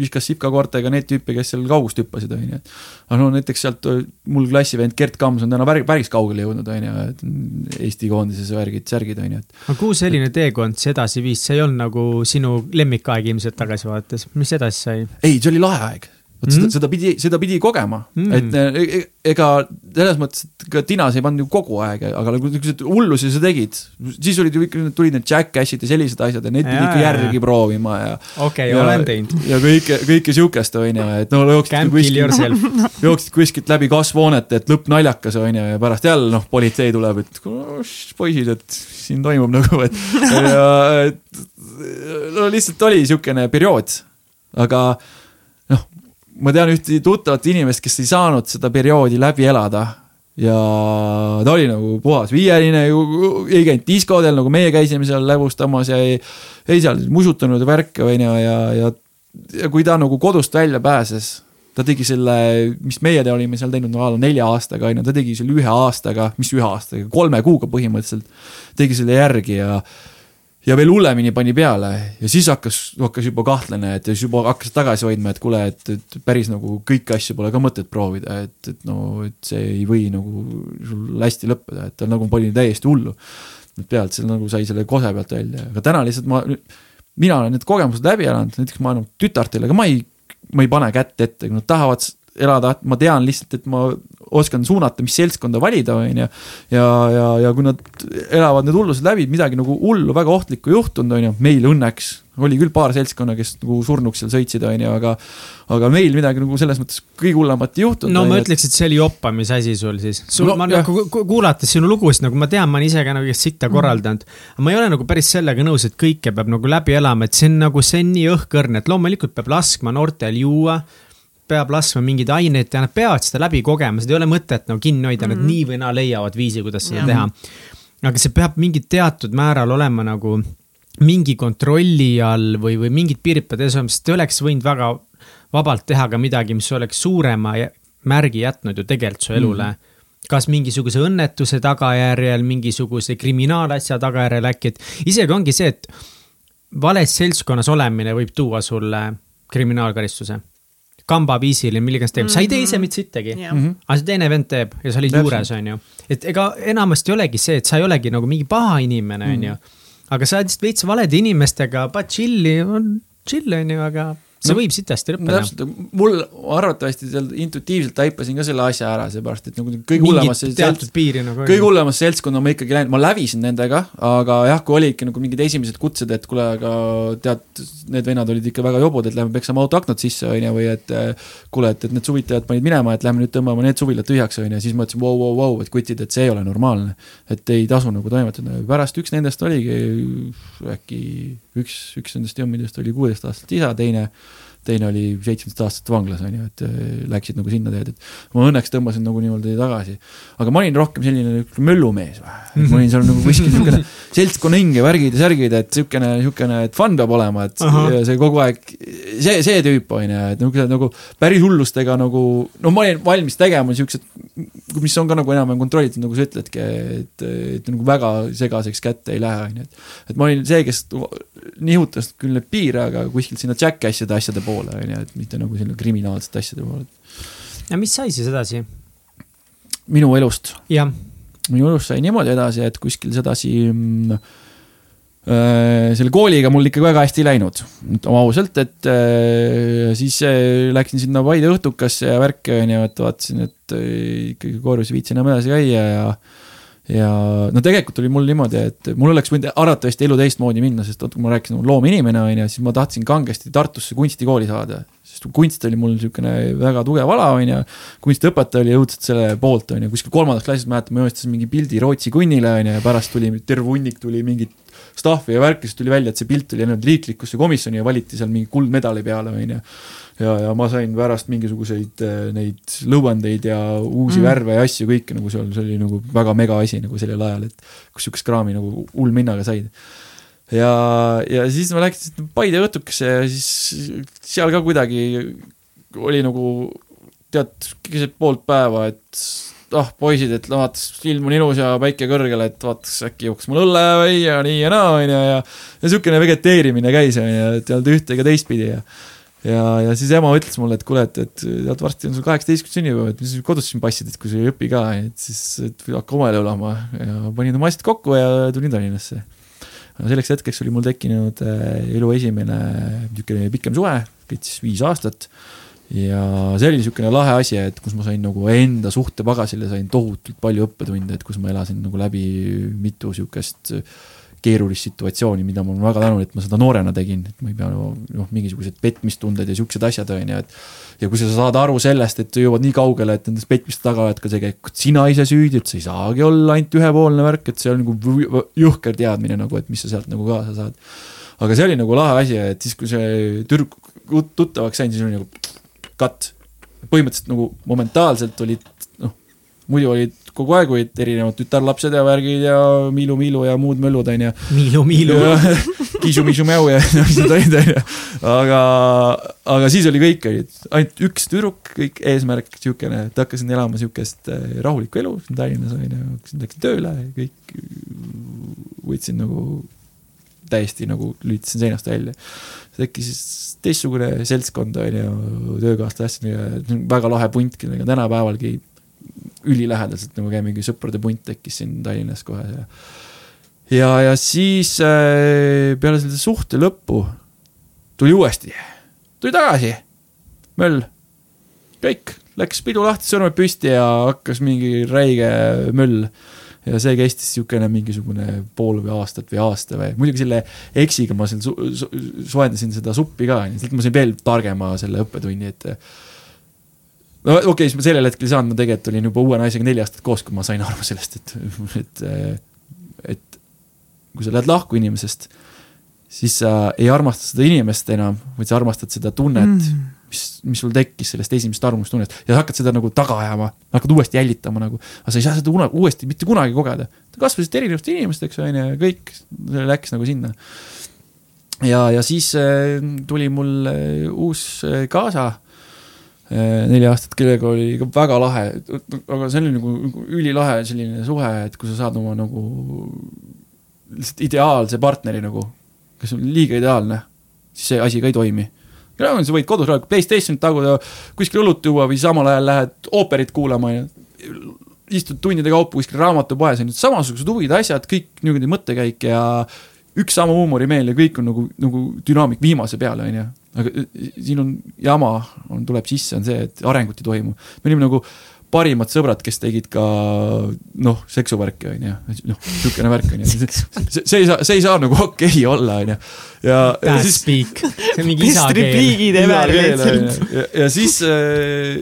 viskas sipkakoortega neid tüüpe, kes seal kaugust hüppasid, onju. aga no näiteks sealt äh, mul klassivend Gert Kams on täna päris, päris kaugele jõudnud, onju, et Eesti koondises värgid, särgid, onju, et. aga kuhu selline teekond see edasi viis, see ei olnud nagu sinu lemmikaeg ilmselt tagasi vaadates, mis edasi sai? ei, see oli lahe aeg vot seda mm., seda pidi, seda pidi kogema mm., et e, e, ega selles mõttes, et ka tinas ei pannud ju kogu aeg, aga nagu niisuguseid hullusi sa tegid, siis olid ju ikka, tulid need Jackassid ja sellised asjad ja neid pidi ikka järgi proovima ja. okei okay,, olen teinud. ja kõike, kõike siukest on ju, et no jooksid kuskilt, [laughs] jooksid kuskilt läbi kasvuhoonet, et lõpp naljakas on ju, ja pärast jälle noh, politsei tuleb, et poisid, et siin toimub nagu, et [laughs] ja et no lihtsalt oli siukene periood, aga ma tean ühte tuttavat inimest, kes ei saanud seda perioodi läbi elada. Ja ta oli nagu puhas viieline, ei käinud diskodel, nagu meie käisime seal läbustamas ja ei, ei seal musutanud värke, on ju, ja, ja, ja kui ta nagu kodust välja pääses, ta tegi selle, mis meie te olime seal teinud no a la nelja aastaga, on ju, ta tegi selle ühe aastaga, mis ühe aastaga, kolme kuuga põhimõtteliselt, tegi selle järgi ja ja veel hullemini pani peale ja siis hakkas, hakkas juba kahtlane, et siis juba hakkas tagasi hoidma, et kuule, et, et päris nagu kõiki asju pole ka mõtet proovida, et, et no, et see ei või nagu sul hästi lõppeda, et tal nagu pani täiesti hullu. pealt seal nagu sai selle kose pealt välja, aga täna lihtsalt ma, mina olen need kogemused läbi elanud, näiteks ma nagu tütartele ka ma ei, ma ei pane kätt ette, kui nad tahavad elada, ma tean lihtsalt, et ma oskan suunata, mis seltskonda valida, on ju. ja, ja, ja kui nad elavad need hullused läbi, midagi nagu hullu, väga ohtlikku juhtunud, on ju, meil õnneks oli küll paar seltskonna, kes nagu surnuks seal sõitsid, on ju, aga aga meil midagi nagu selles mõttes kõige hullemat ei juhtunud. no ma ütleks, et see oli joppamise asi sul siis. sul no,, ma nagu kuulates sinu lugusid, nagu ma tean, ma olen ise ka nagu sitta mhm. korraldanud. -hmm. ma ei ole nagu päris sellega nõus, et kõike peab nagu läbi elama, et see on nagu, see on nii õhkõrn, et loomulikult peab laskma noortel juua peab laskma mingeid aineid ja nad peavad seda läbi kogema, seda ei ole mõtet nagu kinni hoida mm, -hmm. nad mhm. nii või naa leiavad viisi, kuidas seda ja. teha. aga see peab mingi teatud määral olema nagu mingi kontrolli all või, või mingid piirid peavad ees olema, sest te oleks võinud väga vabalt teha ka midagi, mis oleks suurema märgi jätnud ju tegelikult su elule mm. -hmm kas mingisuguse õnnetuse tagajärjel, mingisuguse kriminaalasja tagajärjel äkki, et isegi ongi see, et vales seltskonnas olemine võib tuua sulle kriminaalkaristuse kambaviisiline, millega sa teed mm, -hmm. sa ei tee ise mitte sittagi yeah.. Mm -hmm. aga see teine vend teeb ja sa olid juures, on ju. et ega enamasti olegi see, et sa ei olegi nagu mingi paha inimene, on ju. Mhm. aga sa oled lihtsalt veits valede inimestega, pa chill'i, chill on ju, aga see no, võib sitasti lõppeda. täpselt, mul arvatavasti seal intuitiivselt taipasin ka selle asja ära, seepärast et nagu kõige hullemasse teatud piiri nagu kõige hullemasse seltskonda ma ikkagi läinud, ma lävisin nendega, aga jah, kui olidki nagu mingid esimesed kutsed, et kuule, aga tead, need vennad olid ikka väga jobud, et lähme peksame auto aknad sisse, on ju, või et kuule, et, et need suvitajad panid minema, et lähme nüüd tõmbame need suvilad tühjaks, on ju, siis mõtlesin, vau, vau, vau, et kutid, et see ei ole normaalne. et ei tasu nagu toimetada, pärast üks nendest oligi äkki üks, üks nendest jommidest oli kuueteist aastat isa, teine teine oli seitsmeteist aastat vanglas, on ju, et äh, läksid nagu sinna teed, et ma õnneks tõmbasin nagu niimoodi tagasi. aga ma olin rohkem selline möllumees ma olin seal nagu kuskil niisugune [laughs] seltskonna hing ja värgid ja särgid, et niisugune, niisugune, et fun peab olema, et Aha. see kogu aeg, see, see tüüp on ju, et niisugused nagu päris hullustega nagu, no ma olin valmis tegema niisugused, mis on ka nagu enam-vähem kontrollitud, nagu sa ütledki, et, et nagu väga segaseks kätte ei lähe, on ju, et. et ma olin see, kes nihutas küll neid piire, aga kuskilt sinna jackass'ide asjade poole, on ju, et mitte nagu sinna kriminaalsete asjade poole. ja mis sai siis edasi? minu elust? minu elust sai niimoodi edasi, et kuskil sedasi mm, äh, selle kooliga mul ikka väga hästi ei läinud, ütleme ausalt, et äh, siis äh, läksin sinna Paide õhtukasse ja värki, on ju, et vaatasin, et ikkagi koorus ei viitsi enam edasi käia ja ja no tegelikult oli mul niimoodi, et mul oleks võinud arvatavasti elu teistmoodi minna, sest vot kui ma rääkisin, loominimene on ju, siis ma tahtsin kangesti Tartusse kunstikooli saada. sest kunst oli mul niisugune väga tugev ala, on ju. kunstiõpetaja oli õudselt selle poolt, on ju, kuskil kolmandas klassis mäletan, ma joonistasin mingi pildi Rootsi kunnile, on ju, ja pärast tuli terve hunnik tuli mingit stuff'i ja värki, siis tuli välja, et see pilt oli läinud riiklikusse komisjoni ja valiti seal mingi kuldmedali peale, on ju. ja, ja ma sain pärast mingisuguseid äh, neid lõuendeid ja uusi mm. värve ja asju kõike nagu seal, see oli nagu väga mega asi nagu sellel ajal, et kus sihukest kraami nagu hullminnaga said ja, ja siis ma läksin Paide õhtukesse ja siis seal ka kuidagi oli nagu tead, keset poolt päeva, et ah oh, poisid, et vaata, ilm on ilus ja päike kõrgel, et vaataks äkki jooks mul õlle või ja nii ja naa, on ju, ja ja niisugune vegeteerimine käis, on ju, et ei olnud ühte ega teistpidi ja ja, ja siis ema ütles mulle, et kuule, et, et tead, varsti on sul kaheksateistkümnes sünnipäev, et mis sa kodus siin passid, et kui sa ei õpi ka, et siis et hakka omale elama ja panin oma asjad kokku ja tulin Tallinnasse selleks hetkeks oli mul tekkinud äh, elu esimene niisugune pikem suhe, kestis viis aastat. Ja see oli niisugune lahe asi, et kus ma sain nagu enda suhtepagasile sain tohutult palju õppetunde, et kus ma elasin nagu läbi mitu niisugust keerulist situatsiooni, mida ma olen väga tänulik, et ma seda noorena tegin, et ma ei pea noh, mingisugused petmistunded ja siuksed asjad, on ju, et. ja kui sa saad aru sellest, et jõuad nii kaugele, et nendest petmiste taga oled ka tegelikult sina ise süüdi, et see ei saagi olla ainult ühepoolne värk, et see on nagu jõhker teadmine nagu, et mis sa sealt nagu kaasa saad. aga see oli nagu lahe asi, et siis, kui see tüdruk tuttavaks sain, siis oli nagu cut. põhimõtteliselt nagu momentaalselt olid noh, muidu olid kogu aeg olid erinevad tütarlapsed ja värgid ja Miilu-Miilu ja muud möllud, onju. Miilu-Miilu. Kiisu-Miisu-Mäu ja [laughs] sellised [laughs] olid, onju. aga, aga siis oli kõik, olid ainult üks tüdruk, kõik eesmärk siukene, et hakkasin elama siukest eh, rahulikku elu siin Tallinnas, onju. läksin tööle, kõik võtsin nagu täiesti nagu lülitasin seinast välja. tekkis teistsugune seltskond, onju, töökaaslastega, väga lahe punt, kellega tänapäevalgi ülilähedaselt nagu käime, mingi sõprade punt tekkis siin Tallinnas kohe ja. ja, ja siis äh, peale selle suhte lõppu tuli uuesti, tuli tagasi, möll, kõik, läks pidu lahti, sõrmed püsti ja hakkas mingi räige möll ja see kestis niisugune mingisugune pool või aastat või aasta või, muidugi selle eksiga ma seal su su soojendasin seda suppi ka, siis ma sain veel targema selle õppetunni, et no okei okay,, siis ma sellel hetkel ei saanud, ma tegelikult olin juba uue naisega neli aastat koos, kui ma sain aru sellest, et, et, et kui sa lähed lahku inimesest, siis sa ei armasta seda inimest enam, vaid sa armastad seda tunnet mm., mis, mis sul tekkis sellest esimesest armustunnest ja hakkad seda nagu taga ajama, hakkad uuesti jälitama nagu, aga sa ei saa seda una, uuesti mitte kunagi kogeda. Te kasvasite erinevate inimesteks, on ju, kõik läks nagu sinna. ja, ja siis äh, tuli mul äh, uus äh, kaasa neli aastat, kellega oli ka väga lahe, aga see oli nagu ülilahe selline suhe, et kui sa saad oma nagu lihtsalt ideaalse partneri nagu, kes on liiga ideaalne, siis see asi ka ei toimi. Sa võid kodus rahulikult Playstationit taguda, kuskil õlut juua või samal ajal lähed ooperit kuulama ja istud tundide kaupa kuskil raamatupoes, on ju, samasugused huvid, asjad, kõik niimoodi mõttekäik ja üks sama huumorimeel ja kõik on nagu, nagu dünaamik viimase peale, on ju aga äh, siin on jama, on, tuleb sisse, on see, et arengut ei toimu. me olime nagu parimad sõbrad, kes tegid ka noh, seksuvärki, on ju, noh, niisugune värk, on ju. see, see ei saa, see ei saa nagu okei okay olla, on ju. ja, ja siis. see on mingi isakeel. ja, ja siis äh,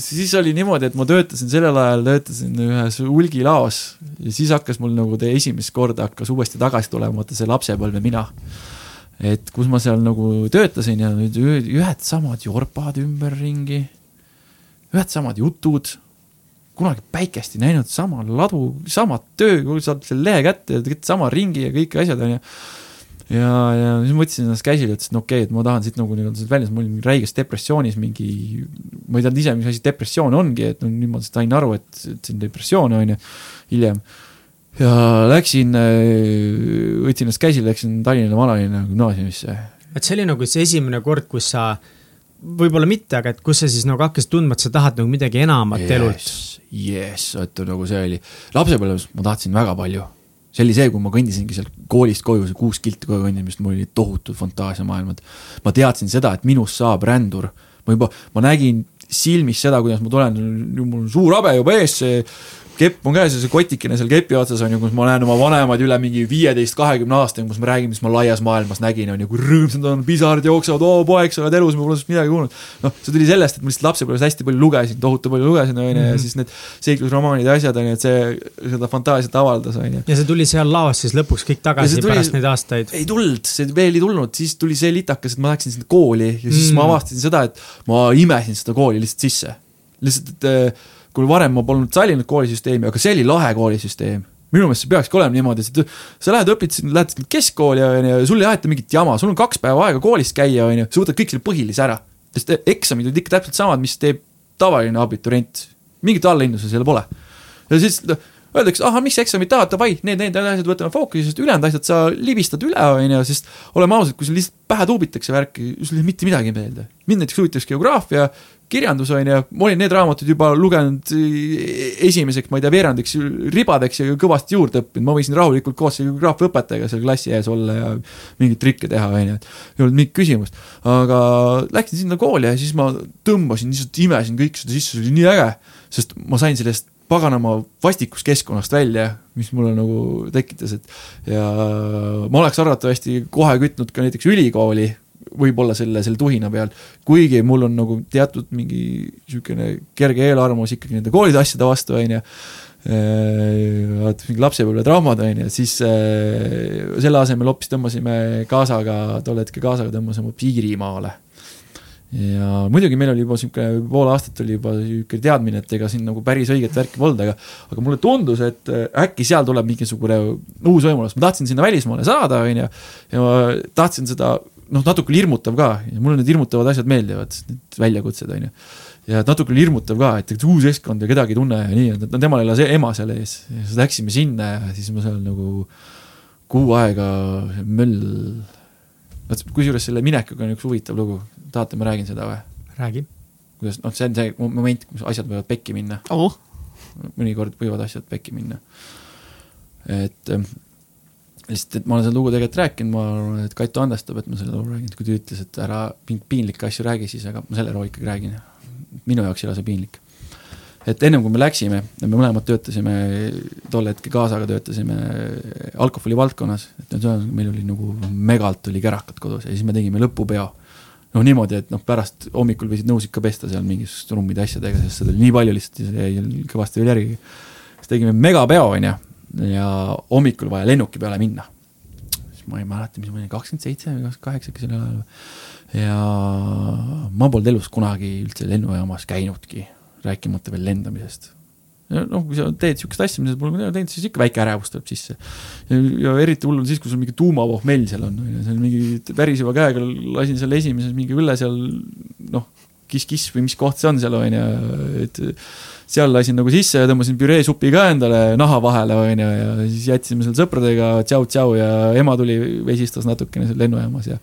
siis oli niimoodi, et ma töötasin sellel ajal, töötasin ühes hulgilaos ja siis hakkas mul nagu esimest korda hakkas uuesti tagasi tulema, vaata see lapsepõlve mina et kus ma seal nagu töötasin ja nüüd ühed samad jorpad ümberringi, ühed samad jutud, kunagi päikest ei näinud, sama ladu, samad töö, saad selle lehe kätte teed sama ringi ja kõik asjad, onju. ja, ja siis mõtlesin ennast käsile, ütlesin, et okei okay,, et ma tahan siit nagu nii-öelda väljas, ma olin räiges depressioonis mingi, ma ei teadnud ise, mis asi depressioon ongi, et no nüüd ma sain aru, et, et see on depressioon, onju, hiljem ja läksin, äh, võtsin ennast käsile, läksin Tallinna Vanalinna gümnaasiumisse. et see oli nagu see esimene kord, kus sa, võib-olla mitte, aga et kus sa siis nagu hakkasid tundma, et sa tahad nagu midagi enamat yes, elult. jess, vaata nagu see oli, lapsepõlves ma tahtsin väga palju. see oli see, kui ma kõndisingi sealt koolist koju, see kuus kilti koju kõndimist, mul olid tohutud fantaasiamaailmad. ma teadsin seda, et minust saab rändur. ma juba, ma nägin silmis seda, kuidas ma tulen, mul on suur habe juba ees, see kepp on käes ja see kotikene seal kepi otsas on ju, kus ma näen oma vanemaid üle mingi viieteist, kahekümne aasta, kus me räägime, mis ma laias maailmas nägin, on ju, kui rõõmsad on, pisarad jooksevad, oo poeg, sa oled elus, ma pole sinust midagi kuulnud. noh, see tuli sellest, et ma lihtsalt lapsepõlves hästi palju lugesin, tohutu palju lugesin, on ju, ja mhm. siis need seiklusromaanid ja asjad, on ju, et see seda fantaasiat avaldas, on ju. ja see tuli seal laos siis lõpuks kõik tagasi tuli, pärast neid aastaid? ei tulnud, see veel ei tulnud, siis tuli see litakas, et ma läksin sinna kooli ja siis mm. ma avastasin seda, et ma imesin seda kooli lihtsalt sisse. lihtsalt, et äh, kui varem ma polnud sallinud koolisüsteemi, aga see oli lahe koolisüsteem minu meelest see peakski olema niimoodi, et sa lähed, õpid, lähed keskkooli, on ju, sul ei aeta mingit jama, sul on kaks päeva aega koolis käia, on ju, sa võtad kõik selle põhilise ära. sest eksamid olid ikka täpselt samad, mis teeb tavaline abiturient. mingit allahindluse seal pole. ja siis noh, öeldakse, ahah, mis eksamit tahad, davai, need, need asjad võtame fookusesse, ülejäänud asjad sa libistad üle, on ju, sest oleme ausad, kui sul lihtsalt pähe tuubitakse värki, sul ei jää mitte midagi meelde. mind näiteks huvitas geograafia, kirjandus on ju, ma olin need raamatud juba lugenud esimeseks, ma ei tea, veerandiks ribadeks ja kõvasti juurde õppinud, ma võisin rahulikult koos selle graafiaõpetajaga seal klassi ees olla ja mingeid trikke teha, on ju, et ei olnud mingit küsimust. aga läksin sinna kooli ja siis ma tõmbasin, lihtsalt imesin kõik seda sisse, see oli nii äge, sest ma sain sellest paganama vastikust keskkonnast välja, mis mulle nagu tekitas, et ja ma oleks arvatavasti kohe kütnud ka näiteks ülikooli, võib-olla selle, selle tuhina peal, kuigi mul on nagu teatud mingi niisugune kerge eelarvamus ikkagi nende koolide asjade vastu, on ju, vaata mingi lapsepõlvetraumad, on ju, siis äh, selle asemel hoopis tõmbasime kaasaga, tol hetkel kaasaga tõmbasime Piirimaale ja muidugi meil oli juba niisugune pool aastat oli juba niisugune teadmine, et ega siin nagu päris õiget värki polnud, aga aga mulle tundus, et äh, äkki seal tuleb mingisugune uus võimalus, ma tahtsin sinna välismaale saada, on ju, ja ma tahtsin seda noh, natuke hirmutav ka ja mulle need hirmutavad asjad meeldivad, need väljakutsed, on ju. ja natuke hirmutav ka, et uus keskkond ja kedagi ei tunne ja nii, et no temal elas ema seal ees siis läksime sinna ja siis ma seal nagu kuu aega möll vot kusjuures selle minekuga on üks huvitav lugu, tahate, ma räägin seda või? räägi. kuidas, noh, see on see moment, kus asjad võivad pekki minna oh.. mõnikord võivad asjad pekki minna. et lihtsalt, et ma olen seda lugu tegelikult rääkinud, ma arvan, et Kaito andestab, et ma selle loo räägin, kui ta ütles, et ära piinlikke asju räägi, siis aga ma selle loo ikkagi räägin. minu jaoks ei ole see piinlik et ennem kui me läksime, me mõlemad töötasime, tol hetkel kaasaga töötasime alkoholi valdkonnas, et ühesõnaga meil oli nagu megalt oli kärakat kodus ja siis me tegime lõpupeo. noh, niimoodi, et noh, pärast hommikul võisid nõusid ka pesta seal mingisuguste trummide asjadega, sest seda oli nii palju lihtsalt ja jäi kõvasti veel järgi. siis tegime megapeo, on ju, ja hommikul vaja lennuki peale minna. siis ma ei mäleta, mis ma olin, kakskümmend seitse või kakskümmend kaheksa äkki sel ajal. ja ma polnud elus kunagi üldse lennujaamas käinudki rääkimata veel lendamisest. noh, kui sa teed sihukest asja, mida sa pole teinud, siis ikka väike ärevus tuleb sisse. ja eriti hull on siis, kui sul mingi tuumavohmell seal on, on ju, seal mingi väriseva käega lasin seal esimeses mingi õlle seal noh, kiss-kiss või mis koht see on seal, on ju, et seal lasin nagu sisse ja tõmbasin püreesupi ka endale naha vahele, on ju, ja siis jätsime seal sõpradega tšau-tšau ja ema tuli, vesistas natukene seal lennujaamas ja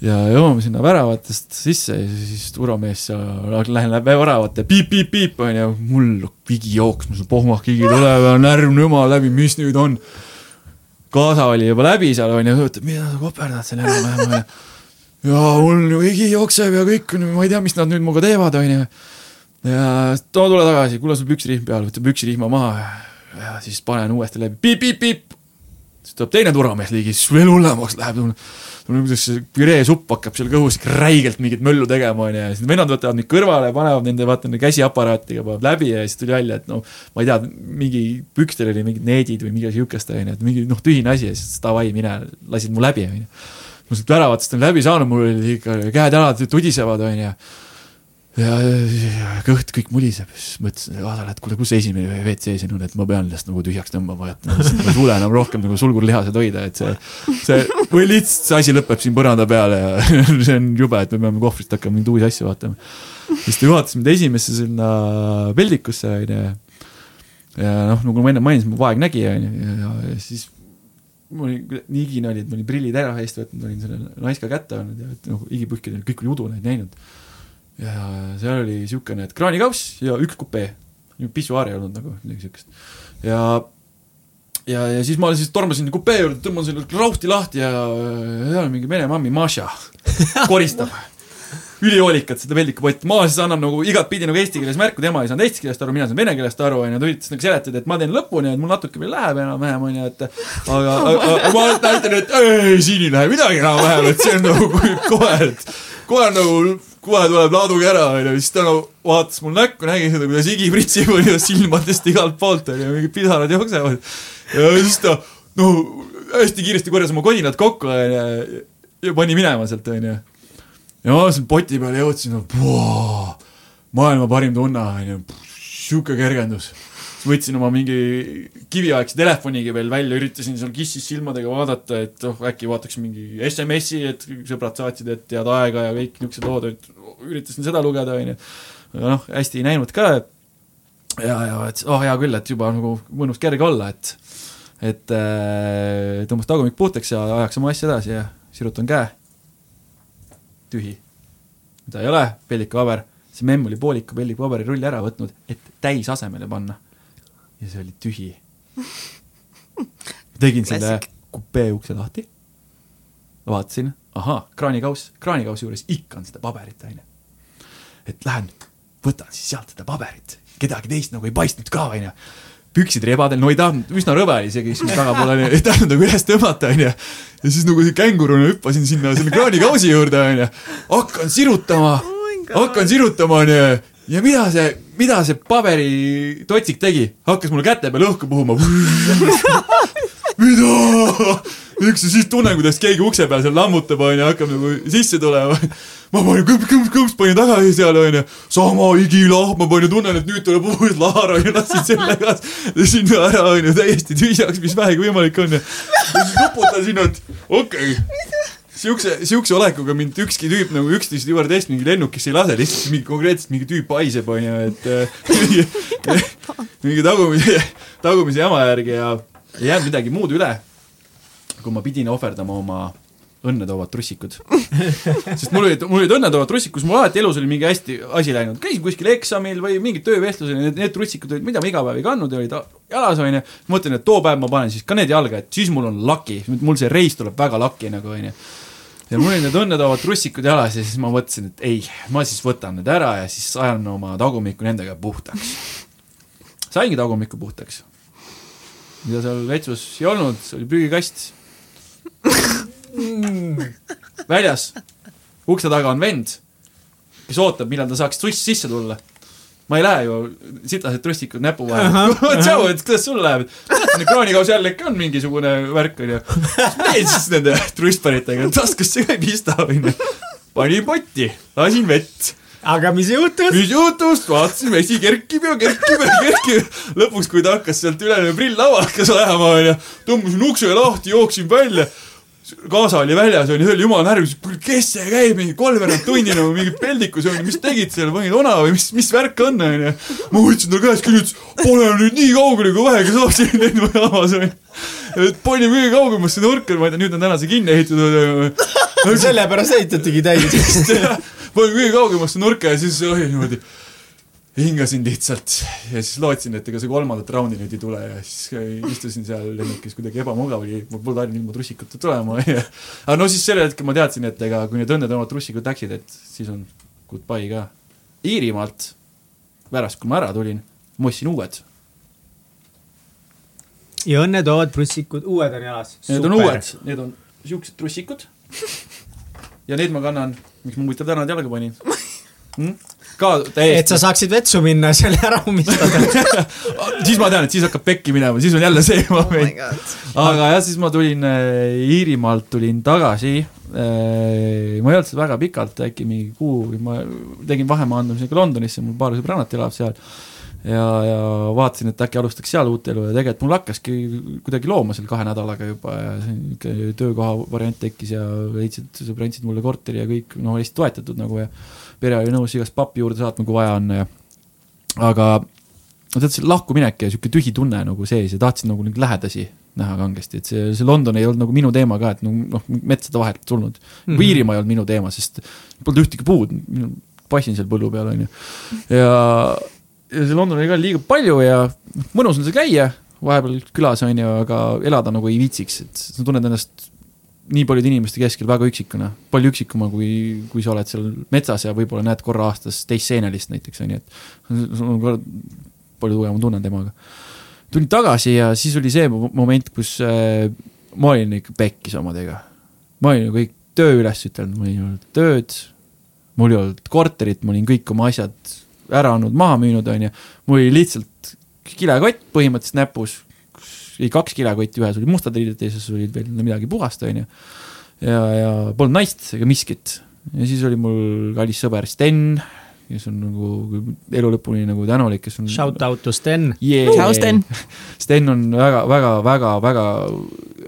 ja jõuame sinna väravatest sisse ja siis turvamees lähen läbi väravate, piip-piip-piip onju, mul pigi jooksma, seal pohmahkigi tuleb ja närv nõma läbi, mis nüüd on. kaasa oli juba läbi seal onju, mida sa koperdad seal enam-vähem onju. Ja mul ju higi jookseb ja kõik, ma ei tea, mis nad nüüd minuga teevad onju. ja too tule tagasi, kuule sul püksirihm peal, võta püksirihma maha ja siis panen uuesti läbi, piip-piip-piip. siis tuleb teine turvamees ligi, siis veel hullemaks läheb kuidas see püreesupp hakkab seal kõhus räigelt mingit möllu tegema, onju, ja siis vennad võtavad mind kõrvale, panevad nende, vaata, nende käsiaparaatiga, panevad läbi ja siis tuli välja, et noh, ma ei tea, mingi pükstel oli mingid needid või midagi siukest, onju, et mingi noh, tühine asi ja siis davai, mine, lasid mu läbi, onju. Ma sealt väravatest olen läbi saanud, mul olid ikka käed-jalad tudisevad, onju ja, ja kõht kõik muliseb, siis mõtlesin kaasale, et kuule, kus esimene WC siin on, et ma pean ennast nagu tühjaks tõmbama, et ma ei suuda enam rohkem nagu sulgurlihased hoida, et see, see või lihtsalt see asi lõpeb siin põranda peal ja [laughs] see on jube, et me peame kohvrist hakkama mingeid uusi asju vaatama. siis ta juhatas mind esimesse sinna peldikusse, onju. ja noh, nagu ma enne mainisin, mu vaegnägija, onju, ja siis ma olin, nii higine oli, et ma olin prillid ära eest võtnud, olin selle naiska kätte andnud ja et noh, higipuhkidel kõik oli udune näinud. Ja seal oli niisugune, et kraanikauss ja üks kupee, pissuaari ei olnud nagu midagi siukest. ja, ja, ja siis ma siis tormasin kupee juurde, tõmban selle rauhti lahti ja, ja mingi vene mammi Maša [laughs] koristab ülihoolikalt seda peldikupotti, ma siis annan nagu igatpidi nagu eesti keeles märku, tema ei saanud eesti keelest aru, mina saan vene keelest aru, onju, ta üritas nagu seletada, et ma teen lõpuni, et mul natuke veel läheb enam-vähem, onju, et aga, aga, ma näitan, et ei, siin ei lähe midagi enam-vähem, et see on nagu kohe, et kohe nagu, kohe tuleb laaduga ära, onju, siis ta nagu vaatas mul näkku, nägi seda, kuidas higi pritsib, onju, silmadest igalt poolt, onju, mingid pisarad jooksevad. ja siis ta, no hästi kiiresti korjas oma kodinad kokku, onju, ja pani minema sealt, onju ja ma seal poti peale jõudsin no,, maailma parim tunne, onju, sihuke kergendus. siis võtsin oma mingi kiviaegse telefonigi veel välja, üritasin seal kissis silmadega vaadata, et oh, äkki vaataks mingi SMS-i, et sõbrad saatsid, et head aega ja kõik niisugused lood, et üritasin seda lugeda, onju. noh, hästi ei näinud ka, ja, ja et oh hea küll, et juba nagu mõnus kerge olla, et et äh, tõmbas tagumik puhtaks ja ajaks oma asja edasi ja sirutan käe tühi. mida ei ole, pellikupaber, see memm oli pooliku pellikupaberi rulli ära võtnud, et täisasemele panna. ja see oli tühi. [laughs] tegin selle kupee ukse lahti, vaatasin, ahaa, kraanikauss, kraanikausi juures ikka on seda paberit, onju. et lähen, võtan siis sealt seda paberit, kedagi teist nagu ei paistnud ka, onju püksid rebadel, no ei tahtnud, üsna rõve oli isegi, siis tagapool oli, ei tahtnud nagu üles tõmmata, onju. ja siis nagu see känguruna hüppasin sinna selle kraanikausi juurde, onju. hakkan sirutama oh, hakkan sirutama, onju. ja mida see, mida see paberitotsik tegi? hakkas mulle käte peale õhku puhuma. [laughs] mida? üks ja siis tunnen, kuidas keegi ukse peal seal lammutab, onju, hakkab nagu sisse tulema. Ma panin kõmps, kõmps, kõmps, panin tagasi seal, onju. sama igilahm, ma panin, tunnen, et nüüd tuleb uus laar, onju, lasin selle ka sinna ära, onju, täiesti tühjaks, mis vähegi võimalik on. ja siis nuputasin, et okei okay siukse, siukse olekuga mind ükski tüüp nagu üksteist juurde mingi lennukisse ei lase, lihtsalt mingi konkreetselt mingi tüüp haiseb, onju, et mingi, [laughs] mingi tagumise, tagumise jama järgi ja ei jäänud midagi muud üle kui ma pidin ohverdama oma õnnetoovad trussikud [laughs] sest mul olid, mul olid õnnetoovad trussikud, kus mul alati elus oli mingi hästi asi läinud, käisin kuskil eksamil või mingid töövestlusel, need, need trussikud olid, mida ma iga päev ei kandnud ja olid jalas, onju. mõtlen, et too päev ma panen siis ka need jalga, et siis mul on laki, mul see reis tuleb väga laki nagu, onju. ja mul olid need õnnetoovad trussikud jalas ja siis ma mõtlesin, et ei, ma siis võtan need ära ja siis ajan oma tagumiku nendega puhtaks. saingi tagumiku puhtaks. mida seal vetsus ei olnud, oli prügikast väljas, ukse taga on vend, kes ootab, millal ta saaks truss sisse tulla. ma ei lähe ju, sitased trussikud näpu vahel. [laughs] tšau, et kuidas sul läheb? näed, kraanikausi all ikka on mingisugune värk, onju. mis meil siis nende trussparitega, taskusse ka ei pista, onju. panin potti, lasin vett aga mis juhtus? mis juhtus, vaatasin, vesi kerkib ja kerkib ja kerkib. lõpuks, kui ta hakkas sealt ülejäänud prill lava hakkas ajama, onju, tõmbasin ukse lahti, jooksin välja kaasa oli väljas, onju, see oli jumala närvis, kes see käib mingi kolmveerand tundi nagu mingi peldikus, onju, mis tegid seal, panid ona või mis, mis värk on, onju. ma võtsin ta käest küll, ütles, pane nüüd nii kaugele kui vähegi saab siin lennujaamas, [laughs] onju. et panin kõige kaugemasse nurka, ma ei tea, nüüd on täna see kinni ehitatud. sellepärast ehitatigi täis. [laughs] panin kõige kaugemasse nurka ja siis oli niimoodi hingasin lihtsalt ja siis lootsin, et ega see kolmandat raundi nüüd ei tule ja siis istusin seal lennukis kuidagi ebamugav oli, mul polnud ainult ilma trussikuta tulema [laughs] ja aga no siis sellel hetkel ma teadsin, et ega kui need õnnetõmmad trussikud läksid, et siis on goodbye ka. Iirimaalt, pärast kui ma ära tulin, ma ostsin uued. ja õnnetoovad trussikud, uued on jalas. Need on uued, need on siuksed trussikud. ja neid ma kannan, miks ma huvitav täna jalga panin [laughs] hmm?? Ka täiesti. et sa saaksid vetsu minna ja selle ära ummistada [laughs] siis ma tean, et siis hakkab pekki minema, siis on jälle see oh moment oh. aga jah, siis ma tulin äh, Iirimaalt tulin tagasi äh,. ma ei olnud seal väga pikalt, äkki mingi kuu, ma tegin vahemaandamisega Londonisse, mul paar sõbrannat elab seal ja, ja vaatasin, et äkki alustaks seal uut elu ja tegelikult mul hakkaski kuidagi looma seal kahe nädalaga juba ja niisugune töökoha variant tekkis ja leidsid, sõbrad andsid mulle korteri ja kõik, noh, hästi toetatud nagu ja pere oli nõus igast pappi juurde saatma, kui vaja on ja aga no tead, see lahkuminek ja sihuke tühi tunne nagu sees ja tahtsin nagu neid lähedasi näha kangesti, et see, see London ei olnud nagu minu teema ka, et noh, metsade vahelt tulnud mm. -hmm. Iirimaa ei olnud minu teema, sest polnud ühtegi puud, passin seal põllu peal, onju. ja, ja see London oli ka liiga palju ja mõnus on seal käia, vahepeal külas, onju, aga elada nagu ei viitsiks, et sa tunned ennast nii paljude inimeste keskel väga üksikuna, palju üksikuma, kui, kui sa oled seal metsas ja võib-olla näed korra aastas teist seenelist näiteks, on ju, et sul on palju tugevam tunne temaga. tulin tagasi ja siis oli see moment, kus äh, ma olin ikka pekkis omadega. ma olin kõik töö üles ütelnud, mul ei olnud tööd, mul ei olnud korterit, ma olin kõik oma asjad ära andnud, maha müünud, on ju, mul oli lihtsalt kilekott põhimõtteliselt näpus ei kaks kilekotti, ühes olid mustad riided, teises olid veel midagi puhast, onju. ja, ja polnud naist ega miskit. ja siis oli mul kallis sõber Sten, kes on nagu elu lõpuni nagu tänulik, kes on. Shout out to Sten yeah.. Ciao Sten. [laughs] Sten on väga, väga, väga, väga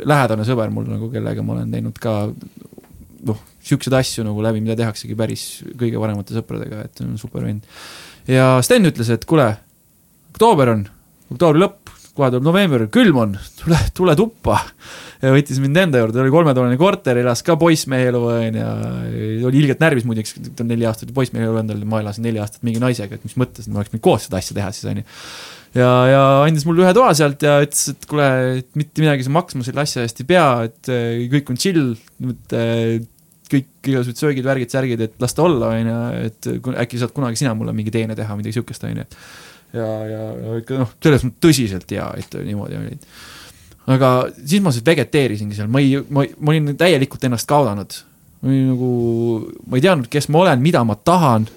lähedane sõber mul nagu, kellega ma olen teinud ka noh, siukseid asju nagu läbi, mida tehaksegi päris kõige paremate sõpradega, et on super vend. ja Sten ütles, et kuule, oktoober on, oktoobri lõpp, kohe tuleb november, külm on, tule, tule tuppa. ja võttis mind enda juurde, oli kolmetoaline korter, elas ka poissmehe elu, onju. oli ilgelt närvis muideks, ta on neli aastat poissmehe elu endal, ma elasin neli aastat mingi naisega, et mis mõttes, et me oleks võinud koos seda asja teha siis, onju. ja, ja andis mulle ühe toa sealt ja ütles, et kuule, mitte midagi sa maksma selle asja eest ei pea, et eh, kõik on chill, et eh, kõik igasugused söögid, värgid, särgid, et las ta olla, onju, et äkki saad kunagi sina mulle mingi teene teha, midagi siukest, onju ja, ja, ja ikka noh, selles mõttes tõsiselt hea, et niimoodi oli. aga siis ma siis vegeteerisingi seal, ma ei, ma, ma olin täielikult ennast kaotanud. ma olin nagu, ma ei teadnud, kes ma olen, mida ma tahan.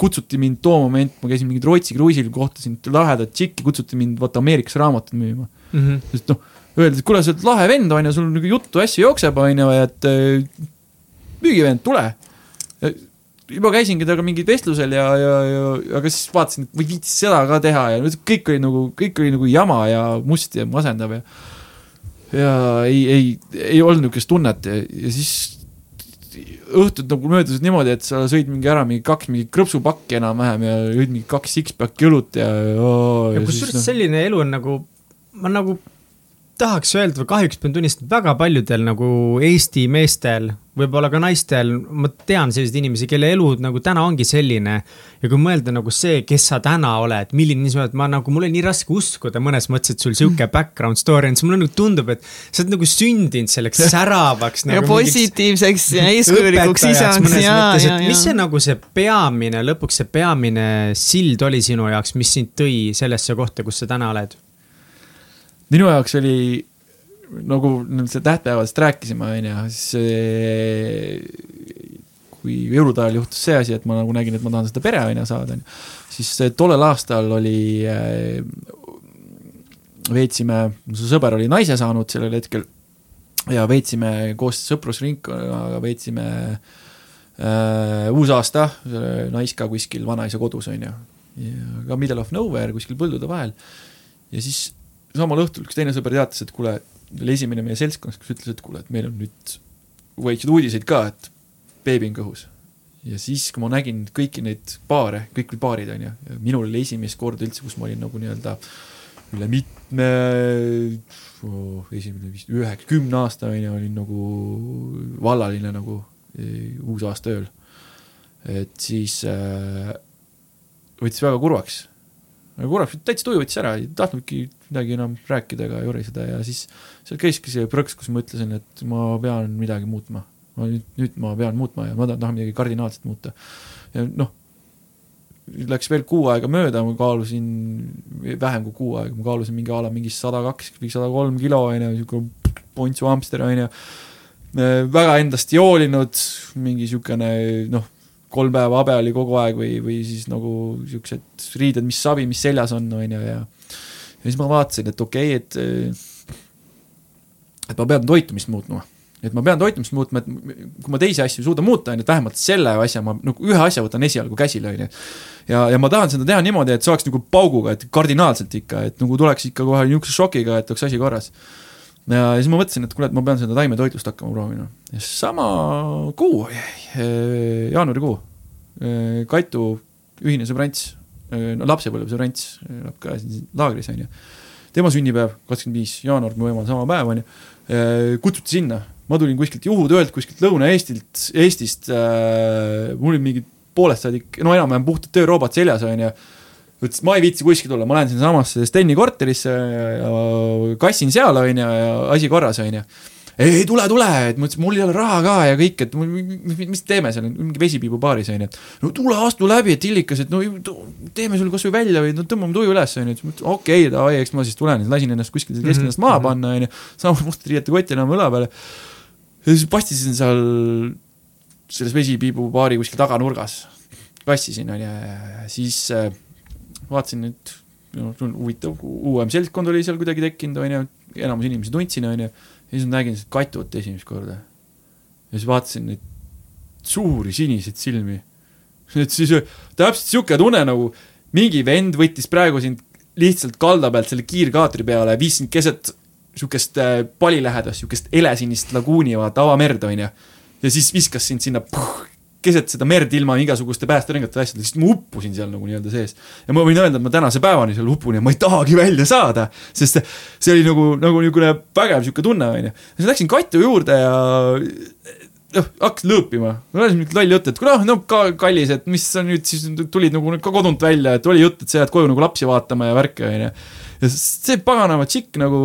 kutsuti mind too moment, ma käisin mingit Rootsi kruiisil, kohtasin lahedat tšikki, kutsuti mind vaata Ameerikas raamatut müüma mm. -hmm. sest noh, öeldi, et kuule, sa oled lahe vend, on ju, sul nagu juttu, asju jookseb, on ju, et müügivend, tule juba käisingi temaga mingil vestlusel ja, ja, ja aga siis vaatasin, et ma ei viitsi seda ka teha ja kõik oli nagu, kõik oli nagu jama ja must ja masendav ja ja ei, ei, ei olnud niisugust tunnet ja, ja siis õhtud nagu möödusid niimoodi, et sa sõid mingi ära mingi kaks mingi krõpsupakki enam-vähem ja jõid mingi kaks six-pack'i õlut ja, ja. ja kusjuures no. selline elu on nagu, ma nagu tahaks öelda kahjuks pean tunnistama, väga paljudel nagu Eesti meestel, võib-olla ka naistel, ma tean selliseid inimesi, kelle elu nagu täna ongi selline. ja kui mõelda nagu see, kes sa täna oled, milline sa oled, ma nagu, mul on nii raske uskuda mõnes mõttes, et sul sihuke [laughs] background story on, siis mulle nagu tundub, et sa oled nagu sündinud selleks säravaks nagu. ja positiivseks ja eeskujulikuks isaks ja, ja, ja. mis see nagu see peamine, lõpuks see peamine sild oli sinu jaoks, mis sind tõi sellesse kohta, kus sa täna oled? Minu jaoks oli nagu nendest tähtpäevadest rääkisime, onju, siis kui jõulude ajal juhtus see asi, et ma nagu nägin, et ma tahan seda pere, onju, saada, onju, siis tollel aastal oli, veetsime, su sõber oli naise saanud sellel hetkel ja veetsime koos sõprusringkonnaga, veetsime äh, uusaasta Naiska kuskil vanaisa kodus, onju. ja ka middle of nowhere kuskil põldude vahel. ja siis samal õhtul üks teine sõber teatas, et kuule, oli esimene meie seltskonnas, kes ütles, et kuule, et meil on nüüd väikseid uudiseid ka, et beebi on kõhus. ja siis, kui ma nägin kõiki neid paare, kõik olid paarid, on ju, ja minul oli esimest korda üldse, kus ma olin nagu nii-öelda üle mitme oh,, esimene vist üheksa, kümne aasta, on ju, olin nagu vallaline nagu e, uusaasta ööl. et siis äh, võttis väga kurvaks korraks täitsa tuju võttis ära, ei tahtnudki midagi enam rääkida ega joriseda ja siis seal käiski see prõks, kus ma ütlesin, et ma pean midagi muutma. ma nüüd, nüüd ma pean muutma ja ma tahan midagi kardinaalselt muuta. ja noh, läks veel kuu aega mööda, ma kaalusin, vähem kui kuu aega, ma kaalusin mingi a la mingi sada kaks, sada kolm kilo, on ju, sihuke pontsu hamster, on ju. väga endast ei hoolinud, mingi siukene noh kolm päeva habe oli kogu aeg või, või siis nagu siuksed riided, mis savi, mis seljas on, on ju, ja. ja siis ma vaatasin, et okei okay,, et, et ma pean toitumist muutma. et ma pean toitumist muutma, et kui ma teisi asju ei suuda muuta, on ju, et vähemalt selle asja ma nagu ühe asja võtan esialgu käsile, on ju. ja, ja ma tahan seda teha niimoodi, et see oleks nagu pauguga, et kardinaalselt ikka, et nagu tuleks ikka kohe niisuguse šokiga, et oleks asi korras ja siis ma mõtlesin, et kuule, et ma pean seda taimetoitlust hakkama proovima. ja sama kuu, eh, jaanuarikuu, eh, Kaitu ühine sõbrants, eh, no lapsepõlvesõbrants, elab ka siin laagris, on ju. tema sünnipäev, kakskümmend viis jaanuar, ma võiman, sama päev, on ju. kutsuti sinna, ma tulin kuskilt juhutöölt, kuskilt Lõuna-Eestilt, Eestist äh,, mul olid mingid poolest saadik, no enam-vähem puhtad tööroobad seljas, on ju ütles, ma ei viitsi kuskil olla, ma lähen sinnasamasse Steni korterisse ja kassin seal, on ju, ja asi korras, on ju. ei, ei tule, tule, et ma ütlesin, mul ei ole raha ka ja kõik, et mis, teeme seal, mingi vesipiibupaaris onju, et no tule, astu läbi, et Illikas, et no teeme sulle kasvõi välja või no tõmbame tuju üles onju, et okei okay,, davai, eks ma siis tulen, lasin ennast kuskil kesklinnast mm -hmm. maha mhm. panna onju, sama mustad riiete kotti enam õla peale. ja siis pastisin seal selles vesipiibupaari kuskil taganurgas, kassisin onju ja siis äh, vaatasin, no huvitav, uuem seltskond oli seal kuidagi tekkinud onju, enamus inimesi tundsin onju ja siis ma nägin seda katut esimest korda. ja siis vaatasin neid suuri siniseid silmi. [laughs] et siis täpselt sihuke tunne nagu mingi vend võttis praegu sind lihtsalt kalda pealt selle kiirkaatri peale, viis sind keset sihukest äh, palilähedast, sihukest helesinist laguuni, vaata, avamerd, onju. ja siis viskas sind sinna puh, keset seda merd ilma igasuguste päästerõngate asjadega, siis ma uppusin seal nagu nii-öelda sees. ja ma võin öelda, et ma tänase päevani seal upun ja ma ei tahagi välja saada, sest see oli nagu, nagu niisugune vägev niisugune tunne, onju. siis läksin Katu juurde ja noh, hakkasin lõõpima, mul oli mingi loll jutt, et kuule, no ka kallis, et mis sa nüüd siis tulid nagu ka kodunt välja, et oli jutt, et sa jääd koju nagu lapsi vaatama ja värke, onju. ja see paganama tšikk nagu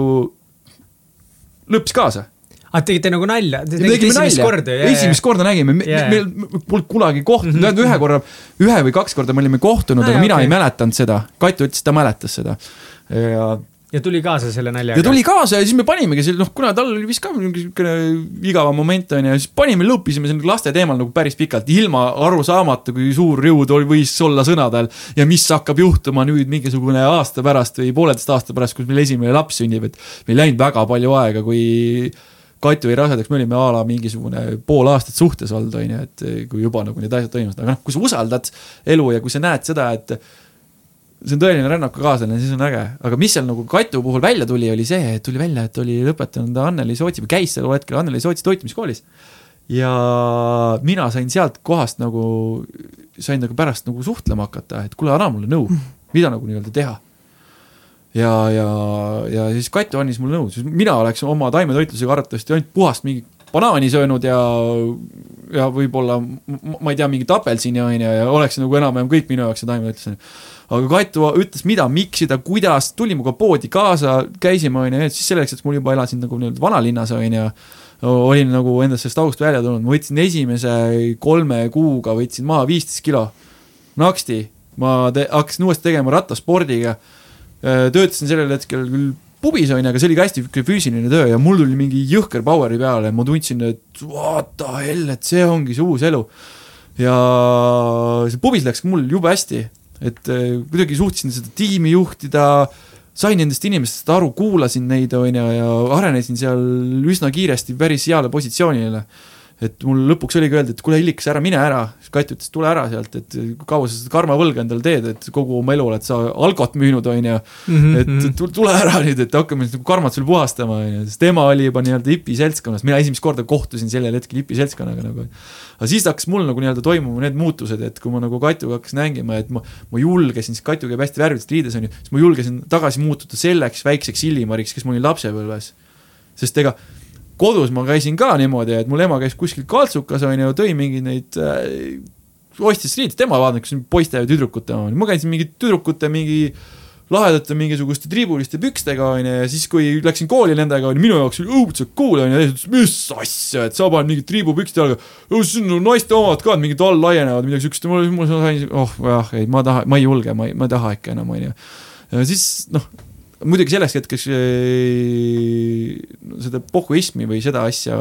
lõppes kaasa aa, tegite nagu nalja? tegime nalja, esimest korda nägime, meil polnud kunagi kohtunud mm, -hmm. ühe korra, ühe või kaks korda me olime kohtunud no,, aga mina okay. ei mäletanud seda. Katu ütles, ta mäletas seda ja ja tuli kaasa selle naljaga? ja tuli kaasa ja siis me panimegi selle, noh, kuna tal oli vist ka mingi siukene igav moment onju, siis panime, lõõpisime selle laste teemal nagu päris pikalt, ilma aru saamata, kui suur jõud võis olla sõnadel. ja mis hakkab juhtuma nüüd mingisugune aasta pärast või pooleteist aasta pärast, kus meil esimene laps sünnib, et meil ei läinud väga palju aega, kui Katu jäi rasedaks, me olime a la mingisugune pool aastat suhtes olnud, on ju, et kui juba nagu need asjad toimusid, aga noh, kui sa usaldad elu ja kui sa näed seda, et see on tõeline rännakukaaslane, siis on äge, aga mis seal nagu Katu puhul välja tuli, oli see, et tuli välja, et oli lõpetanud Anneli Sootsi või käis sel hetkel Anneli Sootsi toitumiskoolis. ja mina sain sealt kohast nagu, sain nagu pärast nagu suhtlema hakata, et kuule, anna mulle nõu, mida nagu nii-öelda teha ja, ja, ja siis Katu andis mulle nõu, siis mina oleks oma taimetoitlusega arvatavasti ainult puhast mingi banaani söönud ja, ja võib-olla ma ei tea, mingit apelsini on ju ja oleks nagu enam-vähem kõik minu jaoks see taimetoitlus. On ju. aga Katu ütles, mida miksida, kuidas, tuli minuga poodi kaasa, käisime on ju, siis selleks, et mul juba elasin nagu nii-öelda vanalinnas on ju olin nagu endast sellest august välja tulnud, ma võtsin esimese kolme kuuga, võtsin maha viisteist kilo naksti, ma te, hakkasin uuesti tegema rattaspordiga töötasin sellel hetkel küll pubis onju, aga see oli ka hästi füüsiline töö ja mul tuli mingi jõhker power'i peale ma tundsin, et what the hell, et see ongi see uus elu. ja see pubis läks mul jube hästi, et äh, kuidagi suutsin seda tiimi juhtida, sain nendest inimestest aru, kuulasin neid onju ja arenesin seal üsna kiiresti päris heale positsioonile et mul lõpuks oligi öelda, et kuule, Illikas, ära mine ära. Kati ütles, tule ära sealt, et kaua sa seda karmavõlga endale teed, et kogu oma elu oled sa algot müünud, on ju. Mhm, et mhm. tule ära nüüd, et hakkame nüüd nagu karmat sul puhastama, on ju, sest tema oli juba nii-öelda hipi seltskonnas, mina esimest korda kohtusin sellel hetkel hipi seltskonnaga nagu. aga siis hakkas mul nagu nii-öelda toimuma need muutused, et kui ma nagu Katuga hakkasin mängima, et ma, ma julgesin, sest Katu käib hästi värvilistes riides, on ju, siis ma julgesin tagasi muutuda selleks väikseks Illimariks, kes ma olin lapsepõlves. sest ega kodus ma käisin ka niimoodi, et mul ema käis kuskil kaltsukas onju, tõi mingeid neid äh,, ostis riideid, tema vaatas poiste ja tüdrukute omi, ma käisin mingi tüdrukute mingi lahedate mingisuguste triibuliste pükstega onju ja siis, kui läksin kooli nendega, oli minu jaoks õudselt cool onju, ja siis mis asja, et sa paned mingid triibupüksid jalga. siis on naiste omad ka, mingid all laienevad, midagi siukest, mul, mul sain, oh jah, ei, ma taha, ma ei julge, ma ei, ma ei taha ikka enam onju. ja siis noh muidugi selleks hetkeks seda pohhuismi või seda asja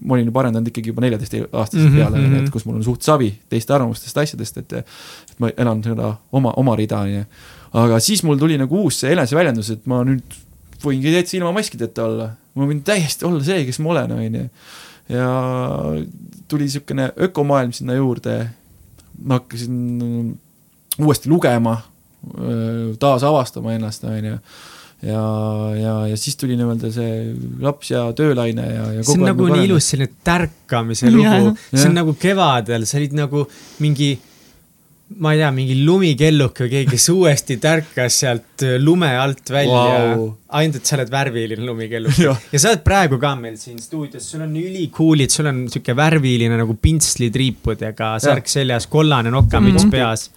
ma olin juba arendanud ikkagi juba neljateistaastaselt mm -hmm, peale mm, -hmm. et kus mul on suht savi teiste arvamustest, asjadest, et et ma elan seda oma, oma rida, onju. aga siis mul tuli nagu uus see eneseväljendus, et ma nüüd võingi täitsa ilma maskideta olla, ma võin täiesti olla see, kes ma olen, onju. ja tuli niisugune ökomaailm sinna juurde, ma hakkasin uuesti lugema, taasavastama ennast, onju ja, ja, ja siis tuli nii-öelda see laps ja töölaine ja, ja see on nagu nii ilus selline tärkamise lugu, see on nagu kevadel, sa olid nagu mingi ma ei tea, mingi lumikelluke või keegi, kes uuesti tärkas sealt lume alt välja. Wow.. ainult, et sa oled värviline lumikelluke. Ja. ja sa oled praegu ka meil siin stuudios, sul on ülikuulid, sul on sihuke värviline nagu pintslid riipudega, särk seljas, kollane nokamüts mm -hmm. peas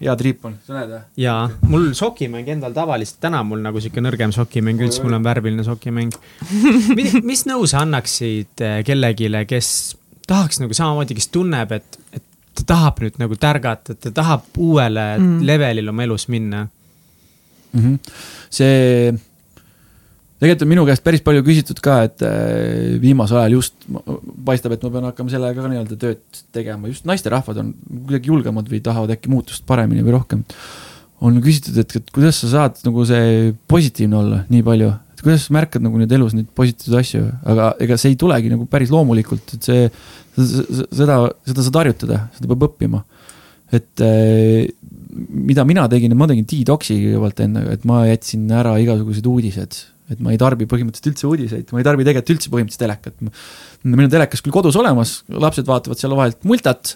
hea triip on, sa näed või? jaa, mul sokimäng endal tavaliselt, täna mul nagu sihuke nõrgem sokimäng üldse, mul on värviline sokimäng [laughs] mis nõu sa annaksid eh, kellelegi, kes tahaks nagu samamoodi, kes tunneb, et, et ta tahab nüüd nagu tärgata, ta tahab uuele mm. levelile oma elus minna mm? -hmm. see tegelikult on minu käest päris palju küsitud ka, et äh, viimasel ajal just paistab, et ma pean hakkama sellega ka nii-öelda tööd tegema, just naisterahvad on kuidagi julgemad või tahavad äkki muutust paremini või rohkem. on küsitud, et, et kuidas sa saad nagu see positiivne olla nii palju, et kuidas sa märkad nagu nüüd elus neid positiivseid asju, aga ega see ei tulegi nagu päris loomulikult, et see, seda, seda saad harjutada, seda peab õppima. et äh, mida mina tegin, ma tegin detox'i kõigepealt endaga, et ma jätsin ära igasugused uudised et ma ei tarbi põhimõtteliselt üldse uudiseid, ma ei tarbi tegelikult üldse põhimõtteliselt telekat. meil on telekas küll kodus olemas, lapsed vaatavad seal vahelt multat.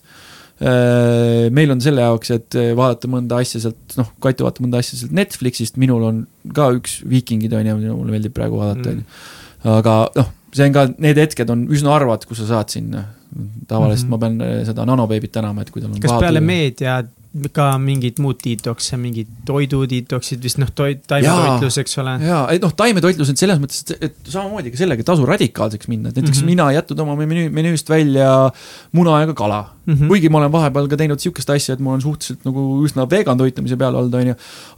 Äh, meil on selle jaoks, et vaadata mõnda asja sealt, noh, Kaitu vaatab mõnda asja sealt Netflixist, minul on ka üks Viikingid on ju, mulle meeldib praegu vaadata, on ju. aga noh, see on ka, need hetked on üsna harvad, kus sa saad sinna. tavaliselt mm -hmm. ma pean seda nanobeebit tänama, et kui tal on. kas peale meedia ka mingid muud detox'e, mingid toidu detox'id vist noh, toit, taimetoitlus, eks ole. ja, et noh, taimetoitlus on selles mõttes, et, et samamoodi ka sellega ei tasu radikaalseks minna, et näiteks mm -hmm. mina ei jätnud oma menüü, menüüst välja muna ega kala mm. -hmm. kuigi ma olen vahepeal ka teinud sihukest asja, et ma olen suhteliselt nagu üsna vegan toitumise peal olnud, on ju.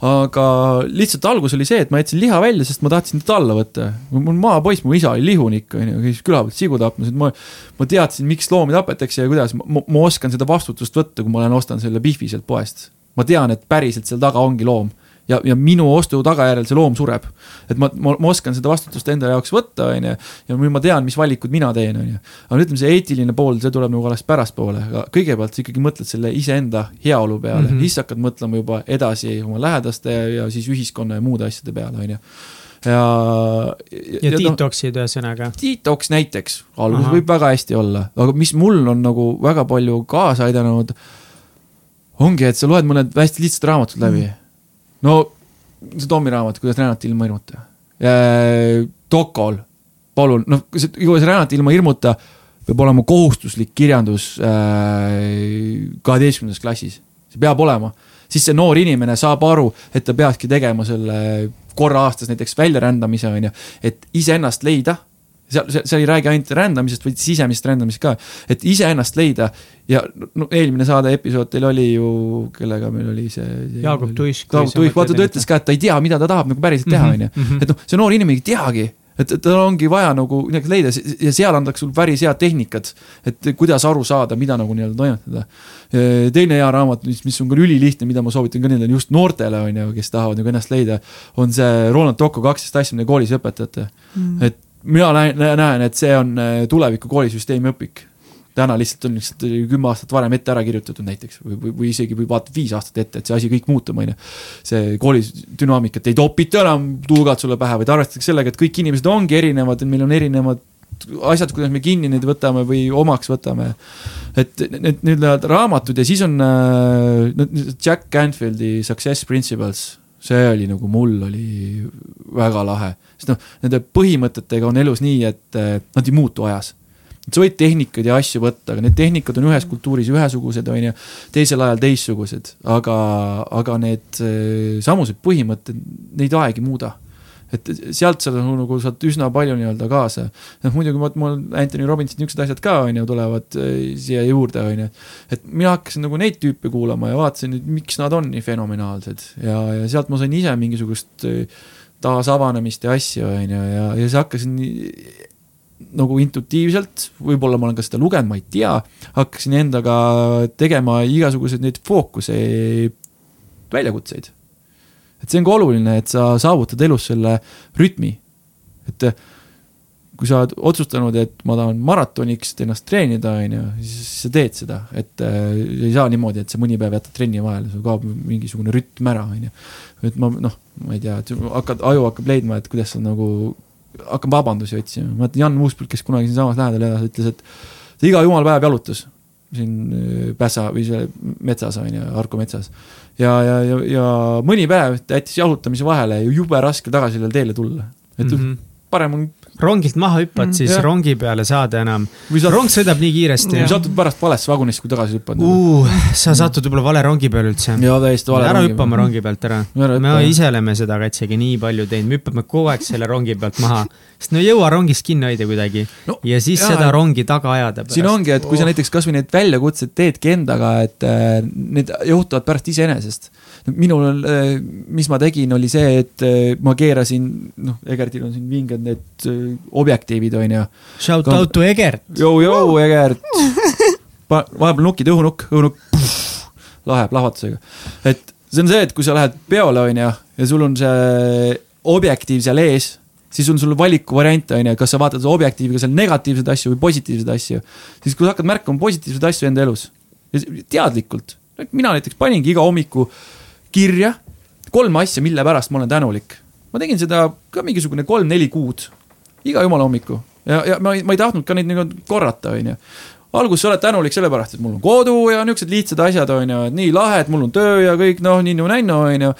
aga lihtsalt algus oli see, et ma jätsin liha välja, sest ma tahtsin teda alla võtta. mul maapoiss, mu isa oli lihunik, on ju, käis küla pealt sigu tapmas, et ma, ma teadsin, miks loomi tapetakse ja kuidas, ma, ma oskan seda vastutust võtta, kui ma olen ostnud selle Biffi sealt poest. ma tean, et päriselt seal taga ongi loom ja, ja minu ostu tagajärjel see loom sureb. et ma, ma, ma oskan seda vastutust enda jaoks võtta, on ju, ja nüüd ma tean, mis valikud mina teen, on ju. aga ütleme, see eetiline pool, see tuleb nagu alles pärastpoole, aga kõigepealt sa ikkagi mõtled selle iseenda heaolu peale mm, -hmm. siis hakkad mõtlema juba edasi oma lähedaste ja siis ühiskonna ja muude asjade peale, on ju ja. ja, ja detox'id no, ühesõnaga. Detox näiteks, alguses võib väga hästi olla, aga mis mul on nagu väga palju kaasa aidanud, ongi, et sa loed mõned hästi lihtsad raamatud läbi mm. no see Tommi raamat, kuidas rännata ilma hirmuta. Dokol, palun, noh, kuidas rännata ilma hirmuta peab olema kohustuslik kirjandus kaheteistkümnendas klassis. see peab olema, siis see noor inimene saab aru, et ta peakski tegema selle korra aastas näiteks väljarändamise, on ju, et iseennast leida seal, seal ei räägi ainult rändamisest, vaid sisemisest rändamisest ka, et iseennast leida ja no eelmine saade episood teil oli ju, kellega meil oli see. Jaagup Tuisk. Jaagup Tuisk, vaata ta ütles ka, et ta ei tea, mida ta tahab nagu päriselt teha, mhm, on ju, mhm. et noh, see noor inimene ei teagi et tal ongi vaja nagu midagi leida ja seal antakse sul päris head tehnikad, et kuidas aru saada, mida nagu nii-öelda toimetada. teine hea raamat, mis, mis on ka ülilihtne, mida ma soovitan ka nii-öelda just noortele, on ju, kes tahavad nagu ennast leida, on see Roland Tocco kaksteist asja, mida koolis õpetate mm.. et mina näen, et see on äh, tuleviku koolisüsteemi õpik. täna lihtsalt on lihtsalt kümme aastat varem ette ära kirjutatud näiteks või, või, või isegi või vaatad viis aastat ette, et see asi kõik muutub, on ju. see koolis dünaamikat ei topita enam tuugad sulle pähe, vaid arvestatakse sellega, et kõik inimesed ongi erinevad, et meil on erinevad asjad, kuidas me kinni neid võtame või omaks võtame. et need nii-öelda raamatud ja siis on äh, Jack Canfieldi Success Principles see oli nagu mul oli väga lahe, sest noh, nende põhimõtetega on elus nii, et nad ei muutu ajas. sa võid tehnikaid ja asju võtta, aga need tehnikad on ühes kultuuris ühesugused, on ju, teisel ajal teistsugused, aga, aga need eh, samused põhimõtted, neid aeg ei muuda et sealt sa nagu, saad üsna palju nii-öelda kaasa. noh, muidugi mul Anthony Robbinsi niisugused asjad ka, on ju, tulevad äh, siia juurde, on ju. et mina hakkasin nagu neid tüüpe kuulama ja vaatasin, et miks nad on nii fenomenaalsed ja, ja sealt ma sain ise mingisugust äh, taasavanemist ja asju, on ju, ja, ja siis hakkasin nagu intuitiivselt, võib-olla ma olen ka seda lugenud, ma ei tea, hakkasin endaga tegema igasuguseid neid fookuse väljakutseid et see on ka oluline, et sa saavutad elus selle rütmi. et eh, kui sa oled otsustanud, et ma tahan maratoniks ennast treenida, on ju, siis sa teed seda, et äh, ei saa niimoodi, et sa mõni päev jätad trenni vahele, sul kaob mingisugune rütm ära, on ju. et ma noh, ma ei tea, et hakkad, aju hakkab leidma, et kuidas sa nagu, hakkab vabandusi otsima, ma mäletan Jan Uuspõld, kes kunagi siinsamas lähedal elas, ütles, et ta iga jumala päev jalutas siin äh, Pässa või see metsas on ju, Harku metsas ja, ja, ja, ja mõni päev jättis jalutamise vahele ja jube raske tagasi sellele teele tulla. et mm -hmm. parem on rongilt maha hüppad, siis ja. rongi peale saada enam. Saad... rong sõidab nii kiiresti. või satud pärast valesse vagunisse, kui tagasi hüppad uh,. sa satud võib-olla vale rongi peale üldse. jaa, täiesti vale. ära hüppa oma rongi pealt ära. me ise oleme seda katsegi nii palju teinud, me hüppame kogu aeg selle rongi pealt maha sest no ei jõua rongist kinni hoida kuidagi no, ja siis jah, seda rongi taga ajada. siin ongi, et kui sa näiteks kasvõi need väljakutsed teedki endaga, et äh, need juhtuvad pärast iseenesest minul, äh, mis ma tegin, oli see, et äh, ma keerasin, noh, Egertil on siin vinged need äh, objektiivid, on ju. Shout Ka... out to Egert. Jou-jou, Egert. vahepeal nukid, õhunukk, õhunukk, lahe plahvatusega. et see on see, et kui sa lähed peole, on ju, ja sul on see objektiiv seal ees, siis on sul valikuvariant, on ju, kas sa vaatad objektiiviga seal negatiivseid asju või positiivseid asju. siis kui sa hakkad märkama positiivseid asju enda elus, teadlikult, mina näiteks paningi iga hommiku äh, kirja. Kolm asja, mille pärast ma olen tänulik. ma tegin seda ka mingisugune kolm-neli kuud, iga jumala hommiku. Ja, ja ma ei, ma ei tahtnud ka neid nagu korrata, onju. Alguses sa oled tänulik sellepärast, et mul on kodu ja niisugused lihtsad asjad, on ju, et nii lahe, et mul on töö ja kõik noh, ninnu-nännu, on ju.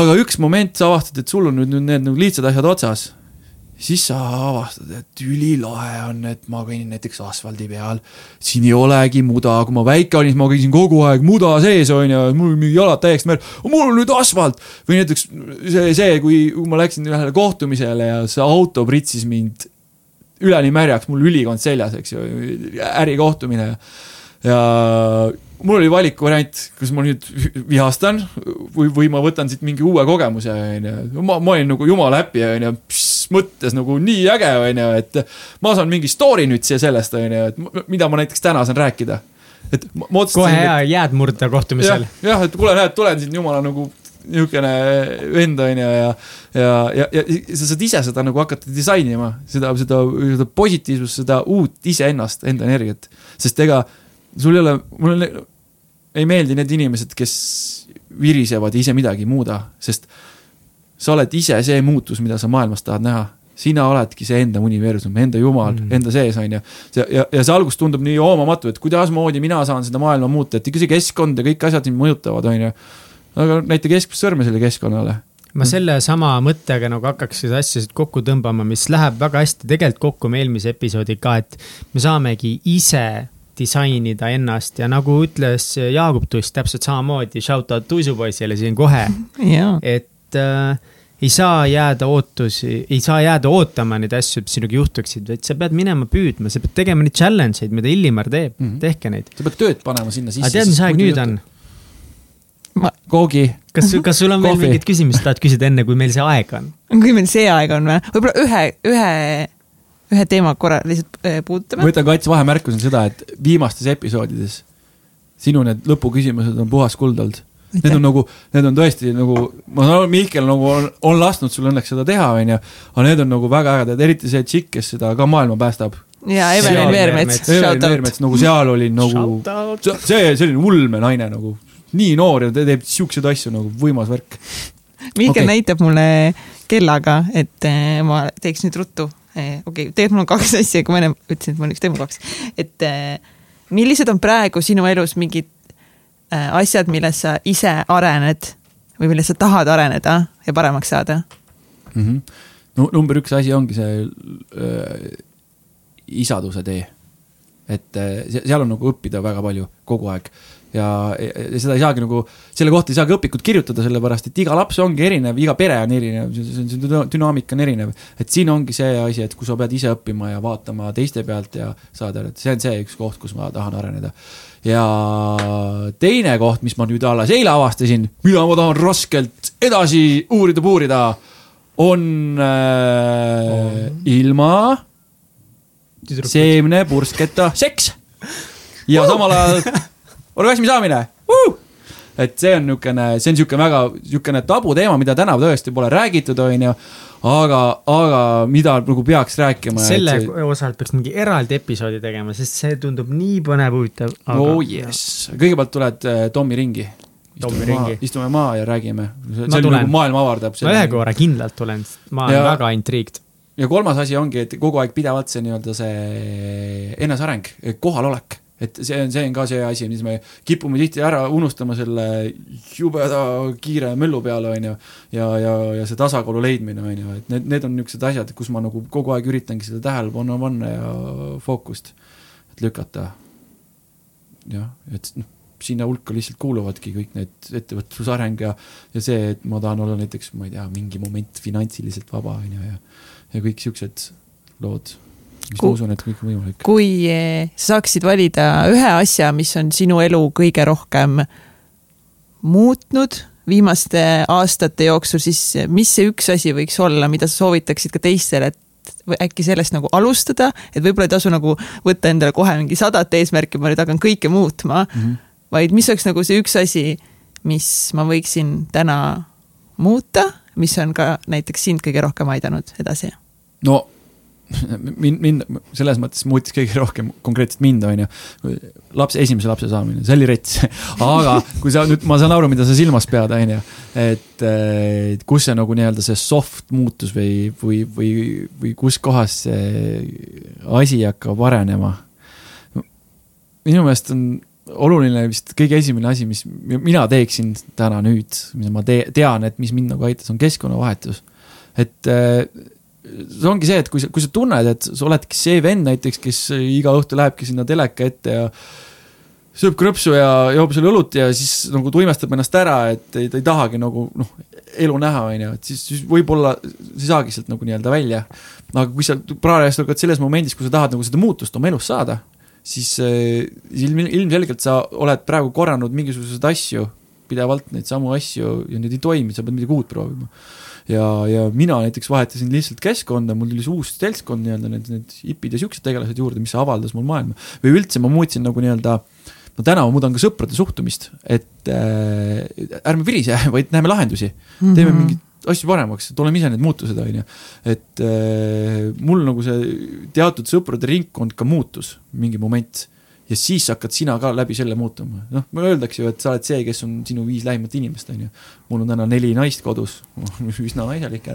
aga üks moment sa avastad, et sul on nüüd, nüüd need nagu lihtsad asjad otsas siis sa avastad, et ülilahe on, et ma kõnnin näiteks asfaldi peal. siin ei olegi muda, kui ma väike olin, siis ma käisin kogu aeg muda sees, on ju, mul mingi jalad täiesti mer-, mul on nüüd asfalt. või näiteks see, see, kui ma läksin ühele kohtumisele ja see auto pritsis mind üleni märjaks, mul ülikond seljas, eks ju, ärikohtumine. ja mul oli valikuvariant, kas ma nüüd vihastan või, või ma võtan siit mingi uue kogemuse, on ju. ma, ma olin nagu jumala happy, on ju, mõttes nagu nii äge, on ju, et ma saan mingi story nüüd siia sellest, on ju, et mida ma näiteks täna saan rääkida. et ma, otsustasin. kohe hea jääd murda kohtumisel. jah, et kuule, näed, tulen siin jumala nagu niisugune vend on ju ja, ja, ja, ja, ja sa saad ise seda nagu hakata disainima, seda, seda, seda positiivsust, seda uut iseennast, enda energiat. sest ega sul ei ole, mulle ei meeldi need inimesed, kes virisevad ja ise midagi ei muuda, sest sa oled ise see muutus, mida sa maailmas tahad näha sina oledki see enda universum, enda jumal mm., enda sees, on ju. ja, ja, ja see algus tundub nii hoomamatu, et kuidasmoodi mina saan seda maailma muuta, et ikka see keskkond ja kõik asjad mind mõjutavad, on ju. aga näita keskmist sõrme selle keskkonnale ma sellesama mõttega nagu hakkaks seda asjasid kokku tõmbama, mis läheb väga hästi tegelikult kokku me eelmise episoodiga, et me saamegi ise disainida ennast ja nagu ütles Jaagup Tuss täpselt samamoodi, shout out tuisupoisile siin kohe [laughs] et äh, ei saa jääda ootusi, ei saa jääda ootama neid asju, mis sinuga juhtuksid, vaid sa pead minema püüdma, sa pead tegema neid challenge eid, mida Illimar teeb mm, -hmm. tehke neid. sa pead tööd panema sinna sisse. aga tead, mis aeg nüüd on? ma, Koogi. kas, kas sul on veel mingit küsimust, tahad küsida enne, kui meil see aeg on? kui meil see aeg on või? võib-olla ühe, ühe, ühe teema korra lihtsalt äh, puudutame. ma ütlen Kats vahemärkusena seda, et viimastes episoodides sinu need lõpuküsimused on puhas kuld olnud Need on nagu, need on tõesti nagu, ma saan aru, Mihkel nagu on, on lasknud sul õnneks seda teha, onju. aga need on nagu väga ägedad, eriti see tšikk, kes seda ka maailma päästab. ja Evelin Veermets. Evelin Veermets, nagu seal oli nagu, see, selline ulme naine nagu, nii noor ja ta teeb siukseid asju nagu võimas värk. Mihkel okay. näitab mulle kellaga, et eh, ma teeks nüüd ruttu. Eh, okei okay,, tegelikult mul on kaks asja, kui ma enne ütlesin, et mul üks teema kaks, et eh, millised on praegu sinu elus mingid asjad, milles sa ise arened või milles sa tahad areneda ja paremaks saada mm? -hmm. no number üks asi ongi see äh, isaduse tee. et äh, seal on nagu õppida väga palju kogu aeg ja, ja seda ei saagi nagu, selle kohta ei saagi õpikut kirjutada, sellepärast et iga laps ongi erinev, iga pere on erinev, see, dünaamika on erinev. et siin ongi see asi, et kui sa pead ise õppima ja vaatama teiste pealt ja saada, et see on see üks koht, kus ma tahan areneda ja teine koht, mis ma nüüd alles eile avastasin, mida ma tahan raskelt edasi uurida, puurida, on äh, oh. ilma seemnepursketa seks. ja samal ajal [laughs] orgasmi saamine uh! et see on niisugune, see on niisugune väga niisugune tabuteema, mida tänapäeval tõesti pole räägitud, onju aga, aga mida nagu peaks rääkima. selle see... osalt peaks mingi eraldi episoodi tegema, sest see tundub nii põnev, huvitav aga.... oh jess, kõigepealt tuled äh, Tommi ringi. istume maha, istume maha ja räägime. see on nagu maailma avardab. ma ühe korra kindlalt tulen, ma olen ja, väga intriigd. ja kolmas asi ongi, et kogu aeg pidevalt see nii-öelda see eneseareng, kohalolek et see on, see on ka see asi, mis me kipume tihti ära unustama selle jubeda kiire möllu peale, on ju, ja, ja, ja see tasakaalu leidmine, on ju, et need, need on niisugused asjad, kus ma nagu kogu aeg üritangi seda tähelepanu panna ja fookust, et lükata. jah, et noh, sinna hulka lihtsalt kuuluvadki kõik need ettevõtlusareng ja, ja see, et ma tahan olla näiteks, ma ei tea, mingi moment finantsiliselt vaba, on ju, ja, ja kõik siuksed lood Ku, ma usun, et kõik on võimalik. kui eh, sa saaksid valida ühe asja, mis on sinu elu kõige rohkem muutnud viimaste aastate jooksul, siis mis see üks asi võiks olla, mida sa soovitaksid ka teistele, et või äkki sellest nagu alustada, et võib-olla ei tasu nagu võtta endale kohe mingi sadat eesmärki, ma nüüd hakkan kõike muutma mm, -hmm. vaid mis oleks nagu see üks asi, mis ma võiksin täna muuta, mis on ka näiteks sind kõige rohkem aidanud edasi? no mind, mind selles mõttes muutis kõige rohkem konkreetselt mind, on ju. laps, esimese lapse saamine, see oli rets [laughs] aga kui sa nüüd, ma saan aru, mida sa silmas pead, on ju. et kus see nagu nii-öelda see soft muutus või, või, või, või kus kohas see asi hakkab arenema. minu meelest on oluline vist kõige esimene asi, mis mina teeksin täna nüüd, mida ma te tean, et mis mind nagu aitas, on keskkonnavahetus. et see ongi see, et kui sa, kui sa tunned, et sa oledki see vend näiteks, kes iga õhtu lähebki sinna teleka ette ja sööb krõpsu ja joob seal õlut ja siis nagu tuimestab ennast ära, et ei, ta ei tahagi nagu noh, elu näha, on ju, et siis, siis võib-olla sa ei saagi sealt nagu nii-öelda välja. aga kui sa parajasti oled selles momendis, kui sa tahad nagu seda muutust oma elus saada, siis eh, ilm, ilmselgelt sa oled praegu korranud mingisuguseid asju, pidevalt neid samu asju ja need ei toimi, sa pead midagi uut proovima ja, ja mina näiteks vahetasin lihtsalt keskkonda, mul tuli see uus seltskond nii-öelda, need, need hipid ja siuksed tegelased juurde, mis avaldas mul maailma. või üldse ma muutsin nagu nii-öelda, no täna ma muudan ka sõprade suhtumist, et äh, ärme virise, [laughs] vaid näeme lahendusi mm. -hmm. teeme mingeid asju paremaks, et oleme ise need muutused, on ju. et äh, mul nagu see teatud sõprade ringkond ka muutus mingi moment ja siis hakkad sina ka läbi selle muutuma. noh, öeldakse ju, et sa oled see, kes on sinu viis lähimat inimest, on ju. mul on täna neli naist kodus, [laughs] üsna naiselik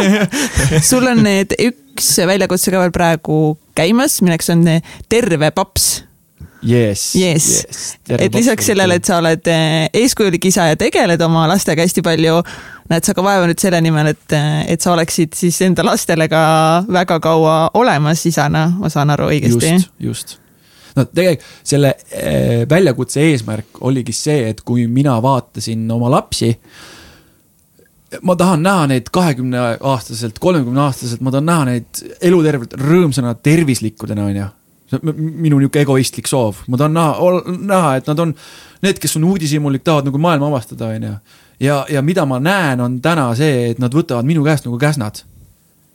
[laughs] sul on need üks väljakutse ka veel praegu käimas, milleks on terve paps Yes, yes. yes. et lisaks sellele, et sa oled eh, eeskujulik isa ja tegeled oma lastega hästi palju, näed sa ka vaeva nüüd selle nimel, et, eh, et sa oleksid siis enda lastele ka väga kaua olemas isana, ma saan aru õigesti? just, just no tegelikult selle äh, väljakutse eesmärk oligi see, et kui mina vaatasin oma lapsi. ma tahan näha neid kahekümne aastaselt, kolmekümne aastaselt, ma tahan näha neid elutervelt rõõmsana, tervislikudena, on ju minu nihuke egoistlik soov, ma tahan näha, näha, et nad on need, kes on uudishimulik, tahavad nagu maailma avastada, on ju. ja, ja mida ma näen, on täna see, et nad võtavad minu käest nagu käsnad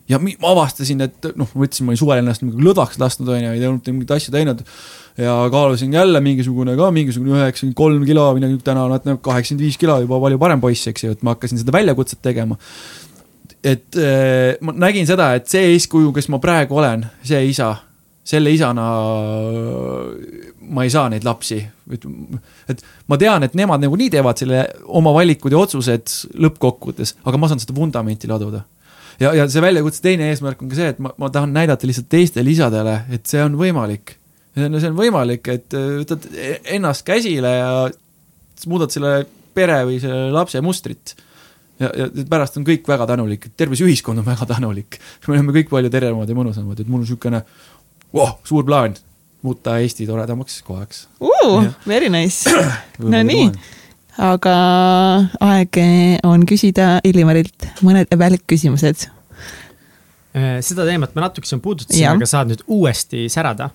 ja ma avastasin, et noh, ma mõtlesin, ma olin suvel ennast nagu lõdvaks lasknud, on ju, ei olnud mingit asja teinud. ja kaalusin jälle mingisugune ka mingisugune üheksakümmend kolm kilo, nüüd täna olen nagu kaheksakümmend viis kilo juba palju parem poiss, eks ju, et ma hakkasin seda väljakutset tegema. et äh, ma nägin seda, et see eeskuju, kes ma praegu olen, see isa, selle isana ma ei saa neid lapsi. et ma tean, et nemad nagunii teevad selle oma valikud ja otsused lõppkokkuvõttes, aga ma saan seda vundamenti laduda ja, ja see väljakutse teine eesmärk on ka see, et ma, ma tahan näidata lihtsalt teistele isadele, et see on võimalik. see on, see on võimalik, et äh, võtad e-, ennast käsile ja muudad selle pere või selle lapse mustrit. ja, ja pärast on kõik väga tänulik, terve see ühiskond on väga tänulik. me oleme kõik palju tervemad ja mõnusamad, et mul on niisugune wow, suur plaan muuta Eesti toredamaks kohaks uh,. Very nice [clears throat] no nii aga aeg on küsida Illimarilt mõned välkküsimused. Äh, seda teemat me natukese puudutasime, aga saad nüüd uuesti särada.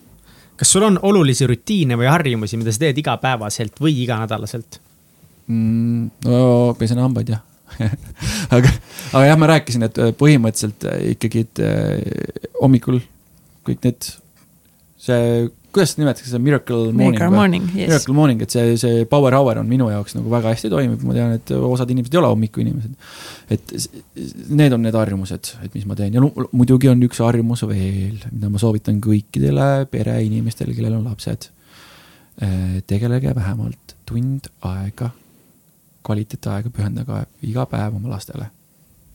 kas sul on olulisi rutiine või harjumusi, mida sa teed igapäevaselt või iganädalaselt mm,? no pesen hambaid jah [laughs] aga, aga jah, ma rääkisin, et äh, põhimõtteliselt äh, ikkagi, et hommikul kõik need, see kuidas seda nimetatakse, see Miracle Morning? Miracle Morning, yes. Miracle Morning, et see, see power hour on minu jaoks nagu väga hästi toimib, ma tean, et osad inimesed ei ole hommikuinimesed. et need on need harjumused, et mis ma teen ja no, muidugi on üks harjumus veel, mida ma soovitan kõikidele pereinimestele, kellel on lapsed. Äh, tegelege vähemalt tund aega, kvaliteetaega, pühendage iga päev oma lastele.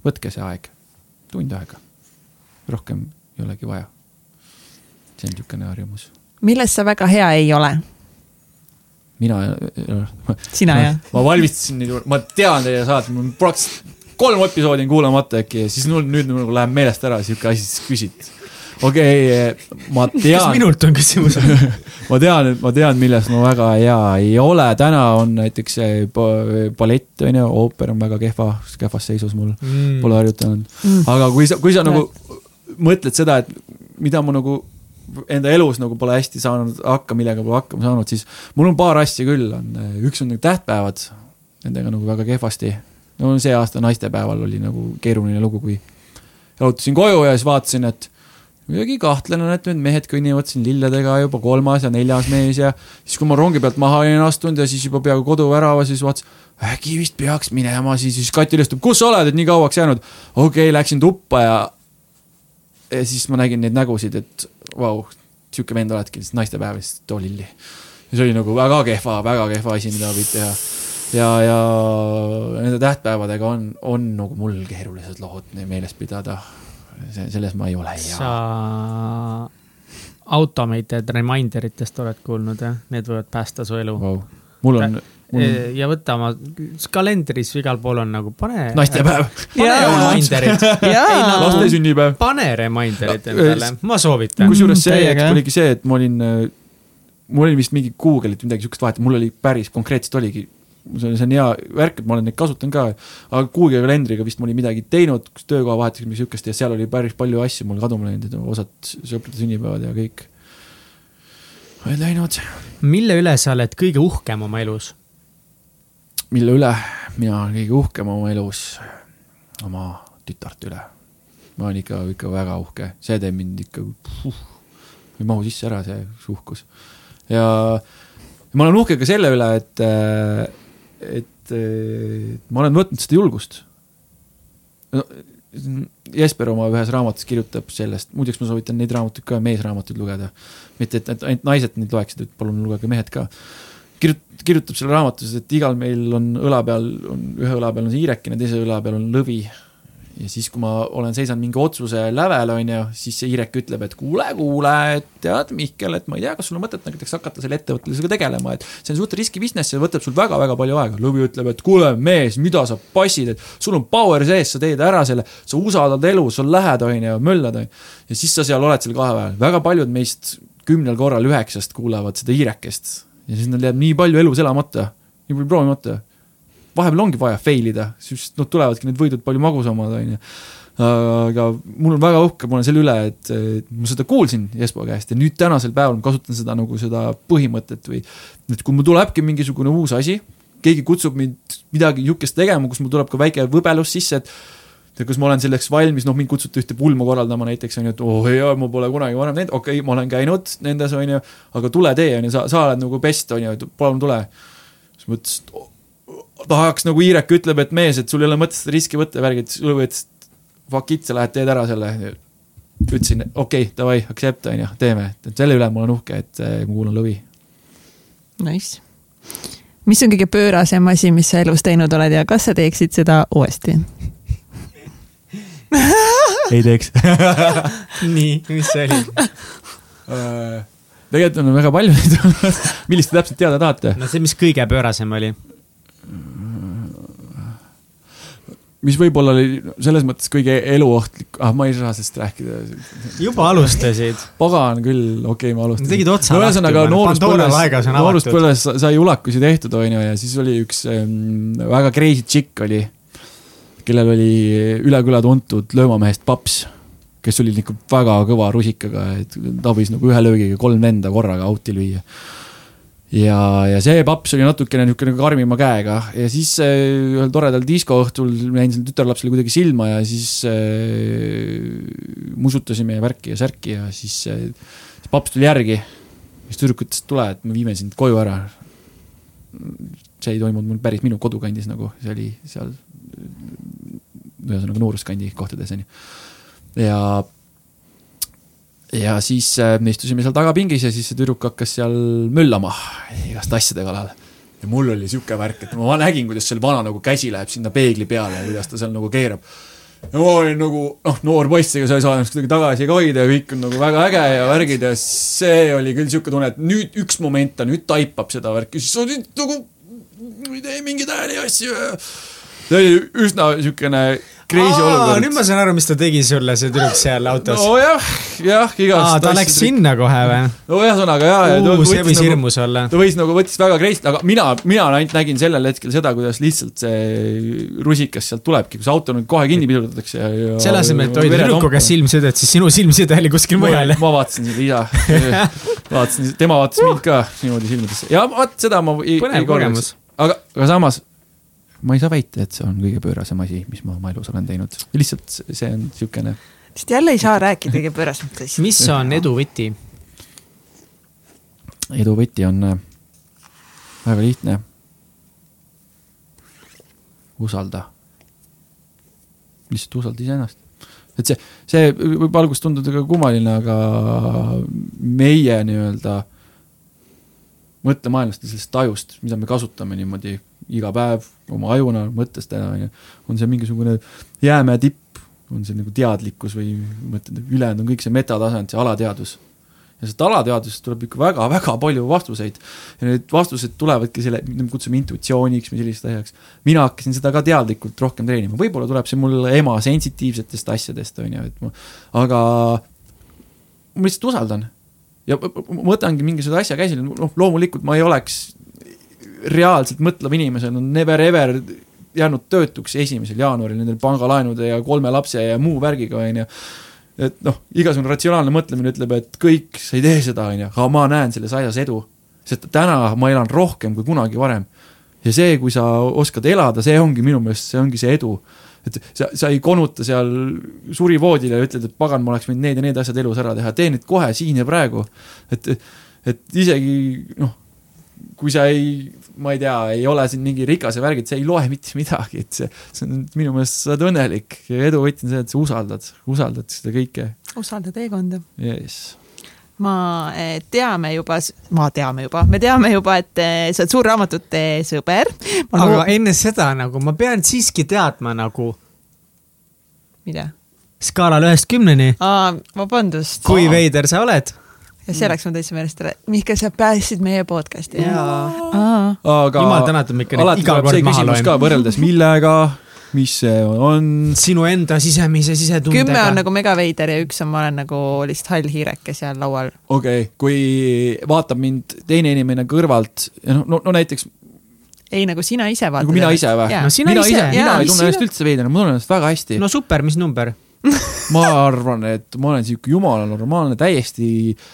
võtke see aeg, tund aega, rohkem ei olegi vaja. see on niisugune harjumus milles sa väga hea ei ole? mina. sina jah? ma valmistasin neid, ma tean teie saadet, mul praktiliselt kolm episoodi on kuulamata äkki ja siis nüüd, nüüd nagu läheb meelest ära sihuke asi, siis küsid. okei okay,, ma tean. kas [laughs] minult on küsimus [laughs] ma tean, ma tean, milles ma väga hea ei ole, täna on näiteks ballett on ju, ooper on väga kehva, kehvas seisus mul mm., pole harjutanud mm.. aga kui sa, kui sa nagu mõtled seda, et mida ma nagu enda elus nagu pole hästi saanud hakka, millega pole hakkama saanud, siis mul on paar asja küll, on, üks on nagu tähtpäevad, nendega nagu väga kehvasti. no see aasta naistepäeval oli nagu keeruline lugu, kui jalutasin koju ja siis vaatasin, et kuidagi kahtlane on, et need mehed kõnnivad siin lilledega juba kolmas ja neljas mees ja siis, kui ma rongi pealt maha olin astunud ja siis juba peaaegu koduvärava, siis vaatasin, äkki vist peaks minema, siis, siis Kati helistab, kus sa oled, et nii kauaks jäänud. okei okay,, läksin tuppa ja, ja siis ma nägin neid nägusid, et vau wow,, sihuke vend oledki, lihtsalt naistepäev, siis too lilli. ja see oli nagu väga kehva, väga kehva asi, mida võid teha. ja, ja nende tähtpäevadega on, on nagu mul keerulised lood meeles pidada. selles ma ei ole hea. sa automated reminder itest oled kuulnud, jah? Need võivad päästa su elu wow.. mul on Mm. Ja võta oma kalendris igal pool on nagu pane. naistepäev. [laughs] reminder'id. [laughs] laste sünnipäev. pane reminder'id endale, ma soovitan. kusjuures see hetk oligi see, et ma olin, mul oli vist mingi Google'it midagi siukest vahet, mul oli päris konkreetselt oligi see on, see on hea värk, et ma olen neid kasutanud ka, aga Google kalendriga vist ma olin midagi teinud, töökoha vahetusega midagi siukest ja seal oli päris palju asju mul kaduma läinud, et osad sõprade sünnipäevad ja kõik olid läinud. mille üle sa oled kõige uhkem oma elus? Mille üle mina olen kõige uhkem oma elus, oma tütart üle. ma olen ikka, ikka väga uhke, see teeb mind ikka uh,, ei mahu sisse ära, see uhkus. ja ma olen uhke ka selle üle, et, et, ma olen võtnud seda julgust no,. Jesper oma ühes raamatus kirjutab sellest, muideks ma soovitan neid raamatuid ka, meesraamatuid lugeda. mitte, et ainult naised neid loeksid, et palun lugege mehed ka kirjut-, kirjutab seal raamatus, et igal meil on õla peal, on ühe õla peal on hiirekene, teise õla peal on lõvi. ja siis, kui ma olen seisanud mingi otsuse lävel, on ju, siis see hiirek ütleb, et kuule, kuule, et tead, Mihkel, et ma ei tea, kas sul on mõtet näiteks hakata selle ettevõtlusega tegelema, et see on suht riski business, see võtab sul väga-väga palju aega. lõvi ütleb, et kuule, mees, mida sa passid, et sul on power sees, sa teed ära selle, sa usaldad elu, sa lähed, on ju, möllad, on ju. ja siis sa seal oled seal kahe vahel, väga paljud meist kümnel korral üheksast kuulavad seda hiirekest ja siis neil jääb nii palju elus elamata, nii palju proovimata. vahepeal ongi vaja fail ida, siis noh, tulevadki need võidud palju magusamad, on ju. aga mul on väga uhke, ma olen selle üle, et, et ma seda kuulsin Jespo käest ja nüüd tänasel päeval ma kasutan seda nagu seda põhimõtet või et kui mul tulebki mingisugune uus asi, keegi kutsub mind midagi niisugust tegema, kus mul tuleb ka väike võbelus sisse, et kas ma olen selleks valmis, noh, mind kutsuti ühte pulma korraldama näiteks on ju, et oh jaa, ma pole kunagi varem näinud, okei okay,, ma olen käinud nendes on ju, aga tule tee on ju, sa, sa oled nagu best on ju, palun tule. siis mõtlesin, et tahaks nagu Iirek ütleb, et mees, et sul ei ole mõtet seda riski võtta, värgid, ütles, et fuck it, sa lähed teed ära selle. ütlesin, okei okay,, davai, accept on ju, teeme, et selle üle ma olen uhke, et eh, ma kuulan Lõvi. Nice mis on kõige pöörasem asi, mis sa elus teinud oled ja kas sa teeksid seda uuesti? Ei teeks [laughs] nii, mis see oli uh,? tegelikult on väga palju neid millist te täpselt teada tahate? no see, mis kõige pöörasem oli mis võib-olla oli selles mõttes kõige eluohtlik, ah ma ei saa sellest rääkida. juba alustasid. pagan küll, okei okay,, ma alustasin. tegid otsa no, ühesõnaga nooruspõlves, nooruspõlves sai ulakusi tehtud, onju, ja siis oli üks ähm, väga crazy chick oli kellel oli üle küla tuntud löömamehest paps, kes oli ikka väga kõva rusikaga, et tabis nagu ühe löögiga kolm venda korraga out'i lüüa. ja, ja see paps oli natukene niisugune karmima käega ja siis äh, ühel toredal diskoõhtul jäin sellele tütarlapsele kuidagi silma ja siis äh, musutasime värki ja särki ja siis äh, paps tuli järgi. siis tüdruk ütles, et tule, et me viime sind koju ära. see ei toimunud mul päris minu kodukandis nagu, see oli seal ühesõnaga nooruskandi kohtades onju. ja, ja siis äh, me istusime seal tagapingis ja siis see tüdruk hakkas seal möllama igaste asjade kallal. ja mul oli sihuke värk, et ma nägin, kuidas seal vana nagu käsi läheb sinna peegli peale ja kuidas ta seal nagu keerab ja ma olin nagu noh, noor poiss, ega sa ei saa ennast kuidagi tagasi ka hoida ja kõik on nagu väga äge ja värgid ja see oli küll siuke tunne, et nüüd üks moment ta nüüd taipab seda värki, siis on nagu ei tee mingeid hääli asju ja see oli üsna siukene crazy olukord. nüüd ma saan aru, mis ta tegi sulle, see tüdruk seal autos. nojah, jah, igast. ta läks sinna kohe või? no ühesõnaga jaa. see võis nagu, hirmus olla. ta võis nagu, võttis väga crazy, aga mina, mina ainult nägin sellel hetkel seda, kuidas lihtsalt see rusikas sealt tulebki, kus auto nüüd kohe kinni pidurdatakse ja, ja. selle asemel, et hoida tüdruku käest silmsidet, siis sinu silmside oli kuskil mujal. ma vaatasin seda isa [laughs] vaatasin, tema vaatas mind ka niimoodi silmadesse ja vaat seda ma. põnev kogemus. aga, aga samas ma ei saa väita, et see on kõige pöörasem asi, mis ma oma elus olen teinud, lihtsalt see on niisugune. sest jälle ei saa rääkida kõige pöörasemat asja. mis on edu võti? edu võti on äh, väga lihtne. usalda. lihtsalt usalda iseennast. et see, see võib alguses tunduda ka kummaline, aga meie nii-öelda mõttemaailmast ja sellest tajust, mida me kasutame niimoodi iga päev oma ajuna, mõttestena, on ju, on see mingisugune jäämäe tipp, on see nagu teadlikkus või mõtled, ülejäänud on kõik see metatasand, see alateadvus. ja sealt alateadvusest tuleb ikka väga-väga palju vastuseid. ja need vastused tulevadki selle, me kutsume intuitsiooniks või selliseks asjaks. mina hakkasin seda ka teadlikult rohkem treenima, võib-olla tuleb see mul ema sensitiivsetest asjadest, on ju, et ma, aga ma lihtsalt usaldan ja ma võtangi mingisuguse asja käsile, noh, loomulikult ma ei oleks reaalselt mõtlev inimesel on never ever jäänud töötuks esimesel jaanuaril nendel pangalaenude ja kolme lapse ja muu värgiga, on ju. et noh, igasugune ratsionaalne mõtlemine ütleb, et kõik, sa ei tee seda, on ju, aga ma näen selles asjas edu. sest täna ma elan rohkem kui kunagi varem. ja see, kui sa oskad elada, see ongi minu meelest, see ongi see edu. et sa, sa ei konuta seal surivoodile ja ütled, et pagan, ma oleks võinud need ja need asjad elus ära teha, tee need kohe siin ja praegu. et, et isegi noh, kui sa ei ma ei tea, ei ole siin mingi rikas ja värgid, see ei loe mitte midagi, et see, see on minu meelest, sa oled õnnelik ja edu võti on see, et sa usaldad, usaldad seda kõike. usalda teekonda yes ma eh, teame juba, ma teame juba, me teame juba, et eh, sa oled suur raamatute sõber. aga loo... enne seda nagu ma pean siiski teadma nagu. mida? skaalal ühest kümneni. vabandust. kui veider sa oled ja see läks mul täitsa meelest ära. Mihkel, sa päästsid meie podcast'i. aga jumal tänatud, ikka neid iga kord maha loen. ka võrreldes millega, mis see on? sinu enda sisemise sisetundega. kümme on nagu megaveider ja üks on, ma olen nagu lihtsalt hall hiireke seal laual. okei okay., kui vaatab mind teine inimene kõrvalt, no, no, no näiteks ei, nagu sina ise vaatad. nagu mina ise või? no sina mina ise, ise, mina ei tunne ennast üldse veidrana, ma tunnen ennast väga hästi. no super, mis number [laughs] ma arvan, et ma olen sihuke jumala normaalne, täiesti äh,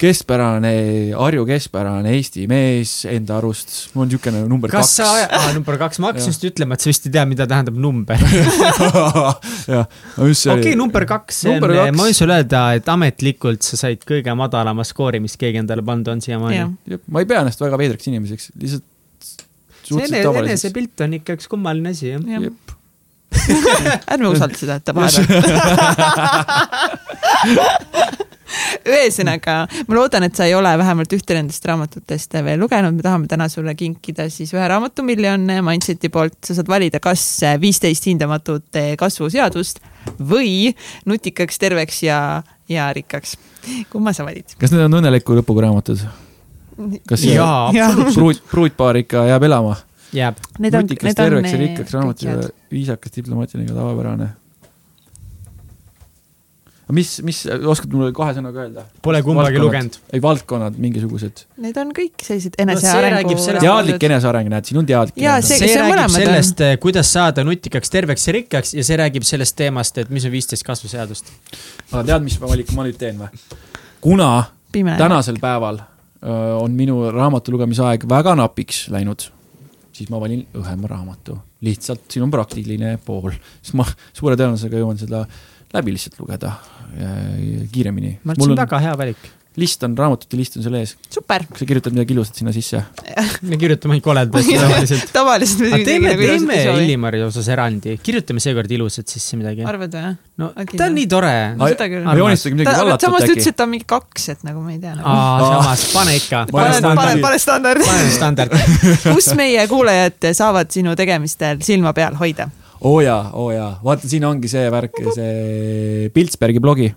keskpärane, Harju keskpärane Eesti mees enda arust, mul on niisugune number kas kaks. sa, aa number kaks, ma hakkasin just ütlema, et sa vist ei tea, mida tähendab number. [laughs] Jah, just see oli. okei okay,, number kaks, see on, ma võin sulle öelda, et ametlikult sa said kõige madalama skoori, mis keegi endale pannud on siiamaani. ma ei pea ennast väga veidraks inimeseks, lihtsalt see enesepilt on ikka üks kummaline asi, jah. ärme usalda seda, et ta [laughs] vahepeal [laughs] [laughs] ühesõnaga, ma loodan, et sa ei ole vähemalt ühte nendest raamatutest veel lugenud, me tahame täna sulle kinkida siis ühe raamatu, mille on Mindseti poolt, sa saad valida, kas viisteist hindamatut kasvuseadust või nutikaks, terveks ja, ja rikkaks. kumma sa valid? kas need on õnneliku lõpuga raamatud? kas jaa, absoluutselt. pruut, pruutpaar ikka jääb elama? jääb. nutikas, terveks ja rikkaks raamat ja viisakas, diplomaatiline, tavapärane mis, mis, oskad mulle kahe sõnaga öelda? Pole kumbagi lugenud. ei, valdkonnad mingisugused. Need on kõik sellised enesearengu no,. teadlik eneseareng, näed, siin on teadlik. see, see, see räägib sellest, eh, kuidas saada nutikaks, terveks ja rikkaks ja see räägib sellest teemast, et mis on viisteist kasvuseadust. aga tead, mis valiku ma nüüd teen või? kuna Pime. tänasel päeval öö, on minu raamatu lugemise aeg väga napiks läinud, siis ma valin õhema raamatu. lihtsalt siin on praktiline pool, siis ma suure tõenäosusega jõuan seda läbi lihtsalt lugeda kiiremini. ma arvan, et see on väga hea valik. list on, raamatute list on seal ees. super. kas sa kirjutad midagi ilusat sinna sisse? [laughs] me kirjutame ainult koledat [laughs] asja tavaliselt. tavaliselt me teeme, teeme Illimari osas erandi, kirjutame seekord ilusat sisse midagi. arvad või? no okay, ta on nii tore. joonistage midagi vallatut äkki. samas ta ütles, et ta on mingi kaks, et nagu ma ei tea nagu.. aa, samas, pane ikka. pane standard. pane standard [laughs] kus meie kuulajad saavad sinu tegemistel silma peal hoida? Oo oh jaa, oo oh jaa, vaata, siin ongi see värk, see Piltsbergi blogi.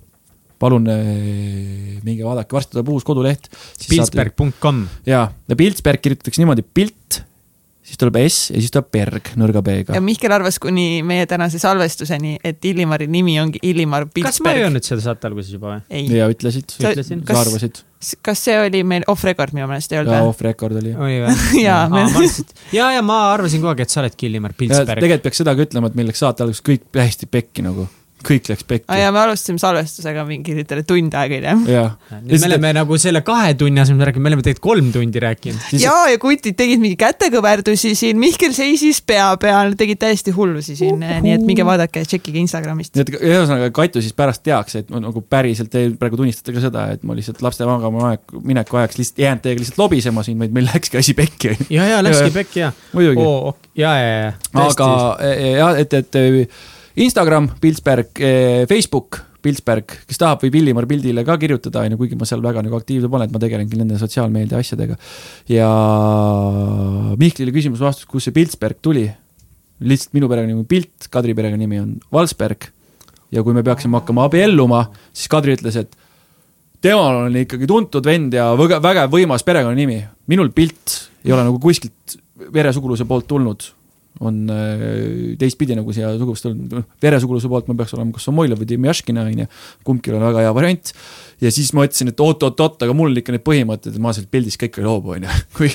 palun äh, minge vaadake, varsti tuleb uus koduleht. Piltsberg.com. jaa, ja Piltsberg kirjutatakse niimoodi pilt siis tuleb S ja siis tuleb Berg nõrga B-ga. ja Mihkel arvas kuni meie tänase salvestuseni, et Illimari nimi ongi Illimar Piltsberg. kas ma ei öelnud seda saate alguses juba või? ja ütlesid, ütlesin. sa arvasid. Kas see oli meil off record minu meelest ei olnud või? off record oli. oli või? ja, me... ja, ja ma arvasin kogu aeg, et sa oledki Illimar Piltsberg. tegelikult peaks seda ka ütlema, et meil läks saate alguses kõik täiesti pekki nagu kõik läks pekki ah,. ja me alustasime salvestusega mingi tund aega hiljem. me oleme nagu selle kahe tunni asemel rääkinud, me oleme tegelikult kolm tundi rääkinud. ja, ja kutid tegid mingi kätekõverdusi siin, Mihkel seisis pea peal, tegid täiesti hullusi siin uh, -huh. nii et minge vaadake, tšekkige Instagramist. nii et ühesõnaga Katu siis pärast teaks, et ma nagu päriselt, te praegu tunnistate ka seda, et ma lihtsalt laste magama aeg, mineku ajaks lihtsalt jäänud teiega lihtsalt lobisema siin, vaid meil läkski asi pekki. ja, ja läkski pekki ja. muidugi oh,. ja, ja, ja. aga jah, et, et Instagram, Piltsberg, eh, Facebook, Piltsberg, kes tahab, võib Illimar pildile ka kirjutada, on ju, kuigi ma seal väga nagu aktiivne pole, et ma tegelengi nende sotsiaalmeedia asjadega. ja Mihklile küsimus-vastus, kust see Piltsberg tuli? lihtsalt minu perekonnanimi on Pilt, Kadri perekonnanimi on Valsberg. ja kui me peaksime hakkama abielluma, siis Kadri ütles, et temal on ikkagi tuntud vend ja väga, väga võimas perekonnanimi. minul Pilt ei ole nagu kuskilt veresuguluse poolt tulnud on äh, teistpidi nagu siia suguvõsta tulnud, veresuguluse poolt ma peaks olema kas Samoilov või Demjaškina, on ju, kumbki on väga hea variant. ja siis ma ütlesin, et oot-oot-oot, aga mul ikka need põhimõtted, ma sealt pildist ka ikka ei loobu, on ju. [laughs] kui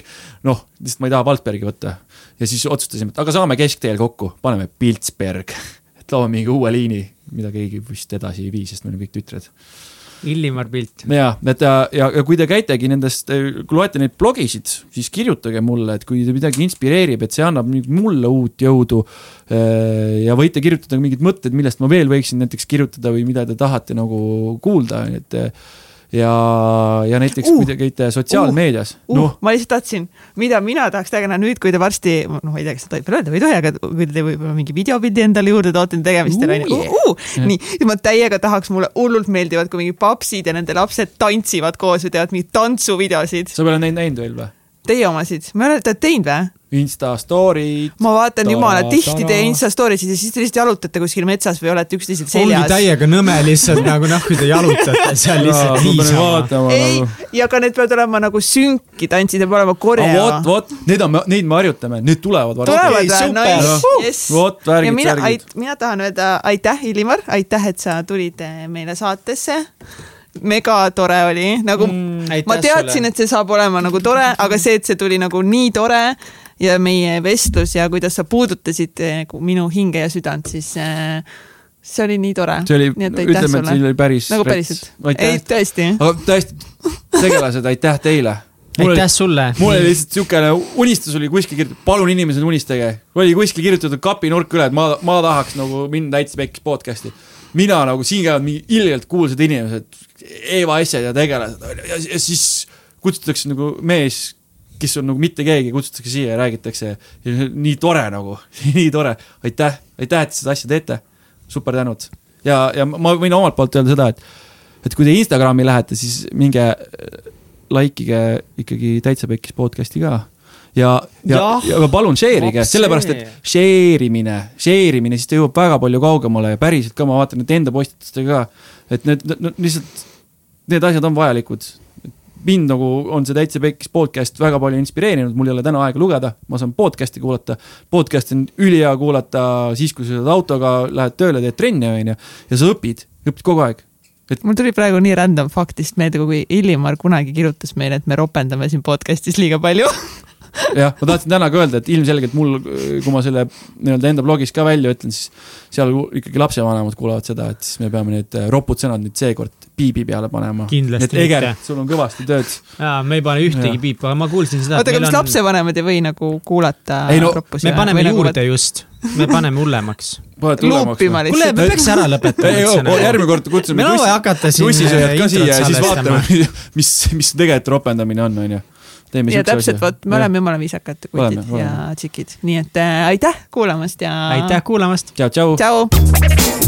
noh, lihtsalt ma ei taha Waldbergi võtta. ja siis otsustasime, et aga saame keskteel kokku, paneme Piltsberg, [laughs] et loome mingi uue liini, mida keegi vist edasi ei vii, sest me oleme kõik tütred Illimar Pilt. ja, et ja, ja, ja kui te käitegi nendest, kui loete neid blogisid, siis kirjutage mulle, et kui midagi inspireerib, et see annab mulle uut jõudu. Äh, ja võite kirjutada mingeid mõtteid, millest ma veel võiksin näiteks kirjutada või mida te tahate nagu kuulda, et ja, ja näiteks uh, kui te käite sotsiaalmeedias uh,. Uh, no. ma lihtsalt tahtsin, mida mina tahaks teha nüüd, kui te varsti, noh, ma ei tea, kas seda tohib öelda või ei tohi, aga kui te võib-olla mingi videopildi endale juurde toote tegemistele uh,, onju. Uh, uh, nii, ma täiega tahaks, mulle hullult meeldivad, kui mingi papsid ja nende lapsed tantsivad koos või teevad mingeid tantsuvideosid. sa pole neid näinud veel või? Teie omasid, me olete teinud või? Insta story'd. ma vaatan jumala tihti teie Insta story sid ja siis te lihtsalt jalutate kuskil metsas või olete üksteisel seljas. ongi täiega nõme lihtsalt nagu noh, kui te jalutate seal lihtsalt niisama. ei, ja ka need peavad olema nagu sünki tantsid, peab olema koreo. vot, vot, need on, neid me harjutame, need tulevad varsti. tulevad või? Nice, yes. vot, värgid, värgid. mina tahan öelda aitäh, Illimar, aitäh, et sa tulid meile saatesse megatore oli, nagu mm, ma teadsin, et see saab olema nagu tore, aga see, et see tuli nagu nii tore ja meie vestlus ja kuidas sa puudutasid nagu minu hinge ja südant, siis äh, see oli nii tore. see oli, ütleme, et see oli päris. nagu päriselt. ei, tõesti. aga tõesti, tegelased, aitäh teile Mul aitäh sulle. mul oli lihtsalt siukene unistus oli kuskil kirjutatud, palun inimesed unistage. oli kuskil kirjutatud kapinurk üle, et ma, ma tahaks nagu minna täitsa pekkis podcast'i mina nagu, siin käivad mingi ilgelt kuulsad inimesed, Eva Essed ja tegelased ja, ja siis kutsutakse nagu mees, kes on nagu mitte keegi, kutsutakse siia ja räägitakse. nii tore nagu [laughs] nii tore, aitäh, aitäh, et seda asja teete. super tänud ja, ja ma võin omalt poolt öelda seda, et, et kui te Instagrami lähete, siis minge likeige ikkagi Täitsa Pekkis podcast'i ka ja, ja, ja, ja palun share ige, sellepärast et share imine, share imine, siis ta jõuab väga palju kaugemale ja päriselt ka ma vaatan nüüd enda postitustega ka, et need, need lihtsalt, need asjad on vajalikud mind nagu on see Täitsa Pekkis podcast väga palju inspireerinud, mul ei ole täna aega lugeda, ma saan podcast'i kuulata. Podcast'i on ülihea kuulata siis, kui sa sõidad autoga, lähed tööle, teed trenni, on ju, ja sa õpid, õpid kogu aeg. et mul tuli praegu nii random faktist meelde, kui Illimar kunagi kirjutas meile, et me ropendame siin podcast'is liiga palju [laughs] jah, ma tahtsin täna ka öelda, et ilmselgelt mul, kui ma selle nii-öelda enda blogis ka välja ütlen, siis seal ikkagi lapsevanemad kuulavad seda, et siis me peame need äh, ropud sõnad nüüd seekord piibi peale panema. mitte. Eger, sul on kõvasti tööd. jaa, me ei pane ühtegi piipi, aga ma kuulsin seda. oota, aga kas on... lapsevanemad ei või nagu kuulata ei, no, roppusi? me paneme nagu juurde nagu... just, me paneme hullemaks [laughs] kuule, me peaks ära lõpetama. järgmine kord kutsume. me võime hakata siin. tussisööjad ka siia ja siis vaatame, [laughs] mis, mis tegelikult ropendamine on, onju teeme ja täpselt, vot me oleme jumala viisakad kutid ja tšikid, nii et äh, aitäh kuulamast ja. aitäh kuulamast. tšau, tšau. tšau.